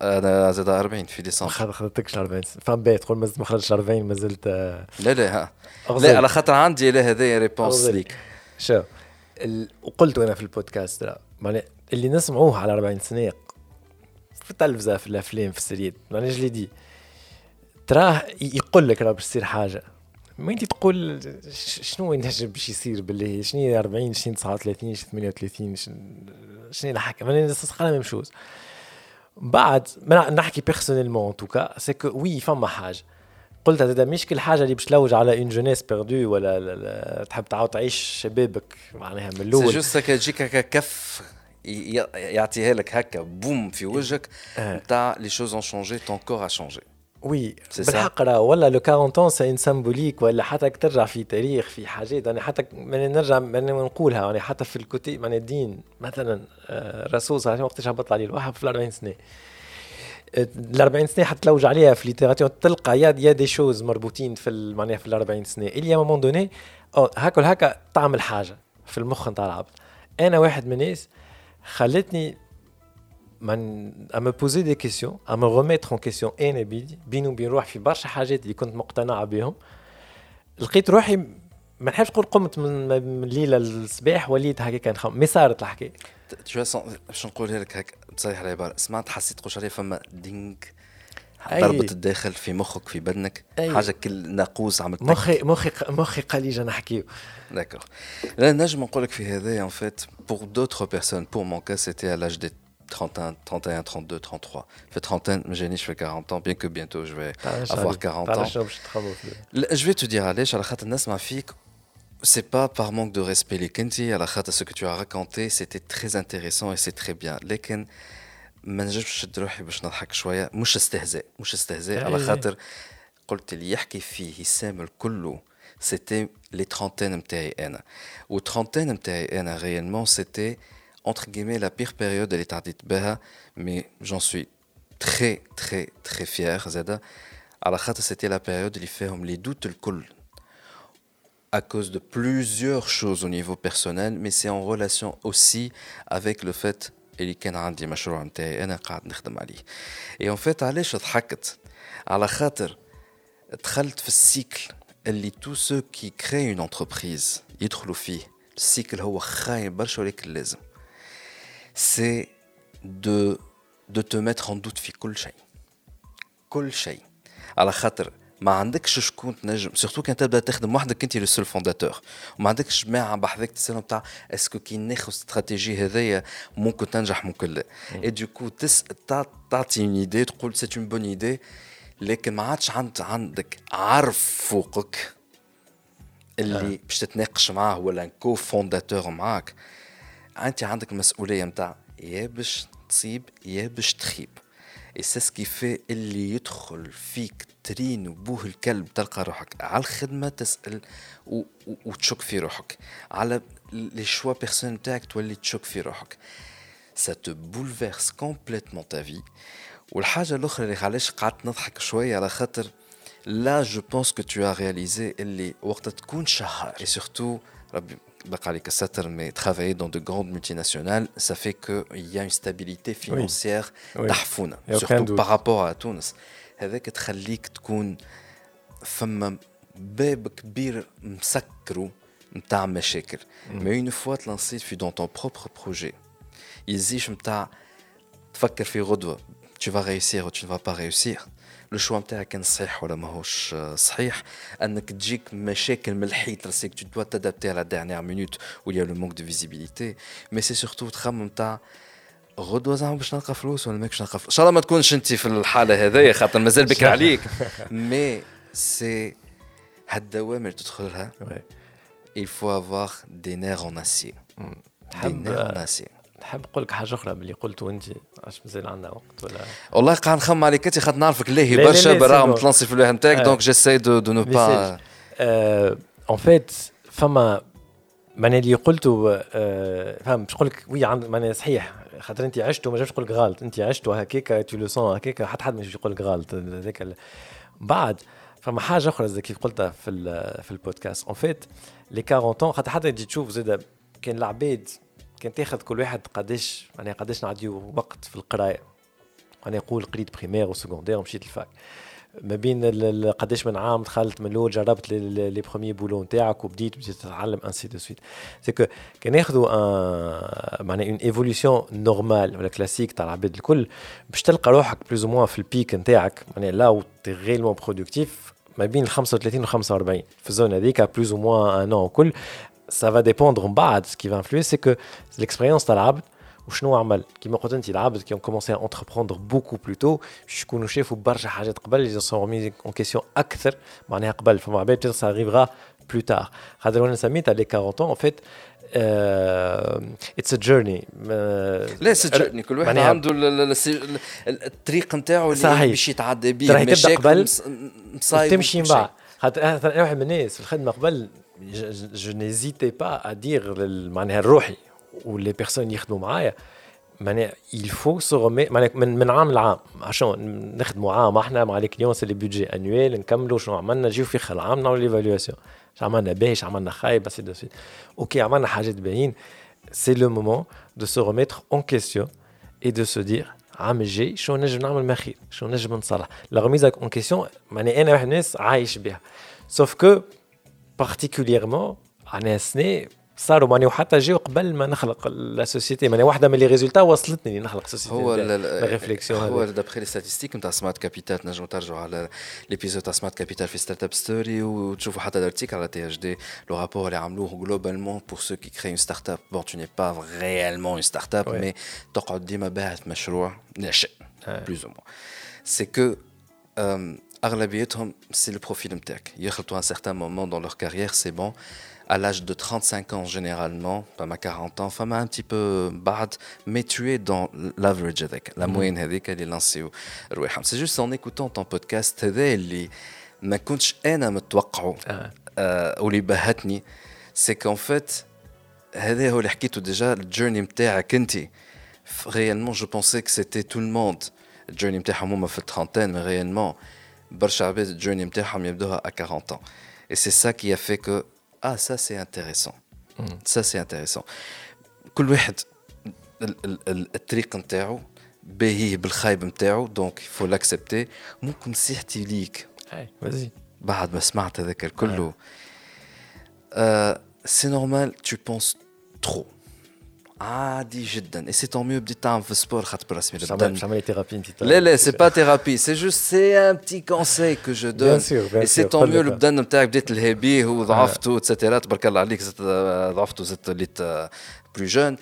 أنا زاد 40 في ديسمبر. ما خذتكش 40 فان بيت تقول ما خرجتش 40 ما زلت لا لا ها. لا على خاطر عندي لا هذايا réponse ليك. شو؟ وقلت أنا في البودكاست معناها اللي نسمعوه على 40 سنه في التلفزه في الأفلام في ال séries معناها جلي دي تراه يقول لك راه باش تصير حاجة. ما انت تقول شنو ينجم باش يصير بالله؟ شنو 40 شنو 39 شنو 38 شنو الحكي معناها la même chose بعد ما نحكي personnellement en tout cas c'est que oui فما حاجة قلت هذا مش كل حاجة اللي باش تلوج على une jeunesse perdue ولا تحب تعاود تعيش شبابك معناها من الأول. c'est juste هكا تجيك هكا كف يعطيها لك هكا بوم في وجهك نتاع les choses ont changé ton corps a changé oui بالحق راه ولا le 40 ans c'est un symbolique ولا حتى ترجع في تاريخ في حاجات. يعني حتى من نرجع من نقولها. يعني حتى في الكتب من الدين مثلا الرسول صلى الله عليه وسلم وقتاش هبط عليه الوحي في 40 سنة. ال 40 سنة حتلوج عليها في littérature تلقى y a y a des choses مربوطين في معناها في ال 40 سنه اللي moment donné هكا هكا تعمل حاجة في المخ نتاع العبد أنا واحد من الناس خلتني à me poser des questions à me remettre en question. أنا بيدي بيني وبين روحي في برشا حاجات اللي كنت مقتنع بهم لقيت روحي ما نحبش نقول قمت من الليلة للصباح وليت هكا نخمم mais صارت الحكاية باش نقولها لك هكا تصيح العبارة؟ سمعت حسيت قوش عليه فما دينك ضربت الداخل في مخك في بدنك. أي. حاجة كل ناقوس عملت مخي مخي مخي قال لي نحكيو d'accord لا نجم نقول لك في هذا en fait pour d'autres personnes pour mon cas c'était à l'âge de 31, 31, 32, 33. Je fais trentaine, mais j'ai je fais 40 ans, bien que bientôt je vais avoir 40 ans. Je vais te dire, allez, c'est pas par manque de respect les Kenti, à la ce que tu as raconté, c'était très intéressant et c'est très bien. لكن ما نجمش نشد روحي باش نضحك شويه مش استهزاء مش استهزاء على خاطر قلت اللي يحكي فيه يسام الكل سيتي لي ترونتين نتاعي انا و ترونتين نتاعي انا réellement c'était entre guillemets la pire période elle est tardite beha mais j'en suis très très très fier Zeda à la c'était la période où fait les doutes le cool à cause de plusieurs choses au niveau personnel mais c'est en relation aussi avec le fait اللي كان عندي مشروع نتاعي انا قاعد نخدم عليه et en fait علاش ضحكت على خاطر دخلت في السيكل اللي تو سو كي كري اون انتربريز يدخلوا فيه السيكل هو خايب برشا ولكن لازم سي de de tout mettre en doute في كل شيء كل شيء على خاطر ما عندكش شكون تنجم surtout كان تبدا تخدم وحدك انت le seul fondateur وما عندكش جماعة بحذاك تسالهم تاع est-ce que كي ناخذ استراتيجي هذايا ممكن تنجح ممكن لا اي du coup تعطي une idée تقول c'est une bonne idée لكن ما عادش عند عندك عرف فوقك اللي. باش تتناقش معاه ولا co-fondateur معاك انت عندك مسؤولية نتاع يا باش تصيب يا باش تخيب. اي سي في اللي يدخل فيك ترين وبوه الكلب تلقى روحك. على الخدمة تسأل و... وتشك في روحك. على لي شوا بيرسون تاعك تولي تشك في روحك. Ça te bouleverse complètement ta vie. والحاجة الأخرى اللي علاش قعدت نضحك شوية على خاطر لا جو بونس كو تو رياليزي اللي وقت تكون شهر. اي سورتو ربي بقى عليك الستر مي travailler dans de grandes multinationales ça fait que il y a une stabilité financière تحفونه surtout par rapport à تونس هذاك تخليك تكون فما باب كبير مسكرو نتاع مشاكل مي اون فوا تلانسيت في دون طون بروبر بروجي يزيش نتاع تفكر في غدوه tu vas réussir ou tu ne vas pas réussir le choix نتاعك كان صحيح ولا ماهوش صحيح انك تجيك مشاكل من الحيط c'est que tu dois t'adapter à la dernière minute و y a le manque de visibilité mais c'est surtout تخمم نتاع غدوه زعما باش نلقى فلوس ولا ماكش نلقى فلوس ان شاء الله ما تكونش انت في الحاله هذيا خاطر مازال بكر عليك mais c'est هالدوام اللي تدخلها il faut avoir des nerfs en acier. Des nerfs en acier. نحب نقول لك حاجة أخرى باللي قلته انت علاش مازال عندنا وقت ولا؟ والله قاعد نخمم عليك أنت خاطر نعرفك لاهي برشا بالرغم تلانسي في الوهم نتاعك دونك جيساي دو دو نو با اون فيت فما معناها اللي قلته فهم باش نقول لك وي معناها صحيح. خاطر أنت عشت وما جابش تقول لك غلط. أنت عشت وهكاك تو لو سون هكاك حتى حد مش يقول لك غلط. هذاك بعد فما حاجة أخرى كيف قلتها في في البودكاست. اون فيت لي 40 خاطر حتى تجي تشوف زاد كان العباد كان تاخذ كل واحد قداش معناها قداش نعديو وقت في القرايه أنا نقول قريت primaire و secondaire ومشيت ال fac ما بين قداش من عام دخلت من الأول جربت les premiers boulots نتاعك وبديت بديت تتعلم ainsi de suite c'est que كان ياخذوا معناها une évolution normale ولا كلاسيك تاع العباد الكل باش تلقى روحك plus ou moins في ال pic نتاعك. معناها là où t'es réellement productif ما بين ال 35 و 45 في ال zone هذيك plus ou moins ان ان كل. Ça va dépendre من بعد ce qui va influer c'est que l'expérience تاع العبد وشنو عمل كيما قلت انت العبد qui ont commencé à entreprendre beaucoup plus tôt باش يكونوا شافوا برشا حاجات قبل اللي sont remis en question أكثر معناها قبل فما عباد peut-être ça arrivera plus tard خاطر وأنا سميتها les 40 ans en fait it's a journey لا it's journey كل واحد عنده الطريق نتاعو اللي باش يتعدى به راهي تبدا قبل تمشي من بعد خاطر أنا واحد من الناس في الخدمه قبل je n'hésitais pas à dire معناها الروحي و les personnes يخدموا معايا معناها il faut se remettre معناها من, من عام لعام عشان نخدموا عام إحنا مع les clients c'est les budgets annuels نكملوا شنو عملنا نجيو في اخر العام نعملوا l'évaluation اش عملنا باهي اش عملنا خايب ainsi de suite أوكي عملنا حاجات باهيين c'est le moment de se remettre en question et de se dire عام الجاي شو نجم نعمل ما خير شو نجم نصلح لا ريميز اون كيسيون معناها أنا واحد الناس عايش بها سوف كو بارتيكوليرمون أنا سني صاروا ماني وحتى جاو قبل ما نخلق لا سوسيتي ماني واحدة من لي ريزولتا وصلتني نخلق سوسيتي هو الريفليكسيون هو دابخي لي ستاتيستيك نتاع سمارت كابيتال تنجموا ترجعوا على ليبيزود تاع سمارت كابيتال في ستارت اب ستوري وتشوفوا حتى الارتيكل على تي اتش دي لو رابور اللي عملوه جلوبالمون بور سو كي كري اون ستارت اب بون تو ني با ريالمون اون ستارت اب مي تقعد ديما باعث مشروع ناشئ بلوز أو موان سي كو اغلبيتهم سي لو بروفيل نتاعك يخلطوا ان سيغتان مومون دون لور كارير سي بون à l'âge de 35 ans généralement, pas ma 40 ans, enfin un petit peu bad, mais tu es dans l'average avec, la moyenne avec, elle est lancée au C'est juste en écoutant ton podcast, اللي ما كنتش انا متوقعه واللي بهتني سي كون فيت هذا هو اللي حكيته ديجا الجيرني نتاعك انت réellement je pensais que c'était tout le monde الجيرني نتاعهم هما في الترونتين mais réellement برشا عباد ال journey نتاعهم يبدوها à 40 ans. Et c'est ça qui a fait que ah ça c'est intéressant. Mm. ça c'est intéressant. كل واحد الطريق نتاعو باهيه بالخايب نتاعو donc il faut l'accepter ممكن نصيحتي ليك بعد ما سمعت هذاك الكل سي نورمال تو بونس ترو عادي جدا اي سي طون ميو بديت تعمل في السبور خاطر برسمي البدن مش عمليه ثيرابي انت لا لا سي با ثيرابي سي جوست سي ان بتي كونساي كو جو دون اي سي طون ميو البدن نتاعك بديت الهابيه وضعفت اتسيتيرا تبارك الله عليك زدت ضعفت وزدت وليت بلو جون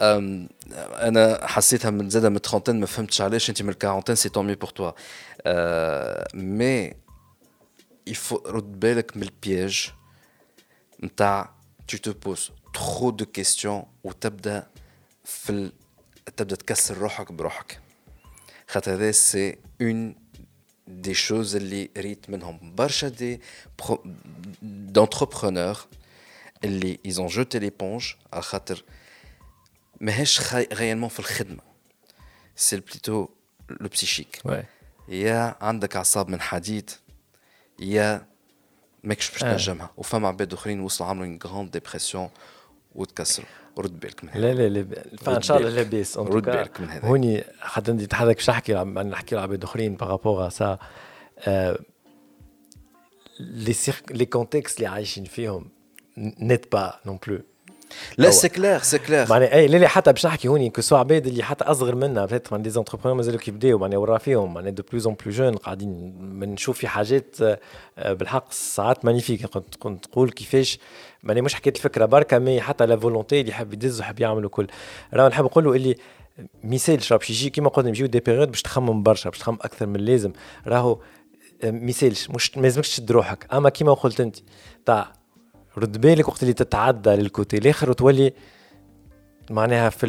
أنا حسيتها من زاده من الترونتين ما فهمتش علاش انت من الكارونتين سي طون ميو بور توا مي يفو رد بالك من البياج نتاع tu te poses. Trop de questions وتبدا في ال... تبدا تكسر روحك بروحك خاطر هذا سي اون دي شوز اللي ريت منهم برشا دي دونتربرونور اللي ايزون جوتي ليبونج على خاطر ماهيش خي... غيالمون في الخدمه سي بليتو لو بسيشيك يا عندك اعصاب من حديد يا ماكش باش تنجمها وفما عباد اخرين وصلوا عملوا اون غراند ديبرسيون وتكسروا. رد بالك من هذا. لا لا لا ان شاء الله لاباس. رد بالك من هذا. هوني حتى أنت حضرتك باش تحكي نحكي لعباد أخرين بارابور سا لي لي كونتكست اللي عايشين فيهم نت با نون بلو لا سي كلير سي كلير معناها اي لا حتى باش نحكي هوني كو سوا عباد اللي حتى أصغر منا بيت من دي زونتربرونور مازالوا كيبداو معناها ورا فيهم معناها دو بلوز اون بلو جون قاعدين بنشوف في حاجات بالحق ساعات مانيفيك كنت كنت تقول كيفاش معناها مش حكيت الفكرة بركة مي حتى لا فولونتي اللي يحب يدز ويحب يعمل الكل. راهو نحب نقول له اللي مثال باش يجي كيما قلنا يجيو دي بيريود باش تخمم برشا باش تخمم أكثر من اللازم. راهو مثالش مش ما لازمكش تشد روحك. أما كيما قلت أنت تاع رد بالك وقت اللي تتعدى للكوتي الآخر وتولي معناها في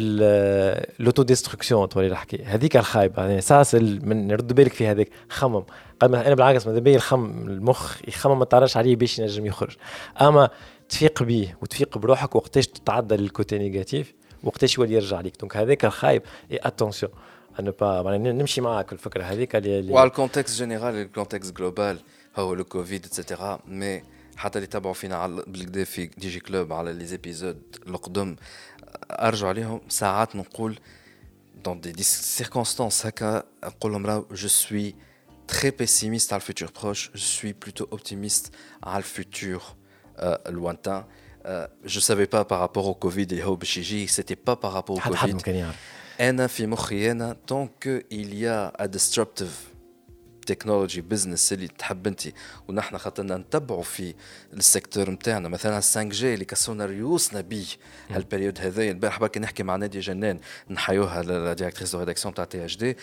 لوتو ديستركسيون تولي الحكي هذيك الخايبة يعني أساس من رد بالك في هذاك خمم. قال أنا بالعكس ماذا بيا الخم المخ يخمم ما تعرفش عليه باش ينجم يخرج. أما تفيق بيه وتفيق بروحك وقتاش تتعدى للكوتي نيجاتيف وقتاش يولي يرجع لك دونك هذاك الخايب إي اتونسيون ان با نمشي معاك الفكرة هذيك اللي وعلى الكونتكست جينيرال الكونتكست جلوبال هو لو كوفيد اتسيتيرا مي حتى اللي تابعوا فينا على بالكدا في دي جي كلوب على لي زيبيزود القدم ارجعوا عليهم ساعات نقول دون دي سيركونستانس هكا نقول لهم راهو جو سوي très pessimiste على الفوتور بروش جو سوي بلوتو اوبتيميست على الفوتور lointain. جو سافي با بارابور au Covid اللي هو باش يجي سيتي با بارابور au Covid. أنا في مخي أنا donc il y a a disruptive technology business اللي تحب انت ونحن خاطرنا نتبعوا في ال secteur نتاعنا مثلا 5G اللي كسونا ريوسنا بيه هال période هذايا. البارح برك نحكي مع ناديه جنان نحيوها la directrice de rédaction تاع THD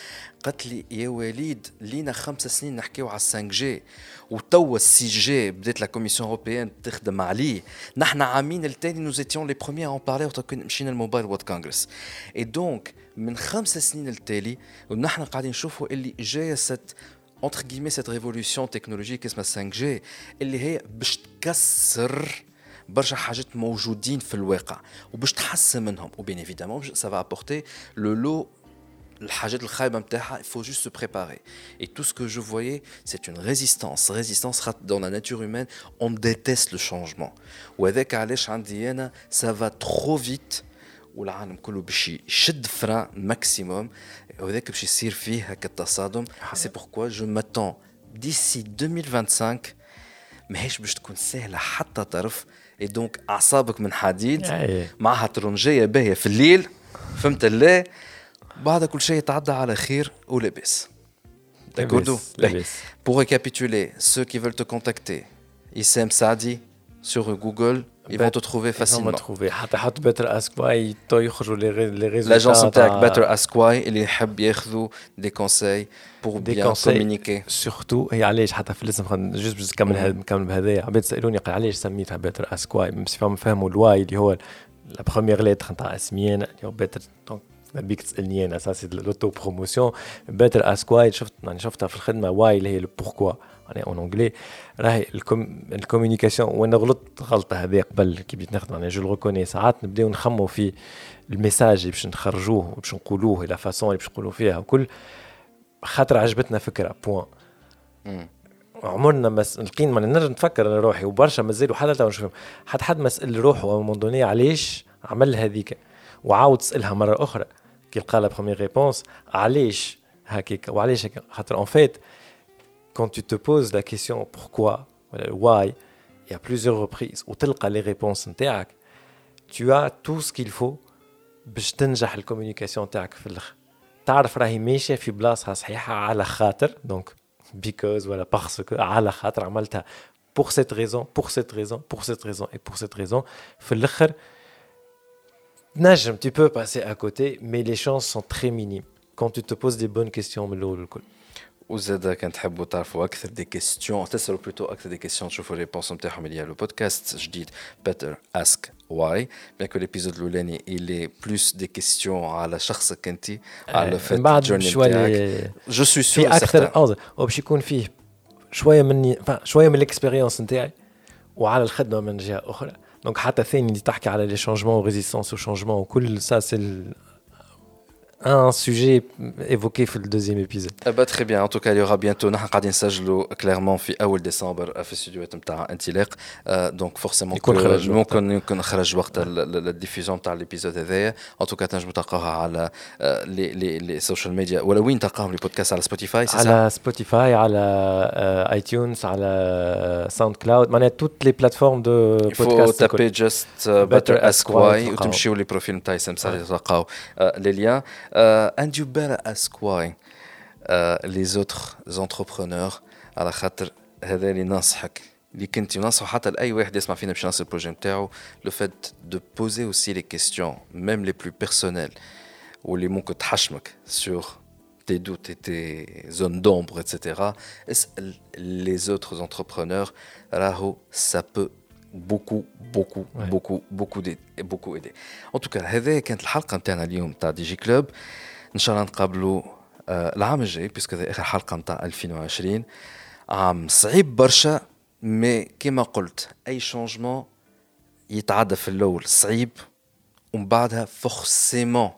قالت لي يا وليد لينا خمس سنين نحكيو على 5 جي وتوا السي جي بدات la commission européenne تخدم عليه. نحن عامين التالي nous étions les premiers à en parler مشينا ال Mobile World Congress. et donc من خمس سنين التالي ونحن قاعدين نشوفوا اللي جاية cette entre guillemets cette révolution technologique اسمها 5G اللي هي باش تكسر برشا حاجات موجودين في الواقع وباش تحسن منهم وبين ايفيدامون سا apporter le lot الحاجات الخايبه نتاعها il faut juste se préparer et tout ce que je voyais c'est une résistance résistance dans la nature humaine on déteste le changement وهذاك علاش عندي انا ça va trop vite والعالم كله باش يشد فران ماكسيموم وهذاك باش يصير فيه هكا التصادم c'est pourquoi je m'attends d'ici 2025 ماهيش باش تكون سهله حتى طرف et donc اعصابك من حديد معها ترنجيه باهيه في الليل فهمت الله بعد كل شيء يتعدى على خير ولاباس D'accord Pour récapituler, ceux qui veulent te contacter, Issem Saadi sur Google, ils vont te trouver facilement. trouver. حتى حط بيتر اسكواي تو يخرجوا لي ريزولتا لاجونس نتاعك بيتر اسكواي اللي يحب ياخذوا des conseils pour bien communiquer surtout هي علاش حتى في الاسم juste باش نكمل نكمل بهذايا عباد سالوني قال علاش سميتها Better Ask Why فهم فهموا ال why اللي هو la première lettre نتاع اسمي اللي هو Better donc بيك تسالني أنا ça c'est l'auto promotion Better Ask Why شفت يعني شفتها في الخدمه why اللي هي pourquoi يعني en anglais راهي ال communication وأنا غلطت غلطة هذه قبل كي بديت نخدم. أنا je reconnais ساعات نبداو نخمو في ال message اللي باش نخرجوه وباش نقولوه la façon اللي باش نقولوا فيها وكل خاطر عجبتنا فكرة point عمرنا مس لقين ما نرجع نتفكر أنا روحي وبرشا مازالوا حتى تو نشوفهم. حتى حد ما سأل روحه moment donné علاش عمل هذيك؟ وعاود تسألها مرة أخرى. كي لقى la première réponse علاش هكاك؟ وعلاش هكا خاطر en fait quand tu te poses la question pourquoi, why, et à plusieurs reprises, ou as les réponses tu as tout ce qu'il faut باش تنجح الكوميونيكاسيون تاعك في الاخر تعرف راهي ماشيه في بلاصتها صحيحه على خاطر دونك بيكوز ولا باسكو على خاطر عملتها pour cette raison pour cette raison pour cette raison et pour cette raison في الاخر نجم tu peux passer à côté mais les chances sont très minimes quand tu te poses des bonnes questions من الاول الكل وزاد كان تحبوا تعرفوا أكثر des questions تسألوا plutôt أكثر دي كيستيون تشوفوا réponses نتاعهم اللي le podcast جديد Better Ask Why bien que l'épisode الاولاني اللي plus des questions على شخصك أنت على فات بعد شوية je suis sûr في أكثر وباش يكون فيه شوية مني شوية من ال expérience نتاعي وعلى الخدمة من جهة أخرى. donc حتى ثاني اللي تحكي على le changement و résistance و changement وكل ça c'est un sujet évoqué في ال deuxième épisode bah, très bien. En tout cas il y aura bientôt نحن قاعدين نسجلوا clairement في اول ديسمبر في الاستديوهات نتاع انطلاق donc forcément يكون خرج ممكن يكون خرج وقت ال diffusion نتاع ال épisode هذايا en tout cas تنجموا تلقاوها على les les les social media ولا وين تلقاهم les podcasts على Spotify على Spotify على iTunes على SoundCloud معناها toutes les plateformes de podcast tapez juste Better Ask Why وتمشيو le profil نتاع سمسار تلقاو les liens Uh, and you better ask why uh, les autres entrepreneurs على خاطر هذا اللي ننصحك اللي كنت ننصح حتى لاي واحد يسمع فينا باش ينصح ال projet نتاعو le fait de poser aussi les questions même les plus personnelles واللي ممكن تحشمك sur tes doutes et tes zones d'ombre, etc. Les autres entrepreneurs, راهو, ça peut beaucoup beaucoup ouais. beaucoup beaucoup beaucoup aider. En tout cas هذا كانت الحلقة نتاعنا اليوم تاع Digi Club. إن شاء الله نتقابلوا العام الجاي puisque هذا آخر حلقة نتاع 2020 عام صعيب برشا mais كما قلت أي changement يتعدى في الأول صعيب ومن بعدها forcément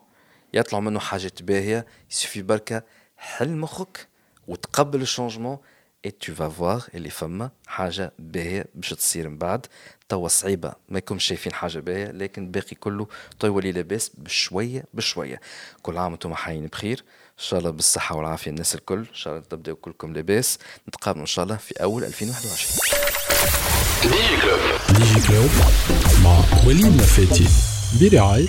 يطلع منه حاجات باهية. il suffit بركة حل مخك وتقبل ال changement et tu vas voir اللي فما حاجة باهية باش تصير من بعد. توا صعيبة. ما يكونش شايفين حاجة باهية لكن باقي كله تو يولي لاباس بشوية بشوية. كل عام وأنتم حيين بخير. إن شاء الله بالصحة والعافية الناس الكل. إن شاء الله تبداو كلكم لاباس. نتقابلوا إن شاء الله في أول 2021 ديجي كلوب ديجي كلوب مع وليد نفاتي. برعاية